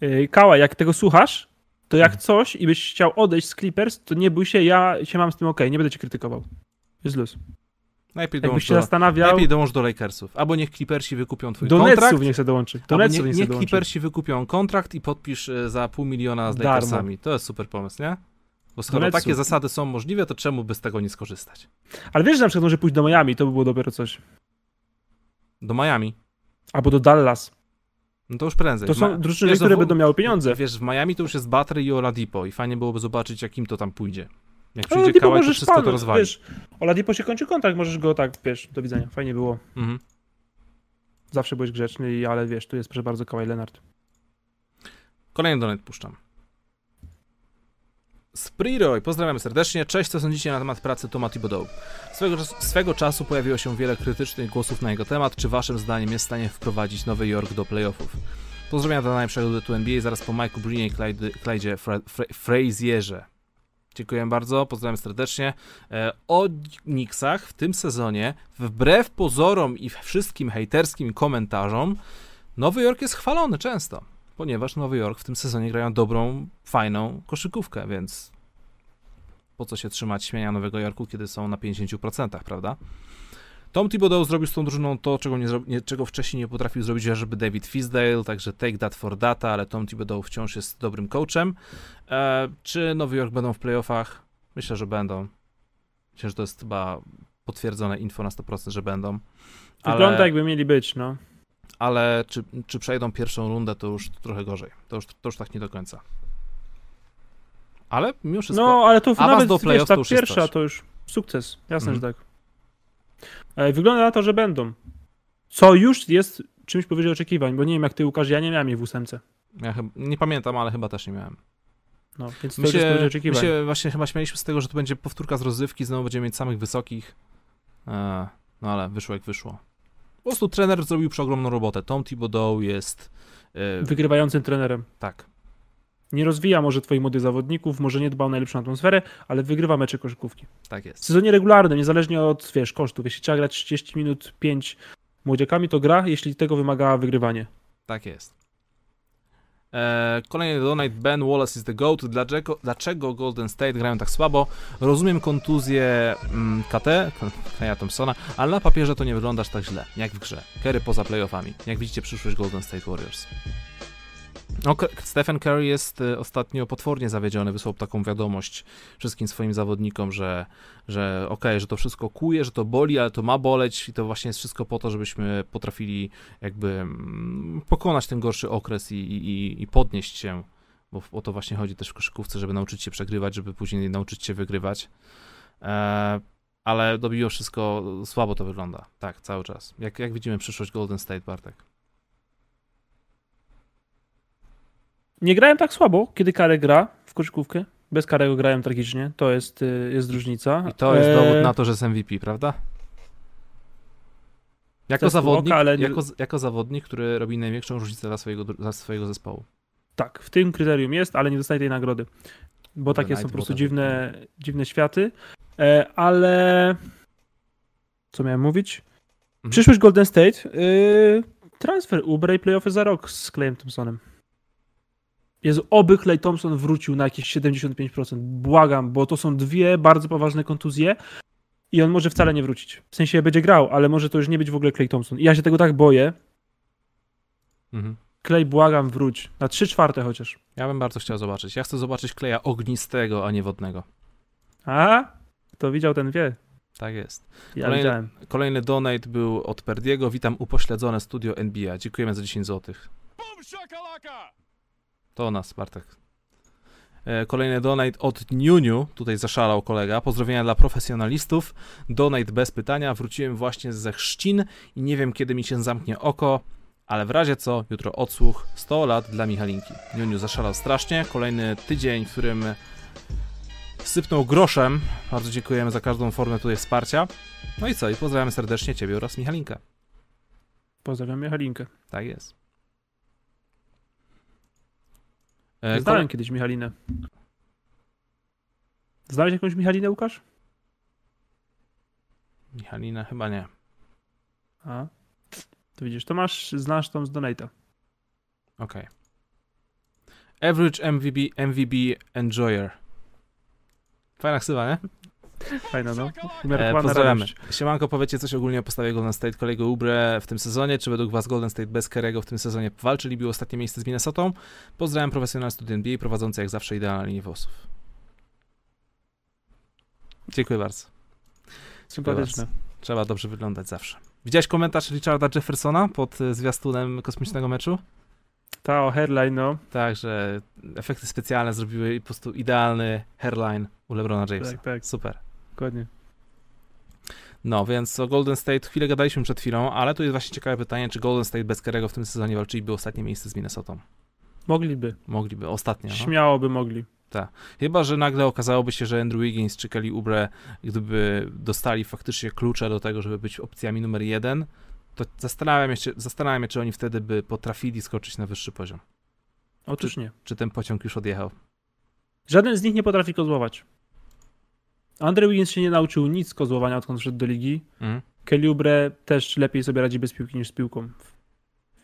Yy, Kała, jak tego słuchasz, to jak Mhm. coś i byś chciał odejść z Clippers, to nie bój się, ja się mam z tym okej, nie będę cię krytykował. Jest luz. Najlepiej Jakbyś dołącz się do, zastanawiał, najlepiej dołącz do Lakersów. Albo niech Clippersi wykupią twój do kontrakt. Netsów niech się dołączy. Do Netsów nie, niech dołączy. Clippersi wykupią kontrakt i podpisz e, za pół miliona z Darmo. Lakersami. To jest super pomysł, nie? Bo skoro takie zasady są możliwe, to czemu by z tego nie skorzystać? Ale wiesz, że na przykład może pójść do Miami, to by było dopiero coś. Do Miami. Albo do Dallas. No to już prędzej. To W Ma- są drużyny, wiesz, które w- będą miały pieniądze. Wiesz, w Miami to już jest Butler i Oladipo i fajnie byłoby zobaczyć, jak im to tam pójdzie. Jak przyjdzie Oladipo Kawhi, to wszystko to rozwali. Wiesz, Oladipo się kończy kontrakt, możesz go tak, wiesz, do widzenia. Fajnie było. Mhm. Zawsze byłeś grzeczny, ale wiesz, tu jest proszę bardzo Kawhi Leonard. Kolejny donet puszczam. Spriroy, pozdrawiam serdecznie. Cześć, co sądzicie na temat pracy Toma Thibodeau? Swego, swego czasu pojawiło się wiele krytycznych głosów na jego temat. Czy waszym zdaniem jest w stanie wprowadzić Nowy Jork do playoffów? Pozdrowienia dla najlepszego duetu NBA, zaraz po Mike'u Breenie i Clyde, Clydzie Fra, Fra, Frazierze. Dziękuję bardzo, pozdrawiam serdecznie. E, o Knicksach w tym sezonie, wbrew pozorom i wszystkim hejterskim komentarzom, Nowy Jork jest chwalony często ponieważ Nowy Jork w tym sezonie grają dobrą, fajną koszykówkę, więc po co się trzymać śmienia Nowego Jorku, kiedy są na 50%, prawda? Tom Thibodeau zrobił z tą drużyną to, czego, nie, nie, czego wcześniej nie potrafił zrobić chociażby David Fisdale, także take that for data, ale Tom Thibodeau wciąż jest dobrym coachem. E, czy Nowy Jork będą w playoffach? Myślę, że będą. Myślę, że to jest chyba potwierdzone info na 100%, że będą. Wygląda jakby mieli być, no. ale czy, czy przejdą pierwszą rundę, to już trochę gorzej. To już, to już tak nie do końca. Ale mimo wszystko. No, ale to Awans nawet do wiesz, ta to już pierwsza to już sukces. Jasne, Mhm. że tak. E, Wygląda na to, że będą. Co już jest czymś powyżej oczekiwań, bo nie wiem jak ty Łukasz, ja nie miałem jej w ósemce. Ja chyba, nie pamiętam, ale chyba też nie miałem. No, więc to My już jest powyżej się, my oczekiwań. się właśnie chyba śmialiśmy z tego, że to będzie powtórka z rozrywki, znowu będziemy mieć samych wysokich. E, no ale wyszło jak wyszło. Po prostu trener zrobił przeogromną robotę. Tom Thibodeau jest. E, Wygrywającym trenerem. tak. Nie rozwija może twoich młodych zawodników, może nie dba o najlepszą atmosferę, ale wygrywa mecze koszykówki. Tak W jest. sezonie regularnym, niezależnie od, wiesz, kosztów. Jeśli trzeba grać 30 minut 5 młodziakami, to gra, jeśli tego wymaga wygrywanie. Tak jest. E, kolejny donate. Ben Wallace is the GOAT. Dlaczego, dlaczego Golden State grają tak słabo? Rozumiem kontuzję mm, KT, Kleja Thompsona, ale na papierze to nie wygląda aż tak źle, jak w grze. Kerry poza playoffami. Jak widzicie przyszłość Golden State Warriors. No, Stephen Curry jest e, ostatnio potwornie zawiedziony. Wysłał taką wiadomość wszystkim swoim zawodnikom, że, że okej, że to wszystko kuje, że to boli, ale to ma boleć i to właśnie jest wszystko po to, żebyśmy potrafili jakby mm, pokonać ten gorszy okres i, i, i podnieść się, bo o to właśnie chodzi też w koszykówce, żeby nauczyć się przegrywać, żeby później nauczyć się wygrywać. E, ale dobiło wszystko, słabo to wygląda, tak, cały czas. Jak, jak widzimy przyszłość Golden State, Bartek? Nie grałem tak słabo, kiedy Karę gra w koszykówkę. Bez Karego grałem tragicznie, to jest, y, jest różnica. I to jest E, dowód na to, że jest MVP, prawda? Jako zawodnik, oka, ale jako, jako zawodnik, który robi największą różnicę dla swojego, dla swojego zespołu. Tak, w tym kryterium jest, ale nie dostaje tej nagrody. Bo Może takie są Night po prostu dziwne, dziwne światy. E, ale. Co miałem mówić? Mhm. Przyszłość Golden State. Y, transfer Uber i playoffy za rok z Clayem Thompsonem. Jezu, oby Clay Thompson wrócił na jakieś 75%. Błagam, bo to są dwie bardzo poważne kontuzje i on może wcale nie wrócić. W sensie będzie grał, ale może to już nie być w ogóle Clay Thompson. I ja się tego tak boję. Mhm. Clay, błagam, wróć. Na 3 czwarte chociaż. Ja bym bardzo chciał zobaczyć. Ja chcę zobaczyć kleja ognistego, a nie wodnego. A? Kto widział, ten wie. Tak jest. Ja Kolejny- widziałem. Kolejny donate był od Perdiego. Witam upośledzone studio NBA. Dziękujemy za 10 zł. To nas, Bartek. E, Kolejny donate od Niuniu. Tutaj zaszalał kolega. Pozdrowienia dla profesjonalistów. Donate bez pytania. Wróciłem właśnie ze chrzcin i nie wiem kiedy mi się zamknie oko. Ale w razie co, jutro odsłuch 100 lat dla Michalinki. Niuniu zaszalał strasznie. Kolejny tydzień, w którym sypnął groszem. Bardzo dziękujemy za każdą formę tutaj wsparcia. No i co? I pozdrawiamy serdecznie Ciebie oraz Michalinkę. Pozdrawiam Michalinkę. Tak jest. E, Znałem kole- kiedyś Michalinę. Znałeś jakąś Michalinę, Łukasz? Michalina chyba nie. A. To widzisz, to masz, znasz tą z Donata. Okej. Average MVB, MVB Enjoyer. Fajna ksywa, nie? Fajna, no. E, pozdrawiamy. radość. Siemanko, powiedzcie coś ogólnie o postawie Golden State kolego Ubre w tym sezonie. Czy według was Golden State bez Kerego w tym sezonie walczyliby o ostatnie miejsce z Minnesotą? Pozdrawiam profesjonalny student NBA prowadzący jak zawsze idealna linię włosów. Dziękuję bardzo. Sympatyczne. Trzeba dobrze wyglądać zawsze. Widziałeś komentarz Richarda Jeffersona pod e, zwiastunem kosmicznego meczu? Ta o hairline, no. Tak, że efekty specjalne zrobiły po prostu idealny hairline u LeBrona Jamesa. Tak, tak, Super. Dokładnie. No, więc o Golden State chwilę gadaliśmy przed chwilą, ale tu jest właśnie ciekawe pytanie, czy Golden State bez Kerego w tym sezonie walczyliby ostatnie miejsce z Minnesotą. Mogliby. Mogliby, ostatnio. No. Śmiało by mogli. Chyba, że nagle okazałoby się, że Andrew Wiggins czy Kelly Oubre, gdyby dostali faktycznie klucze do tego, żeby być opcjami numer jeden, to zastanawiam się, zastanawiam się, czy oni wtedy by potrafili skoczyć na wyższy poziom. Otóż nie. Czy ten pociąg już odjechał. Żaden z nich nie potrafi kozłować. Andre Wiggins się nie nauczył nic kozłowania, odkąd wszedł do ligi. Kelly Oubre też lepiej sobie radzi bez piłki niż z piłką.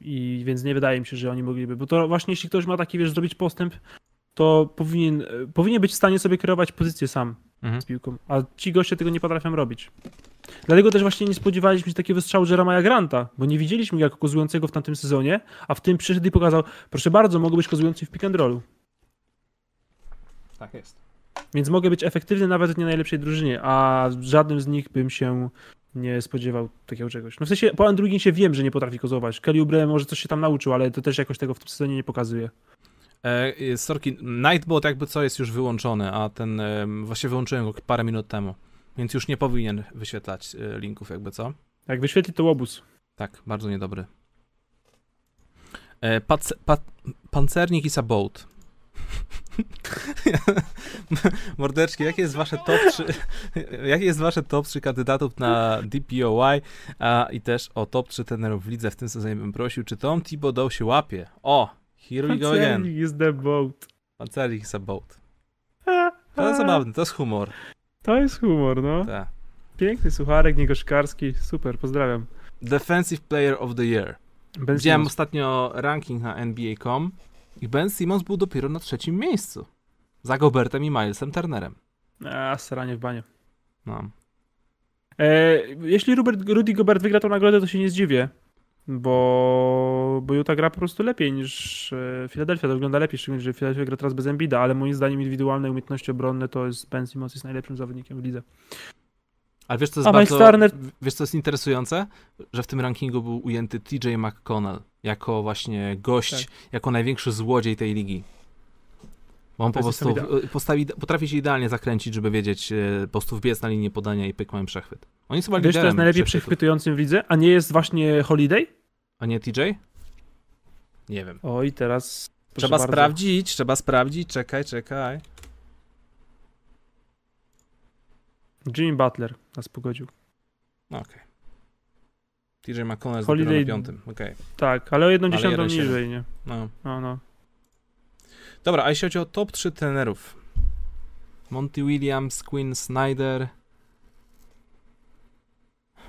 I więc nie wydaje mi się, że oni mogliby. Bo to właśnie jeśli ktoś ma taki, wiesz, zrobić postęp, to powinien, powinien być w stanie sobie kierować pozycję sam Mhm. z piłką. A ci goście tego nie potrafią robić. Dlatego też właśnie nie spodziewaliśmy się takiego strzału Jeremiah Granta, bo nie widzieliśmy go jako kozującego w tamtym sezonie, a w tym przyszedł i pokazał, proszę bardzo, mogę być kozujący w pick and rollu. Tak jest. Więc mogę być efektywny nawet w nie najlepszej drużynie, a żadnym z nich bym się nie spodziewał takiego czegoś. No w sensie po Andrew się wiem, że nie potrafi kozować. Kelly Oubre może coś się tam nauczył, ale to też jakoś tego w tym sezonie nie pokazuje. E, e, Sorki, Nightbot jakby co jest już wyłączony, a ten, e, właśnie wyłączyłem go parę minut temu, więc już nie powinien wyświetlać e, linków jakby co. Jak wyświetli to łobuz. Tak, bardzo niedobry. E, pac, pa, pancernik i sabout. Mordeczki, jakie jest wasze top 3, jakie jest wasze top 3 kandydatów na DPOY a, i też o top 3 trenerów w lidze w tym sezonie bym prosił, czy Tom Thibodeau się łapie? O, here we go again. Is the boat. Pancernik i sabout. To jest zabawne, to jest humor. To jest humor, no. Tak. Piękny sucharek, niegoszkarski. Super, pozdrawiam. Defensive Player of the Year. Widziałem ostatnio ranking na NBA.com i Ben Simmons był dopiero na trzecim miejscu. Za Gobertem i Milesem Turnerem. A, staranie w banie. No. E, jeśli Robert, Rudy Gobert wygra tą nagrodę, to się nie zdziwię, bo, bo Utah gra po prostu lepiej niż e, Philadelphia. To wygląda lepiej, szczególnie, że Philadelphia gra teraz bez Embida, ale moim zdaniem indywidualne umiejętności obronne to jest Ben Simmons jest najlepszym zawodnikiem w lidze. Ale wiesz, co jest A bardzo... Miles Turner- Wiesz, co jest interesujące? Że w tym rankingu był ujęty TJ McConnell jako właśnie gość, Tak. jako największy złodziej tej ligi. Bo on po prostu postawi, potrafi się idealnie zakręcić, żeby wiedzieć, e, po prostu wbiec na linię podania i pyk, mamy przechwyt. On jest chyba Wiesz, kto jest najlepiej przechwytującym w lidze, a nie jest właśnie Holiday? A nie TJ? Nie wiem. Oj, teraz... Trzeba bardzo. sprawdzić, trzeba sprawdzić, czekaj, czekaj. Jimmy Butler nas pogodził. No, Okej. TJ McConnell jest Holiday- na piątym, okej. Tak, ale o jedną dziesiątą 1,7. niżej, nie? No. No, no. Dobra, a jeśli chodzi o top 3 trenerów. Monty Williams, Quinn Snyder,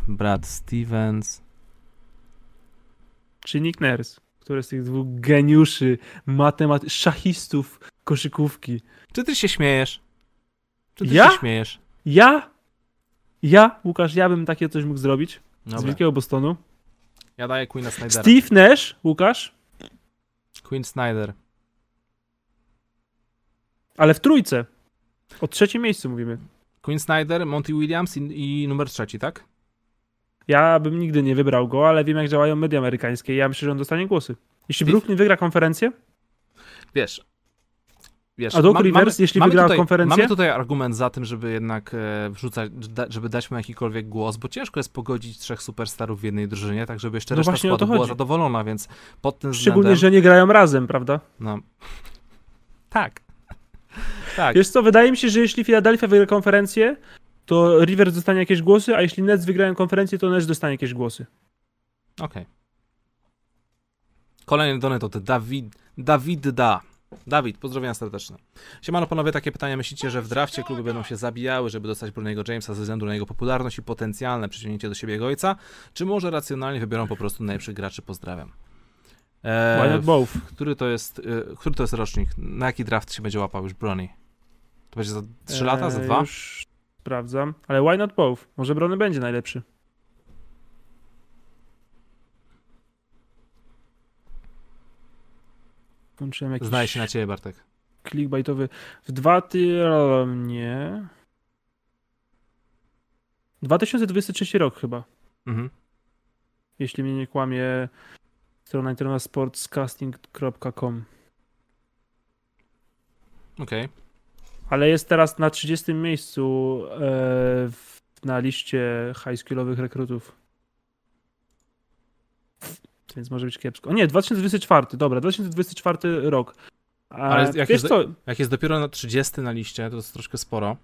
Brad Stevens. Czy Nick Nurse, który z tych dwóch geniuszy, matematy, szachistów koszykówki. Czy ty się śmiejesz? Czy ty Ja? się śmiejesz? Ja? Ja, Łukasz, ja bym takie coś mógł zrobić z Dobra. Wielkiego Bostonu. Ja daję Queena Snydera. Steve Nash, Łukasz, Queen Snyder. ale w trójce. O trzecim miejscu mówimy. Queen Snyder, Monty Williams i, i numer trzeci, tak? Ja bym nigdy nie wybrał go, ale wiem jak działają media amerykańskie i ja myślę, że on dostanie głosy. Jeśli Brooklyn wygra konferencję, Wiesz. Wiesz, A Doc ma- Rivers, jeśli wygrała tutaj, konferencję? Mamy tutaj argument za tym, żeby jednak e, wrzucać, da, żeby dać mu jakikolwiek głos, bo ciężko jest pogodzić trzech superstarów w jednej drużynie, tak żeby jeszcze No reszta składu była zadowolona, więc pod tym szczególnie, względem... że nie grają razem, prawda? No. Tak. Tak. Wiesz co, wydaje mi się, że jeśli Philadelphia wygra konferencję, to Rivers dostanie jakieś głosy, a jeśli Nets wygrają konferencję, to Nets dostanie jakieś głosy. Okej. Kolejny donet od Dawid, Dawid Da. Dawid, pozdrowienia serdeczne. Siemano panowie, takie pytania myślicie, że w drafcie kluby będą się zabijały, żeby dostać Bruniego Jamesa ze względu na jego popularność i potencjalne przyciągnięcie do siebie jego ojca, czy może racjonalnie wybiorą po prostu najlepszych graczy? Pozdrawiam. Why Eee, not both? który, to jest, y, który to jest rocznik? Na jaki draft się będzie łapał już Brony? To będzie za 3 lata, za Eee, 2? Już sprawdzam, ale why not both? Może Brony będzie najlepszy. Włączyłem jakiś na ciebie, Bartek. clickbaitowy. W dwa ty... nie. 2023 rok chyba. Mhm. Jeśli mnie nie kłamie strona internetowa sportscasting.com. Okej. Ale jest teraz na 30 miejscu e, w, na liście highskillowych rekrutów. Więc może być kiepsko. O nie, 2024, dobra, 2024 rok. A, Ale jak jest co, Jak jest dopiero na 30 na liście, to jest troszkę sporo.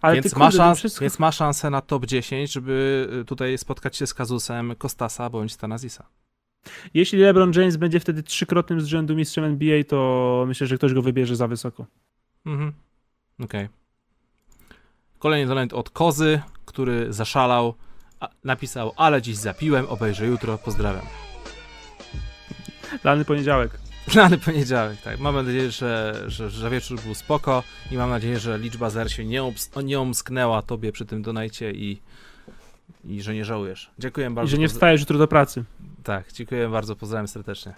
ale więc, ma to szans, wszystko... więc ma szansę na top 10, żeby y, tutaj spotkać się z kazusem Kostasa bądź Stanazisa. Jeśli LeBron James będzie wtedy trzykrotnym z rzędu mistrzem NBA, to myślę, że ktoś go wybierze za wysoko. Mhm. Okej. Kolejny donate od Kozy, który zaszalał. Napisał, ale dziś zapiłem, obejrzę jutro, pozdrawiam. Lany poniedziałek. Lany poniedziałek, tak. Mam nadzieję, że, że, że wieczór był spoko i mam nadzieję, że liczba zer się nie, obs- nie omsknęła tobie przy tym donajcie i, i że nie żałujesz. Dziękuję bardzo. I że nie wstajesz jutro do pracy. Tak, dziękuję bardzo, pozdrawiam serdecznie.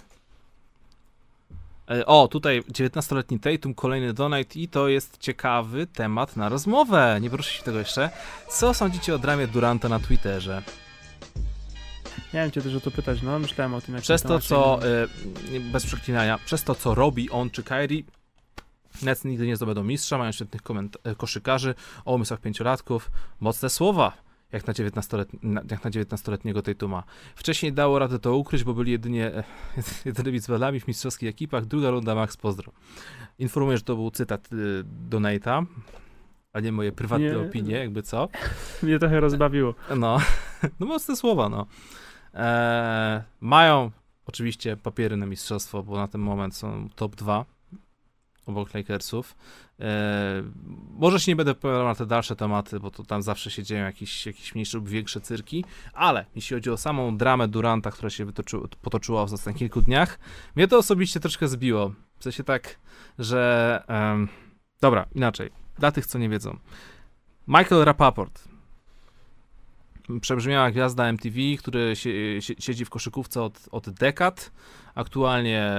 E, O, tutaj 19-letni Tatum, kolejny donate i to jest ciekawy temat na rozmowę. Nie poruszyliśmy tego jeszcze. Co sądzicie o dramie Duranta na Twitterze? Miałem cię też o to pytać, no myślałem o tym. jak Przez to, co, się- e, bez przeklinania, przez to, co robi on czy Kyrie, Nets nigdy nie zdobędą mistrza, mają świetnych koment- e, koszykarzy o umysłach pięciolatków. Mocne słowa, jak na, 19-letni, na- jak na 19-letniego Tatuma. Wcześniej dało radę to ukryć, bo byli jedynie e, jedynymi zwadami w mistrzowskich ekipach. Druga runda, Max, pozdro. Informuję, że to był cytat y, Donate'a, a nie moje prywatne Nie. opinie, jakby co. Mnie trochę rozbawiło. No, no mocne słowa, no. Eee, mają oczywiście papiery na mistrzostwo, bo na ten moment są top 2 obok Lakersów. Eee, może się nie będę opowiadał na te dalsze tematy, bo to tam zawsze się dzieją jakieś, jakieś mniejsze lub większe cyrki, ale jeśli chodzi o samą dramę Duranta, która się wytoczy, potoczyła w ostatnich kilku dniach, mnie to osobiście troszkę zbiło. W sensie tak, że... dobra, inaczej. Dla tych, co nie wiedzą. Michael Rapaport, przebrzmiała gwiazda MTV, który sie, siedzi w koszykówce od, od dekad. Aktualnie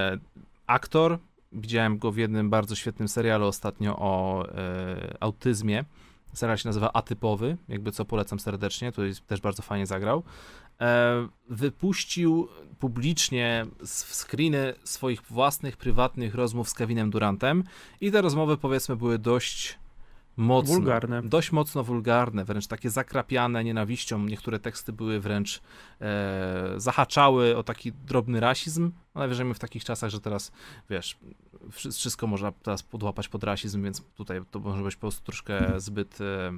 aktor. Widziałem go w jednym bardzo świetnym serialu ostatnio o e, autyzmie. Serial się nazywa Atypowy, jakby co polecam serdecznie, tutaj też bardzo fajnie zagrał. E, wypuścił publicznie screeny swoich własnych, prywatnych rozmów z Kevinem Durantem i te rozmowy powiedzmy były dość mocno, Wulgarne. dość mocno wulgarne, wręcz takie zakrapiane nienawiścią. Niektóre teksty były wręcz e, zahaczały o taki drobny rasizm, ale wierzymy w takich czasach, że teraz, wiesz, wszy- wszystko można teraz podłapać pod rasizm, więc tutaj to może być po prostu troszkę zbyt e,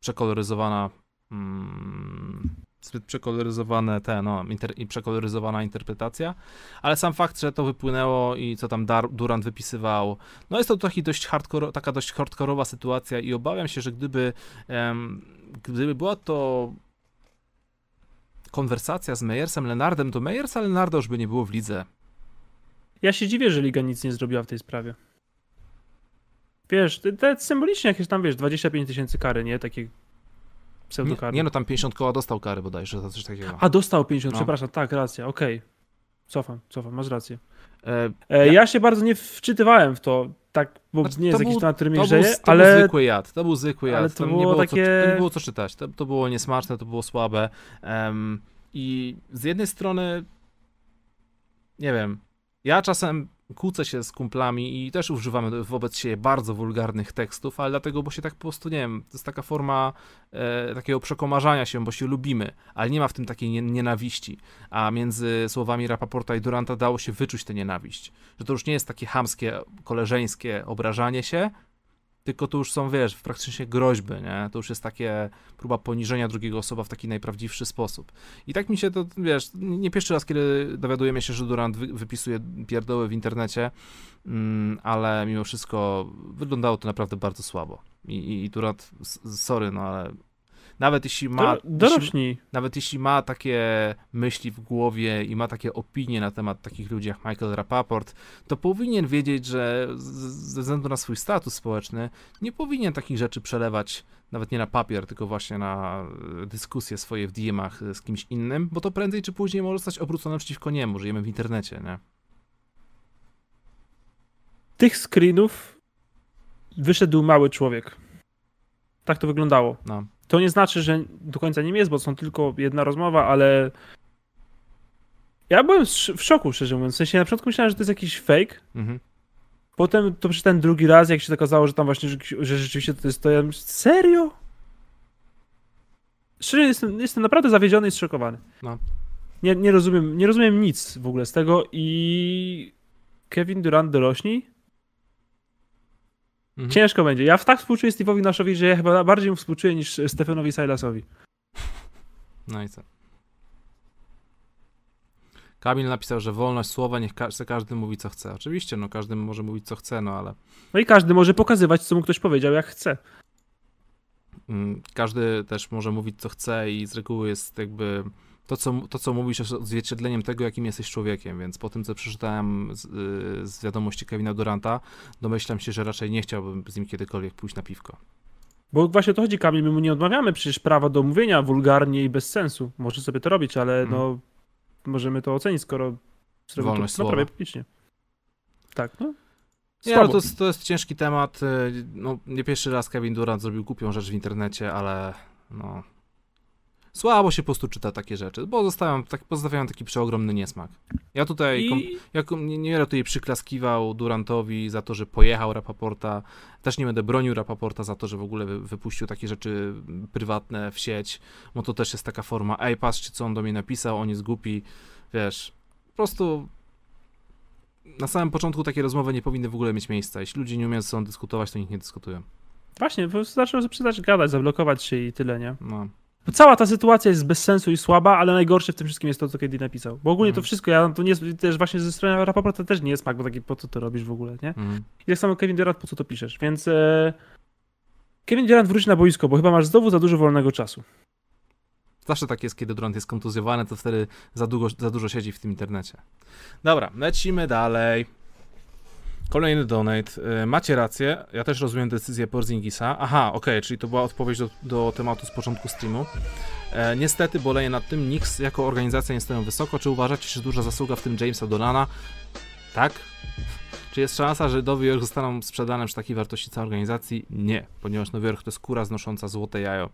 przekoloryzowana mm, zbyt przekoloryzowane te, no, inter, przekoloryzowana interpretacja, ale sam fakt, że to wypłynęło i co tam Dar, Durant wypisywał, no jest to taki dość hardcore, taka dość hardkorowa sytuacja i obawiam się, że gdyby, em, gdyby była to konwersacja z Meyersem Lenardem, to Meyersa Lenarda już by nie było w lidze. Ja się dziwię, że Liga nic nie zrobiła w tej sprawie. Wiesz, te symbolicznie jakieś tam, wiesz, 25 tysięcy kary, nie? Takie Nie, pseudokary. nie no, tam 50 koła dostał kary bodajże za coś takiego. A, dostał 50, No. przepraszam, tak, racja, okej. Cofam, cofam, masz rację. E, E, Ja- ja... się bardzo nie wczytywałem w to, tak, bo Znaczy, nie jest to jakiś temat, który mnie To, był, grzeje, to był ale zwykły jad, to był zwykły jad. ale to było nie było takie- co, to nie było co czytać, to, to było niesmaczne, to było słabe. Em, I z jednej strony, nie wiem, ja czasem kłócę się z kumplami i też używamy wobec siebie bardzo wulgarnych tekstów, ale dlatego, bo się tak po prostu, nie wiem, to jest taka forma e, takiego przekomarzania się, bo się lubimy, ale nie ma w tym takiej nie, nienawiści. A między słowami Rapaporta i Duranta dało się wyczuć tę nienawiść. Że to już nie jest takie hamskie, koleżeńskie obrażanie się, tylko to już są, wiesz, praktycznie groźby, nie? To już jest takie próba poniżenia drugiego osoba w taki najprawdziwszy sposób. I tak mi się to, wiesz, nie pierwszy raz, kiedy dowiadujemy się, że Durant wy, wypisuje pierdoły w internecie, mm, ale mimo wszystko wyglądało to naprawdę bardzo słabo. I, i, i Durant, sorry, no ale nawet jeśli ma... jeśli, nawet jeśli ma takie myśli w głowie i ma takie opinie na temat takich ludzi jak Michael Rapaport, to powinien wiedzieć, że ze względu na swój status społeczny nie powinien takich rzeczy przelewać nawet nie na papier, tylko właśnie na e, dyskusje swoje w DM-ach z kimś innym, bo to prędzej czy później może zostać obrócone przeciwko niemu. Żyjemy w internecie, nie? Tych screenów wyszedł mały człowiek. Tak to wyglądało. No. To nie znaczy, że do końca nim jest, bo są tylko jedna rozmowa, ale ja byłem w szoku, szczerze mówiąc. W sensie na początku myślałem, że to jest jakiś fake. Mhm. Potem to przeczytałem drugi raz, jak się okazało, że tam właśnie, że, że rzeczywiście to jest to. Ja myślę, serio? Szczerze jestem, jestem naprawdę zawiedziony i zszokowany. No. Nie, nie, rozumiem, nie rozumiem nic w ogóle z tego i Kevin Durant dorośni? Mhm. Ciężko będzie. Ja w tak współczuję Steve'owi Naszowi, że ja chyba bardziej mu współczuję niż Stefanowi Silasowi. No i co? Kamil napisał, że wolność słowa, niech ka- każdy mówi co chce. Oczywiście, no każdy może mówić co chce, no ale No i każdy może pokazywać, co mu ktoś powiedział, jak chce. Mm, Każdy też może mówić, co chce, i z reguły jest jakby to, co, to, co mówisz, jest odzwierciedleniem tego, jakim jesteś człowiekiem. Więc po tym, co przeczytałem z, y, z wiadomości Kevina Duranta, domyślam się, że raczej nie chciałbym z nim kiedykolwiek pójść na piwko. Bo właśnie o to chodzi, Kamil, my mu nie odmawiamy przecież prawa do mówienia wulgarnie i bez sensu. Może sobie to robić, ale Mhm. no możemy to ocenić, skoro zrobił Wolność to no, prawie publicznie. Tak, no. Nie, no to, jest, to jest ciężki temat. y, No, nie pierwszy raz Kevin Durant zrobił głupią rzecz w internecie, ale no. Słabo się po prostu czyta takie rzeczy, bo zostawiam, tak, pozostawiają taki przeogromny niesmak. Ja tutaj kom, I Ja kom- nie, nie będę tutaj przyklaskiwał Durantowi za to, że pojechał Rapaporta. Też nie będę bronił Rapaporta za to, że w ogóle wy, wypuścił takie rzeczy prywatne w sieć, bo to też jest taka forma, ej, patrzcie, co on do mnie napisał, on jest głupi, wiesz, po prostu na samym początku takie rozmowy nie powinny w ogóle mieć miejsca. Jeśli ludzie nie umieją ze sobą dyskutować, to niech nie dyskutują. właśnie, po prostu zaczął przestać gadać, zablokować się i tyle, nie? No. Cała ta sytuacja jest bez sensu i słaba, ale najgorsze w tym wszystkim jest to, co Kedi napisał. Bo ogólnie to Mhm. wszystko, ja to nie jest, też właśnie ze strony Rapaporta też nie jest smak, bo taki, po co to robisz w ogóle, nie? Mhm. I tak samo Kevin Durant, po co to piszesz? Więc e, Kevin Durant wróci na boisko, bo chyba masz znowu za dużo wolnego czasu. Zawsze tak jest, kiedy Durant jest kontuzjowany, to wtedy za, długo, za dużo siedzi w tym internecie. Dobra, lecimy dalej. Kolejny donate. Y, Macie rację, ja też rozumiem decyzję Porzingisa. Aha, okej, czyli to była odpowiedź do, do tematu z początku streamu. E, niestety boleję nad tym, Knicks jako organizacja nie stoją wysoko. Czy uważacie, że duża zasługa w tym Jamesa Dolana? Tak. Czy jest szansa, że Nowy Jork zostaną sprzedane przy takiej wartości całej organizacji? Nie, ponieważ Nowy Jork to jest kura znosząca złote jajo.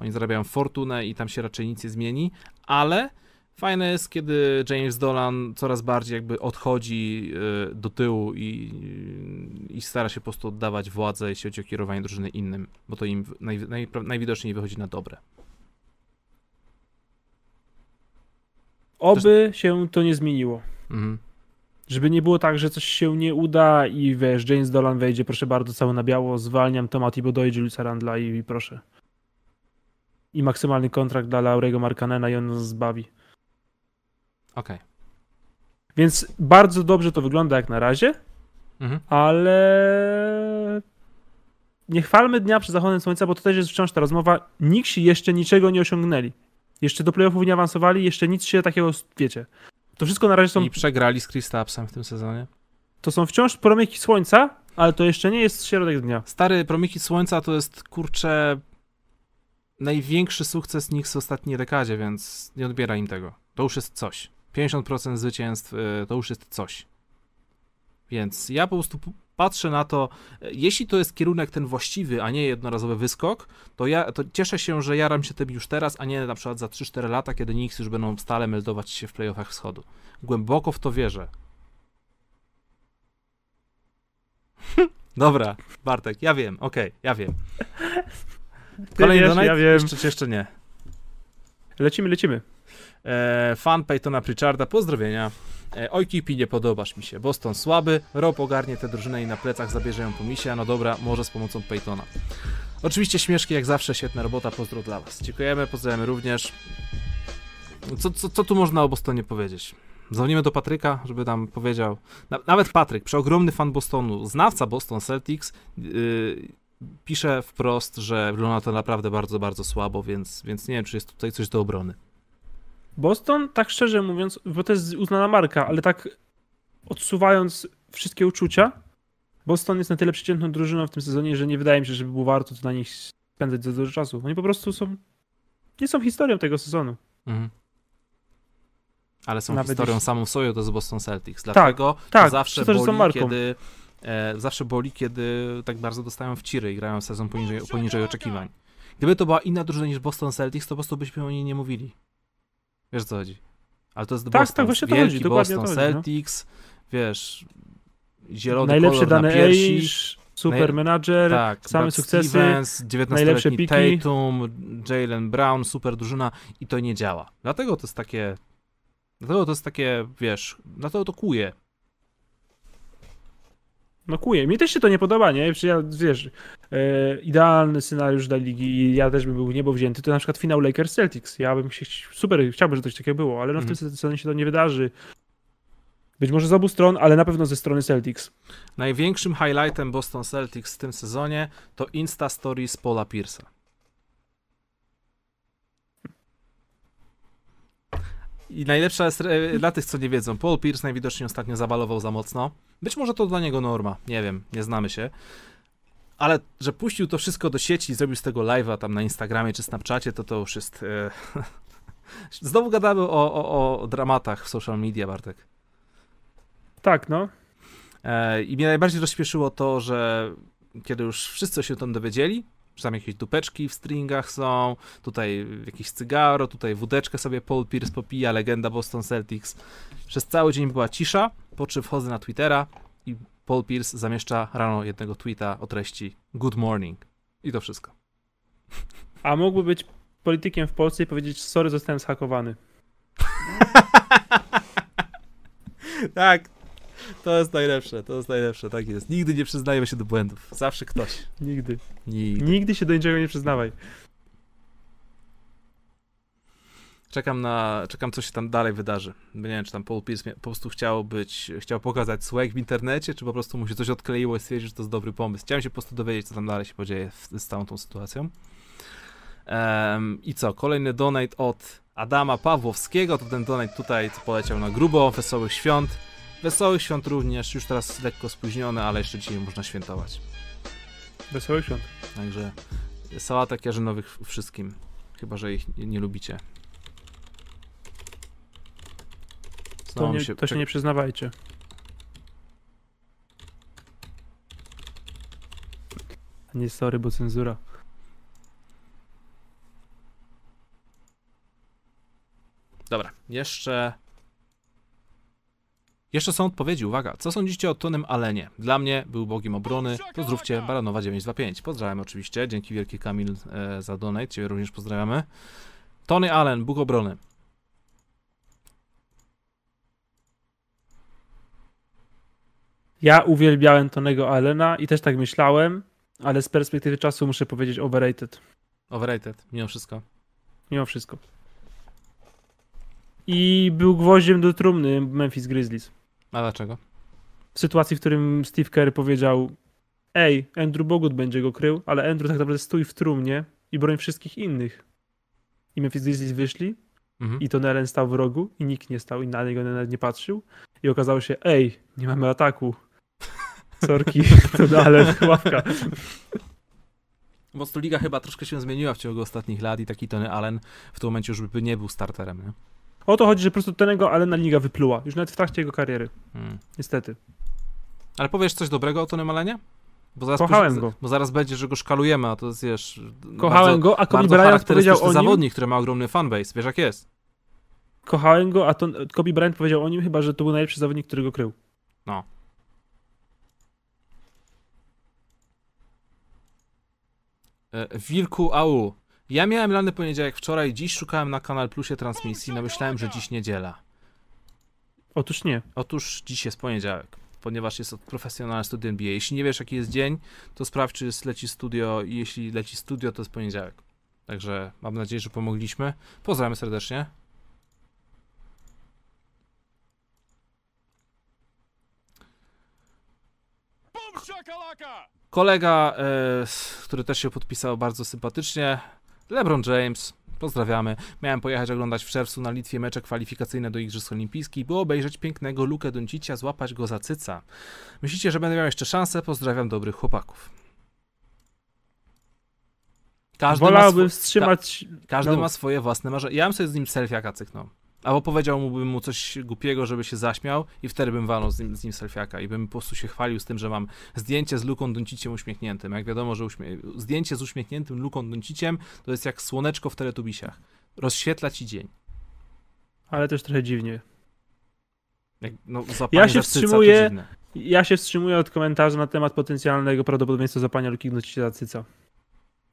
Oni zarabiają fortunę i tam się raczej nic nie zmieni, ale fajne jest, kiedy James Dolan coraz bardziej jakby odchodzi y, do tyłu i, i stara się po prostu oddawać władzę, jeśli chodzi o kierowanie drużyny innym, bo to im naj, naj, najwidoczniej wychodzi na dobre. Oby się to nie zmieniło. Mhm. Żeby nie było tak, że coś się nie uda i wiesz, James Dolan wejdzie, proszę bardzo, cały na biało, zwalniam Toma Thibodeau i Juliusa Randla i, i proszę. I maksymalny kontrakt dla Laurego Markanena i on nas zbawi. Okej. Więc bardzo dobrze to wygląda jak na razie, Mhm. ale nie chwalmy dnia przed zachodem słońca, bo to też jest wciąż ta rozmowa. Nikt się jeszcze niczego nie osiągnęli. Jeszcze do playoffów nie awansowali, jeszcze nic się takiego, wiecie. To wszystko na razie są, I przegrali z Kristapsem w tym sezonie. to są wciąż promyki słońca, ale to jeszcze nie jest środek dnia. Stary, Promiki Słońca to jest, kurczę, największy sukces Knicks w ostatniej dekadzie, więc nie odbiera im tego. To już jest coś. 50% zwycięstw y, to już jest coś. Więc ja po prostu patrzę na to, y, jeśli to jest kierunek ten właściwy, a nie jednorazowy wyskok, to ja to cieszę się, że jaram się tym już teraz, a nie na przykład za 3-4 lata, kiedy Knicks już będą stale meldować się w playoffach wschodu. Głęboko w to wierzę. Dobra, Bartek, ja wiem, okej, ja wiem. Kolejny donate? ja wiem. Jeszcze, czy jeszcze nie. Lecimy, lecimy. E, fan Peytona Pritcharda, pozdrowienia. E, Oj, Kipi, nie podobasz mi się. Boston słaby, Rob ogarnie tę drużynę i na plecach zabierze ją po misie. No dobra, może z pomocą Peytona. Oczywiście śmieszki jak zawsze, świetna robota, pozdro dla was. Dziękujemy, pozdrawiamy również. Co, co, co tu można o Bostonie powiedzieć? Dzwonimy do Patryka, żeby nam powiedział. Na, nawet Patryk, przeogromny fan Bostonu, znawca Boston Celtics, yy, pisze wprost, że wygląda to naprawdę bardzo, bardzo słabo, więc, więc nie wiem, czy jest tutaj coś do obrony. Boston, tak szczerze mówiąc, bo to jest uznana marka, ale tak odsuwając wszystkie uczucia, Boston jest na tyle przeciętną drużyną w tym sezonie, że nie wydaje mi się, żeby było warto na nich spędzać za dużo czasu. Oni po prostu są. Nie są historią tego sezonu. Mhm. Ale są Nawet historią jeśli- samą w sobie, to jest Boston Celtics. Dlatego tak, to zawsze są boli, marką. kiedy e, zawsze boli, kiedy tak bardzo dostają w ciry i grają sezon poniżej, poniżej oczekiwań. Gdyby to była inna drużyna niż Boston Celtics, to po prostu byśmy o niej nie mówili. Wiesz o co chodzi? Ale to jest Tak, Boston. tak, właśnie o to Wielki chodzi, o Boston to chodzi, no. Celtics, wiesz, zielony Najlepszy kolor na piersi. Age, super Naj- menadżer, Tak, same Brad sukcesy, Stevens, najlepsze 19-letni piki. Tatum, Jalen Brown, super drużyna i to nie działa. Dlatego to jest takie, dlatego to jest takie, wiesz, dlatego to kuje. No kuje. Mi też się to nie podoba, nie? Przecież ja, wiesz, e, idealny scenariusz dla ligi i ja też bym był w niebo wzięty, to na przykład finał Lakers Celtics. Ja bym się, super, chciałbym, żeby coś takiego było, ale no w Mhm. tym sezonie się to nie wydarzy. Być może z obu stron, ale na pewno ze strony Celtics. Największym highlightem Boston Celtics w tym sezonie to Insta Stories Paula Pierce'a. I najlepsza jest, e, dla tych, co nie wiedzą, Paul Pierce najwidoczniej ostatnio zabalował za mocno. Być może to dla niego norma, nie wiem, nie znamy się. Ale, że puścił to wszystko do sieci i zrobił z tego live'a tam na Instagramie czy Snapchacie, to to już jest... E... Znowu gadamy o, o, o dramatach w social media, Bartek. Tak, no. E, I mnie najbardziej rozśmieszyło to, że kiedy już wszyscy się o tym dowiedzieli, że tam jakieś dupeczki w stringach są, tutaj jakieś cygaro, tutaj wódeczkę sobie Paul Pierce popija, legenda Boston Celtics. Przez cały dzień była cisza, po czym wchodzę na Twittera i Paul Pierce zamieszcza rano jednego tweeta o treści Good morning. I to wszystko. A mógłby być politykiem w Polsce i powiedzieć, sorry, zostałem zhakowany. tak, to jest najlepsze, to jest najlepsze, tak jest. Nigdy nie przyznajemy się do błędów. Zawsze ktoś. Nigdy. Nigdy. Nigdy się do niczego nie przyznawaj. Czekam na, czekam co się tam dalej wydarzy. Nie wiem, czy tam Paul Pierce po prostu chciał być, chciał pokazać swag w internecie, czy po prostu mu się coś odkleiło i stwierdził, że to jest dobry pomysł. Chciałem się po prostu dowiedzieć, co tam dalej się podzieje z całą tą sytuacją. Em, I co, kolejny donate od Adama Pawłowskiego, to ten donate tutaj co poleciał na grubo, wesołych świąt. Wesołych świąt również, już teraz lekko spóźnione, ale jeszcze dzisiaj można świętować. Wesołych świąt. Także sałatek jarzynowych wszystkim, chyba, że ich nie, nie lubicie. To, nie, się- to się nie przyznawajcie. Nie sorry, bo cenzura. Dobra, jeszcze. Jeszcze są odpowiedzi, uwaga. Co sądzicie o Tonym Alenie? Dla mnie był bogiem obrony. Pozdrówcie Baranowa 925. Pozdrawiam oczywiście. Dzięki wielkie Kamil e, za donate. Ciebie również pozdrawiamy. Tony Allen, Bóg obrony. Ja uwielbiałem Tonego Allena i też tak myślałem, ale z perspektywy czasu muszę powiedzieć overrated. Overrated, mimo wszystko. Mimo wszystko. I był gwoździem do trumny Memphis Grizzlies. A dlaczego? W sytuacji, w którym Steve Kerr powiedział ej, Andrew Bogut będzie go krył, ale Andrew tak naprawdę stój w trumnie i broń wszystkich innych. i Memphis Grizzlies wyszli Mhm. i Tony Allen stał w rogu i nikt nie stał i na niego nawet nie patrzył i okazało się, ej, nie mamy ataku. Sorki, Tony Allen, ławka. Prostu liga chyba troszkę się zmieniła w ciągu ostatnich lat i taki Tony Allen w tym momencie już by nie był starterem, nie? O to chodzi, że po prostu Tonego Allena liga wypluła, już nawet w trakcie jego kariery, Mm. niestety. Ale powiesz coś dobrego o Tonym Allenie? Bo zaraz, Kochałem później- go. Bo zaraz będzie, że go szkalujemy, a to jest, wiesz... Kochałem bardzo, go, a Kobe Bryant powiedział o nim, zawodnik, który ma ogromny fanbase, wiesz jak jest. kochałem go, a to, Kobe Bryant powiedział o nim chyba, że to był najlepszy zawodnik, który go krył. E, Wilku Au. Ja miałem lany poniedziałek wczoraj, dziś szukałem na Kanal Plusie transmisji, no myślałem, że dziś niedziela. Otóż nie. Otóż dziś jest poniedziałek, ponieważ jest profesjonalne studio NBA. Jeśli nie wiesz, jaki jest dzień, to sprawdź, czy jest leci studio i jeśli leci studio, to jest poniedziałek. Także mam nadzieję, że pomogliśmy. Pozdrawiam serdecznie. Kolega, e, który też się podpisał bardzo sympatycznie, LeBron James. Pozdrawiamy. Miałem pojechać oglądać w czerwcu na Litwie mecze kwalifikacyjne do Igrzysk Olimpijskich, by obejrzeć pięknego Lukę Doncicia, złapać go za cyca. Myślicie, że będę miał jeszcze szansę? Pozdrawiam dobrych chłopaków. Każdy, ma, Wolałbym swo- wstrzymać... każdy no. ma swoje własne marzenia. Ja bym sobie z nim selfiaka cyknął. Albo powiedział mu, bym mu coś głupiego, żeby się zaśmiał i wtedy bym walnął z nim, z nim selfiaka i bym po prostu się chwalił z tym, że mam zdjęcie z Luką Donciciem uśmiechniętym. Jak wiadomo, że uśmie... zdjęcie z uśmiechniętym Luką Donciciem to jest jak słoneczko w teletubisiach. Rozświetla ci dzień. Ale też trochę dziwnie. Jak, no, Ja się za cyca to wstrzymuję. dziwne. Ja się wstrzymuję od komentarzy na temat potencjalnego prawdopodobieństwa zapania luki Gnocicia za cyca.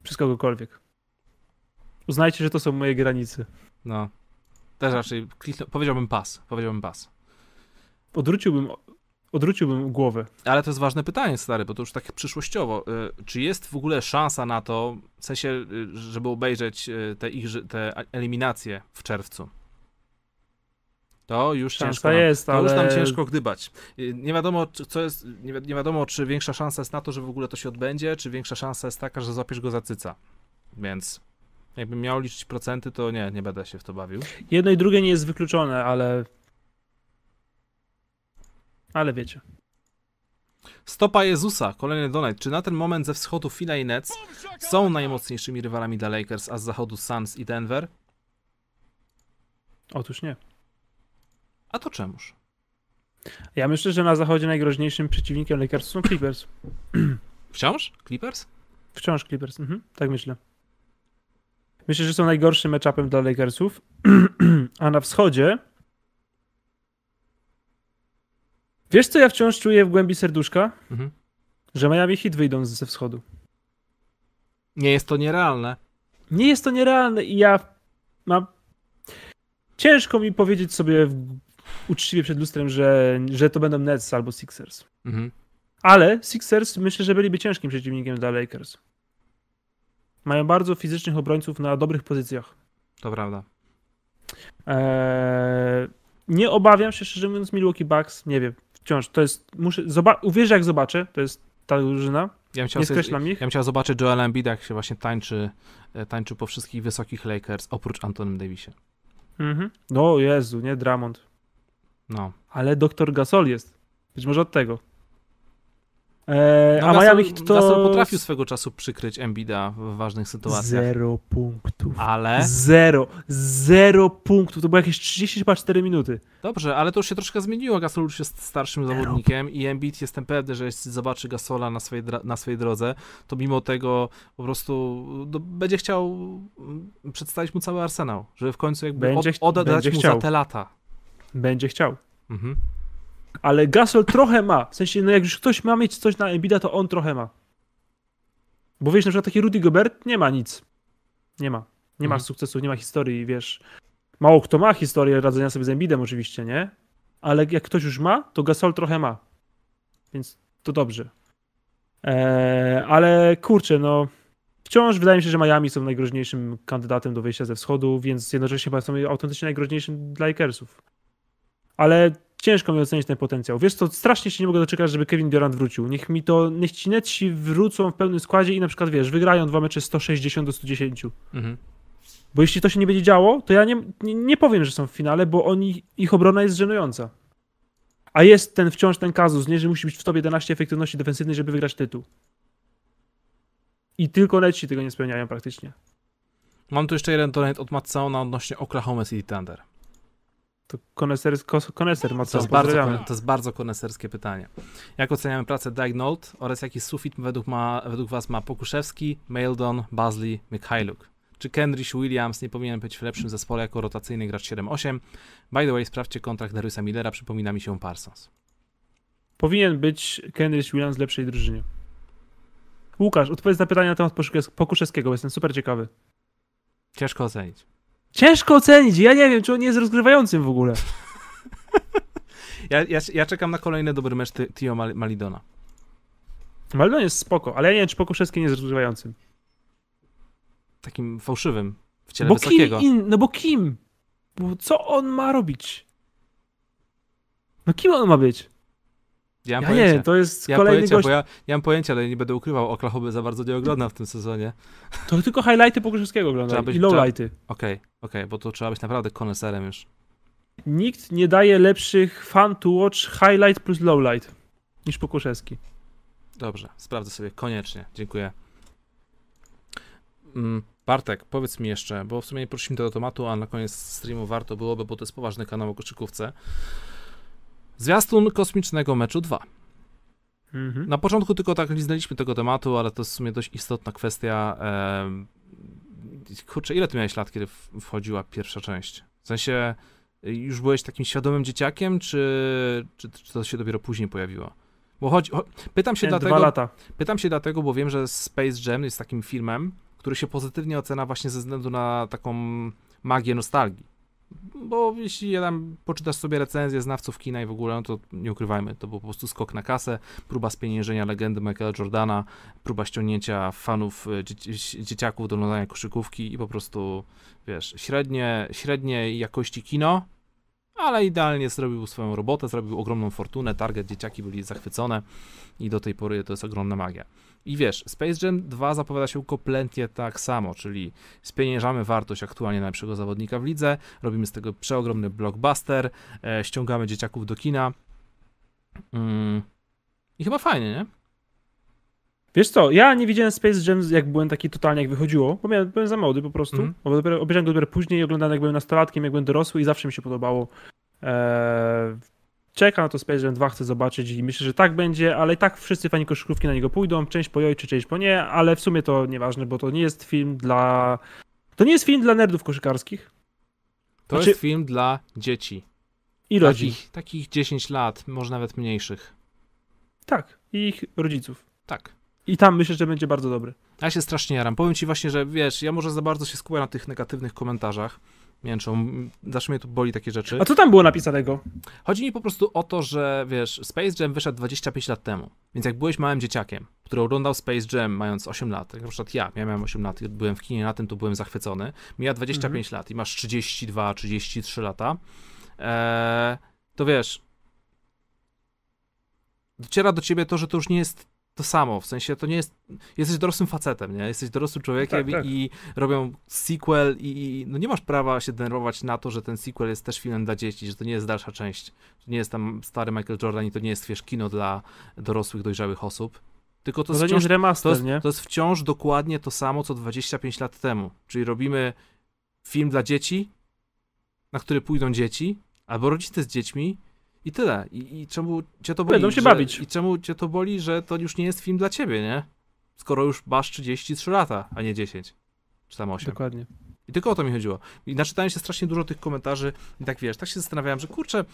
Przez kogokolwiek. Uznajcie, że to są moje granice. No. Też raczej kliknę... powiedziałbym pas. Powiedziałbym pas. Odwróciłbym, odwróciłbym głowę. Ale to jest ważne pytanie, stary, bo to już tak przyszłościowo. Y, Czy jest w ogóle szansa na to, w sensie, y, żeby obejrzeć y, te, igrzy, te eliminacje w czerwcu? To już Szansa ciężko. nam- jest, to już ale- nam ciężko gdybać. Nie wiadomo, co jest, nie, wi- nie wiadomo, czy większa szansa jest na to, że w ogóle to się odbędzie, czy większa szansa jest taka, że złapiesz go za cyca. Więc jakbym miał liczyć procenty, to nie, nie będę się w to bawił. Jedno i drugie nie jest wykluczone, ale... Ale wiecie. Stopa Jezusa, kolejny donate. Czy na ten moment ze wschodu Fila i Nets są najmocniejszymi rywalami dla Lakers, a z zachodu Suns i Denver? Otóż nie. A to czemuż? Ja myślę, że na zachodzie najgroźniejszym przeciwnikiem Lakersów są Clippers. Wciąż? Clippers? Wciąż Clippers, mhm, tak myślę. Myślę, że są najgorszym matchupem dla Lakersów. A na wschodzie. Wiesz, co ja wciąż czuję w głębi serduszka? Mhm. Że Miami Heat wyjdą ze wschodu. Nie jest to nierealne. Nie jest to nierealne i ja mam. Ciężko mi powiedzieć sobie uczciwie przed lustrem, że, że to będą Nets albo Sixers. Mhm. Ale Sixers myślę, że byliby ciężkim przeciwnikiem dla Lakers. Mają bardzo fizycznych obrońców na dobrych pozycjach. To prawda. Eee, nie obawiam się, szczerze mówiąc, Milwaukee Bucks. Nie wiem, wciąż to jest. Muszę. Zoba- uwierzę, jak zobaczę. To jest ta drużyna. Ja Nie skreślam ich. ja bym chciał zobaczyć Joela Embida, jak się właśnie tańczy, e, tańczy po wszystkich wysokich Lakers, oprócz Antonym Davisie. Mhm. No Jezu, nie Dramond. No. Ale doktor Gasol jest. Być może od tego. Eee, no a Gasol, Miami Heat to. Gasol potrafił swego czasu przykryć Embida w ważnych sytuacjach. Zero punktów. Ale... Zero. Zero punktów. To było jakieś 34 minuty. Dobrze, ale to już się troszkę zmieniło. Gasol już jest starszym zawodnikiem i Embiid jestem pewny, że jeśli zobaczy Gasola na swojej, na swojej drodze, to mimo tego po prostu no, będzie chciał mm, przedstawić mu cały arsenał, żeby w końcu jakby Będzie od, oddać mu chciał. za te lata. Będzie chciał. Mhm. Ale Gasol trochę ma. W sensie, no jak już ktoś ma mieć coś na Embida, to on trochę ma. Bo wiesz, na przykład taki Rudy Gobert nie ma nic. Nie ma. Nie ma Mhm. sukcesów, nie ma historii, wiesz. Mało kto ma historię radzenia sobie z Embidem oczywiście, nie? Ale jak ktoś już ma, to Gasol trochę ma. Więc to dobrze. Eee, ale kurczę, no wciąż wydaje mi się, że Miami są najgroźniejszym kandydatem do wyjścia ze wschodu, więc jednocześnie są autentycznie najgroźniejszym dla Lakersów. Ale ciężko mi ocenić ten potencjał. Wiesz co, strasznie się nie mogę doczekać, żeby Kevin Durant wrócił. Niech mi to, niech ci Netsi wrócą w pełnym składzie i na przykład, wiesz, wygrają dwa mecze 160 do 110. Mhm. Bo jeśli to się nie będzie działo, to ja nie, nie, nie powiem, że są w finale, bo oni, ich obrona jest żenująca. A jest ten wciąż ten kazus, nie, że musi być w top 11 efektywności defensywnej, żeby wygrać tytuł. I tylko leci tego nie spełniają praktycznie. Mam tu jeszcze jeden donate od Matsona odnośnie Oklahoma City Thunder. To koneser, koneser To jest, bardzo, to jest bardzo koneserskie pytanie. Jak oceniamy pracę Diagnote oraz jaki sufit według, ma, według Was ma Pokuszewski, Maildon, Bazley, Mikhailuk? Czy Kendrick Williams nie powinien być w lepszym zespole jako rotacyjny gracz 7-8? By the way, sprawdźcie kontrakt Dariusa Millera, przypomina mi się Parsons. Powinien być Kendrick Williams w lepszej drużynie. Łukasz, odpowiedz na pytanie na temat Pokuszewskiego, bo jestem super ciekawy. Ciężko ocenić. Ciężko ocenić, ja nie wiem, czy on nie jest rozgrywającym w ogóle. Ja, ja, ja czekam na kolejny dobry mecz Ty- Tio Mal- Malidona. Maldon jest spoko, ale ja nie wiem, czy Pokuszewski nie jest rozgrywającym. Takim fałszywym, w ciele Bo wysokiego. kim in, no bo kim? Bo co on ma robić? No kim on ma być? Ja mam Ja nie, to jest ja kolejny pojęcie, gość. ja, ja mam pojęcie, ale nie będę ukrywał, Oklahoma za bardzo nie oglądam w tym sezonie. To tylko highlighty Pokuszewskiego Trzeba oglądam i lowlighty. Okej, okej, bo to trzeba być naprawdę koneserem już. Nikt nie daje lepszych fan to watch highlight plus lowlight niż Pokuszewski. Dobrze, sprawdzę sobie koniecznie. Dziękuję. Mm, Bartek, powiedz mi jeszcze, bo w sumie nie poruszyliśmy tego tematu, a na koniec streamu warto byłoby, bo to jest poważny kanał o koszykówce. Zwiastun kosmicznego meczu 2. Mhm. Na początku tylko tak liznęliśmy tego tematu, ale to jest w sumie dość istotna kwestia. kurczę, ile ty miałeś lat, kiedy wchodziła pierwsza część? W sensie, już byłeś takim świadomym dzieciakiem, czy, czy, czy to się dopiero później pojawiło? Bo chodzi, cho, pytam się Nie, dlatego, Dwa lata. Pytam się dlatego, bo wiem, że Space Jam jest takim filmem, który się pozytywnie ocena właśnie ze względu na taką magię nostalgii. Bo jeśli tam poczytasz sobie recenzję znawców kina i w ogóle, no to nie ukrywajmy, to był po prostu skok na kasę, próba spieniężenia legendy Michaela Jordana, próba ściągnięcia fanów, e, dzieci, dzieciaków do oglądania koszykówki i po prostu, wiesz, średnie, średniej jakości kino, ale idealnie zrobił swoją robotę, zrobił ogromną fortunę, target, dzieciaki byli zachwycone i do tej pory to jest ogromna magia. I wiesz, Space Jam 2 zapowiada się kompletnie tak samo, czyli spieniężamy wartość aktualnie najlepszego zawodnika w lidze, robimy z tego przeogromny blockbuster, e, ściągamy dzieciaków do kina. Mm. I chyba fajnie, nie? Wiesz co, ja nie widziałem Space Jam jak byłem taki totalnie jak wychodziło, bo miałem, byłem za młody po prostu, bo dopiero, obejrzałem go dopiero później, oglądałem jak byłem nastolatkiem, jak byłem dorosły i zawsze mi się podobało. Eee, czekam na to Space Jam 2, chcę zobaczyć i myślę, że tak będzie, ale i tak wszyscy fani koszykówki na niego pójdą, część pojojczy, część po nie, ale w sumie to nieważne, bo to nie jest film dla... To nie jest film dla nerdów koszykarskich To Znaczy- jest film dla dzieci. i rodzin. Takich, takich 10 lat, może nawet mniejszych. Tak, i ich rodziców. Tak. I tam myślę, że będzie bardzo dobry. Ja się strasznie jaram. Powiem ci właśnie, że wiesz, ja może za bardzo się skupiam na tych negatywnych komentarzach. Mięczą, zawsze mnie tu boli takie rzeczy. A co tam było napisanego? Chodzi mi po prostu o to, że wiesz, Space Jam wyszedł 25 lat temu, więc jak byłeś małym dzieciakiem, który oglądał Space Jam mając 8 lat, jak na przykład ja, ja miałem 8 lat i byłem w kinie na tym, to byłem zachwycony, mija 25 lat i masz 32, 33 lata, eee, to wiesz, dociera do ciebie to, że to już nie jest to samo, w sensie to nie jest, jesteś dorosłym facetem, nie? Jesteś dorosłym człowiekiem Tak, tak. i robią sequel i no nie masz prawa się denerwować na to, że ten sequel jest też filmem dla dzieci, że to nie jest dalsza część, że nie jest tam stary Michael Jordan i to nie jest, wiesz, kino dla dorosłych, dojrzałych osób, tylko to To, jest wciąż remaster, to jest, nie? to jest wciąż dokładnie to samo, co 25 lat temu. Czyli robimy film dla dzieci, na który pójdą dzieci, albo rodzice z dziećmi i tyle. I, i czemu cię to boli? Będą się że, bawić. I czemu cię to boli, że to już nie jest film dla ciebie, nie? Skoro już masz 33 lata, a nie 10. Czy tam 8. Dokładnie. I tylko o to mi chodziło. I naczytałem się strasznie dużo tych komentarzy i tak wiesz, tak się zastanawiałem, że kurczę,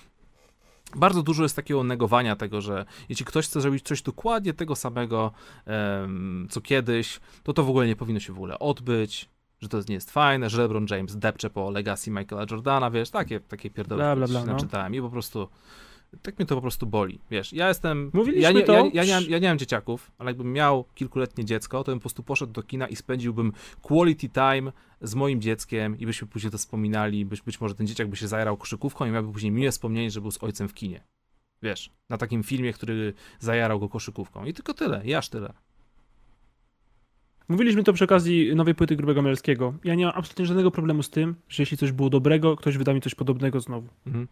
bardzo dużo jest takiego negowania tego, że jeśli ktoś chce zrobić coś dokładnie tego samego, em, co kiedyś, to to w ogóle nie powinno się w ogóle odbyć, że to nie jest fajne, że LeBron James depcze po legacji Michaela Jordana, wiesz, takie, takie pierdoły Bla, bla, się bla, no. naczytałem i po prostu tak mnie to po prostu boli, wiesz, ja jestem, Mówiliśmy ja nie, to. Ja, ja, nie mam, ja nie mam dzieciaków, ale jakbym miał kilkuletnie dziecko, to bym po prostu poszedł do kina i spędziłbym quality time z moim dzieckiem i byśmy później to wspominali, być, być może ten dzieciak by się zajarał koszykówką i miałby później miłe wspomnienie, że był z ojcem w kinie. Wiesz, na takim filmie, który zajarał go koszykówką. I tylko tyle, i aż tyle. Mówiliśmy to przy okazji nowej płyty Grubego Melskiego. Ja nie mam absolutnie żadnego problemu z tym, że jeśli coś było dobrego, ktoś wyda mi coś podobnego znowu. Mhm.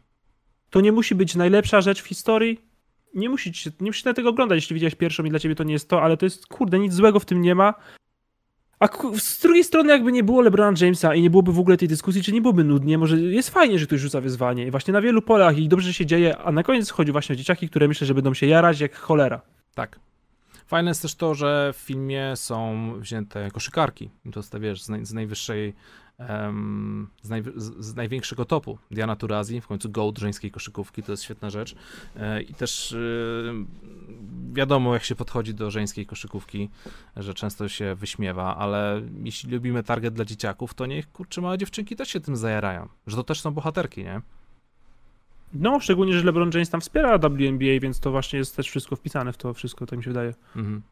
To nie musi być najlepsza rzecz w historii. Nie musisz, nie musisz na tego oglądać, jeśli widziałeś pierwszą i dla ciebie to nie jest to, ale to jest, kurde, nic złego w tym nie ma. A z drugiej strony, jakby nie było LeBrona Jamesa i nie byłoby w ogóle tej dyskusji, czy nie byłoby nudnie, może jest fajnie, że ktoś rzuca wyzwanie. I właśnie na wielu polach i dobrze że się dzieje, a na koniec chodzi właśnie o dzieciaki, które myślę, że będą się jarać jak cholera. Tak. Fajne jest też to, że w filmie są wzięte koszykarki. To jest, wiesz, z, naj, z najwyższej, em, z, naj, z, największego topu. Diana Turazi, w końcu gold żeńskiej koszykówki, to jest świetna rzecz. E, I też e, wiadomo, jak się podchodzi do żeńskiej koszykówki, że często się wyśmiewa, ale jeśli lubimy target dla dzieciaków, to niech, kurczę, małe dziewczynki też się tym zajarają. Że to też są bohaterki, nie? No, szczególnie, że LeBron James tam wspiera WNBA, więc to właśnie jest też wszystko wpisane w to wszystko, tak mi się wydaje. Mhm.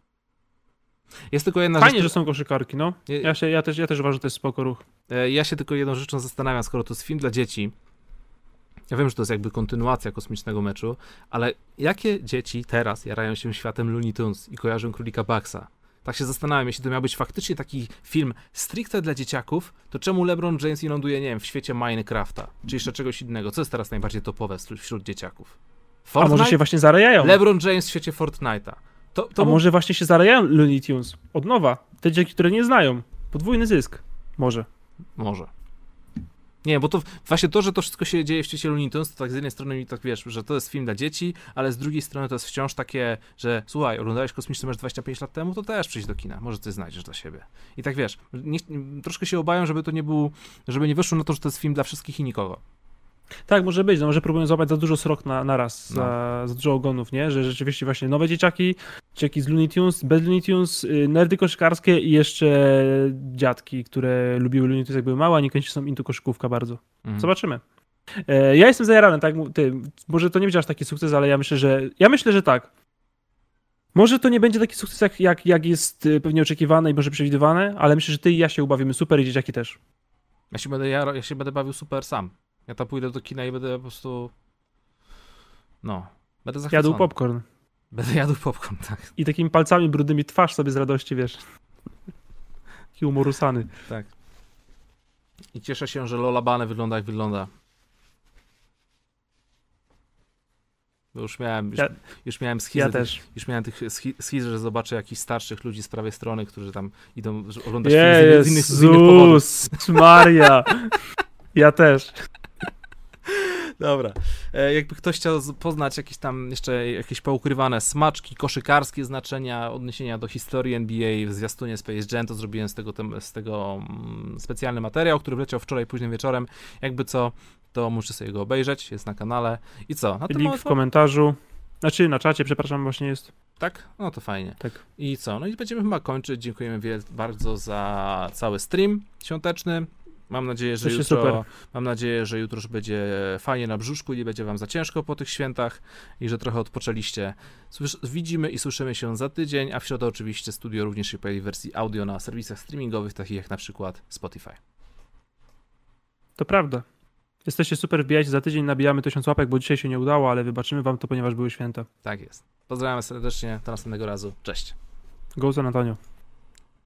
Jest tylko jedna Fajnie, rzecz... że są koszykarki, no. Ja- się, ja, też, ja też uważam, że to jest spoko ruch. E, Ja się tylko jedną rzeczą zastanawiam, skoro to jest film dla dzieci. Ja wiem, że to jest jakby kontynuacja kosmicznego meczu, ale jakie dzieci teraz jarają się światem Looney Tunes i kojarzą królika Baxa? Tak się zastanawiam, jeśli to miał być faktycznie taki film stricte dla dzieciaków, to czemu LeBron James nie ląduje, nie wiem, w świecie Minecrafta, czy jeszcze czegoś innego? Co jest teraz najbardziej topowe wśród- dzieciaków? A Fortnite? może się właśnie zarajają? LeBron James w świecie Fortnite'a. To, to A był- może właśnie się zarajają Looney Tunes? Od nowa. Te dzieci, które nie znają. Podwójny zysk. Może. Może. Nie, bo to właśnie to, że to wszystko się dzieje w świecie Looney Tunes, to tak z jednej strony mi tak wiesz, że to jest film dla dzieci, ale z drugiej strony to jest wciąż takie, że słuchaj, oglądałeś Kosmiczny Mecz 25 lat temu, to też przyjdź do kina, może ty znajdziesz dla siebie. I tak wiesz, nie, troszkę się obawiam, żeby to nie był, żeby nie wyszło na to, że to jest film dla wszystkich i nikogo. Tak, może być. No, może próbują złapać za dużo srok na, na raz, No. za, za dużo ogonów, nie? Że rzeczywiście właśnie nowe dzieciaki, dzieciaki z Looney Tunes, bez Looney Tunes, y, nerdy koszykarskie i jeszcze dziadki, które lubiły Looney Tunes jak były małe, a niekoniecznie są into koszykówka bardzo. Mhm. Zobaczymy. E, ja jestem zajarany, tak? Ty, może to nie będzie aż taki sukces, ale ja myślę, że ja myślę, że tak. Może to nie będzie taki sukces, jak, jak, jak jest y, pewnie oczekiwane i może przewidywane, ale myślę, że ty i ja się ubawimy super i dzieciaki też. Ja się będę, ja, ja się będę bawił super sam. Ja tam pójdę do kina i będę po prostu, no, będę zachwycony. Jadł popcorn Będę jadł popcorn, tak. i takimi palcami brudnymi twarz sobie z radości, wiesz. Taki umorusany. Tak. I cieszę się, że Lola Bane wygląda jak wygląda. Bo już miałem, już, Ja- już miałem schizę, Ja też. już miałem tych schi- schiz, że zobaczę jakichś starszych ludzi z prawej strony, którzy tam idą oglądać film z innych, z innych, powodów. Jezus Maria. Ja też. Dobra. E, jakby ktoś chciał poznać jakieś tam jeszcze jakieś poukrywane smaczki, koszykarskie znaczenia, odniesienia do historii NBA w zwiastunie Space Jam, to zrobiłem z tego, z tego mm, specjalny materiał, który wleciał wczoraj późnym wieczorem. Jakby co, to musicie sobie go obejrzeć, jest na kanale. I co? Na Link w komentarzu. Znaczy na czacie, przepraszam, właśnie jest. Tak? No to fajnie. Tak. I co? No i będziemy chyba kończyć. Dziękujemy bardzo za cały stream świąteczny. Mam nadzieję, że jutro, super. mam nadzieję, że jutro już będzie fajnie na brzuszku i nie będzie wam za ciężko po tych świętach i że trochę odpoczęliście. Słysz, widzimy i słyszymy się za tydzień, a w środę oczywiście studio również się pojawi w wersji audio na serwisach streamingowych, takich jak na przykład Spotify. To prawda. Jesteście super, wbijajcie za tydzień, nabijamy tysiąc łapek, bo dzisiaj się nie udało, ale wybaczymy wam to, ponieważ były święta. Tak jest. Pozdrawiam serdecznie, do następnego razu. Cześć. Go San Antonio.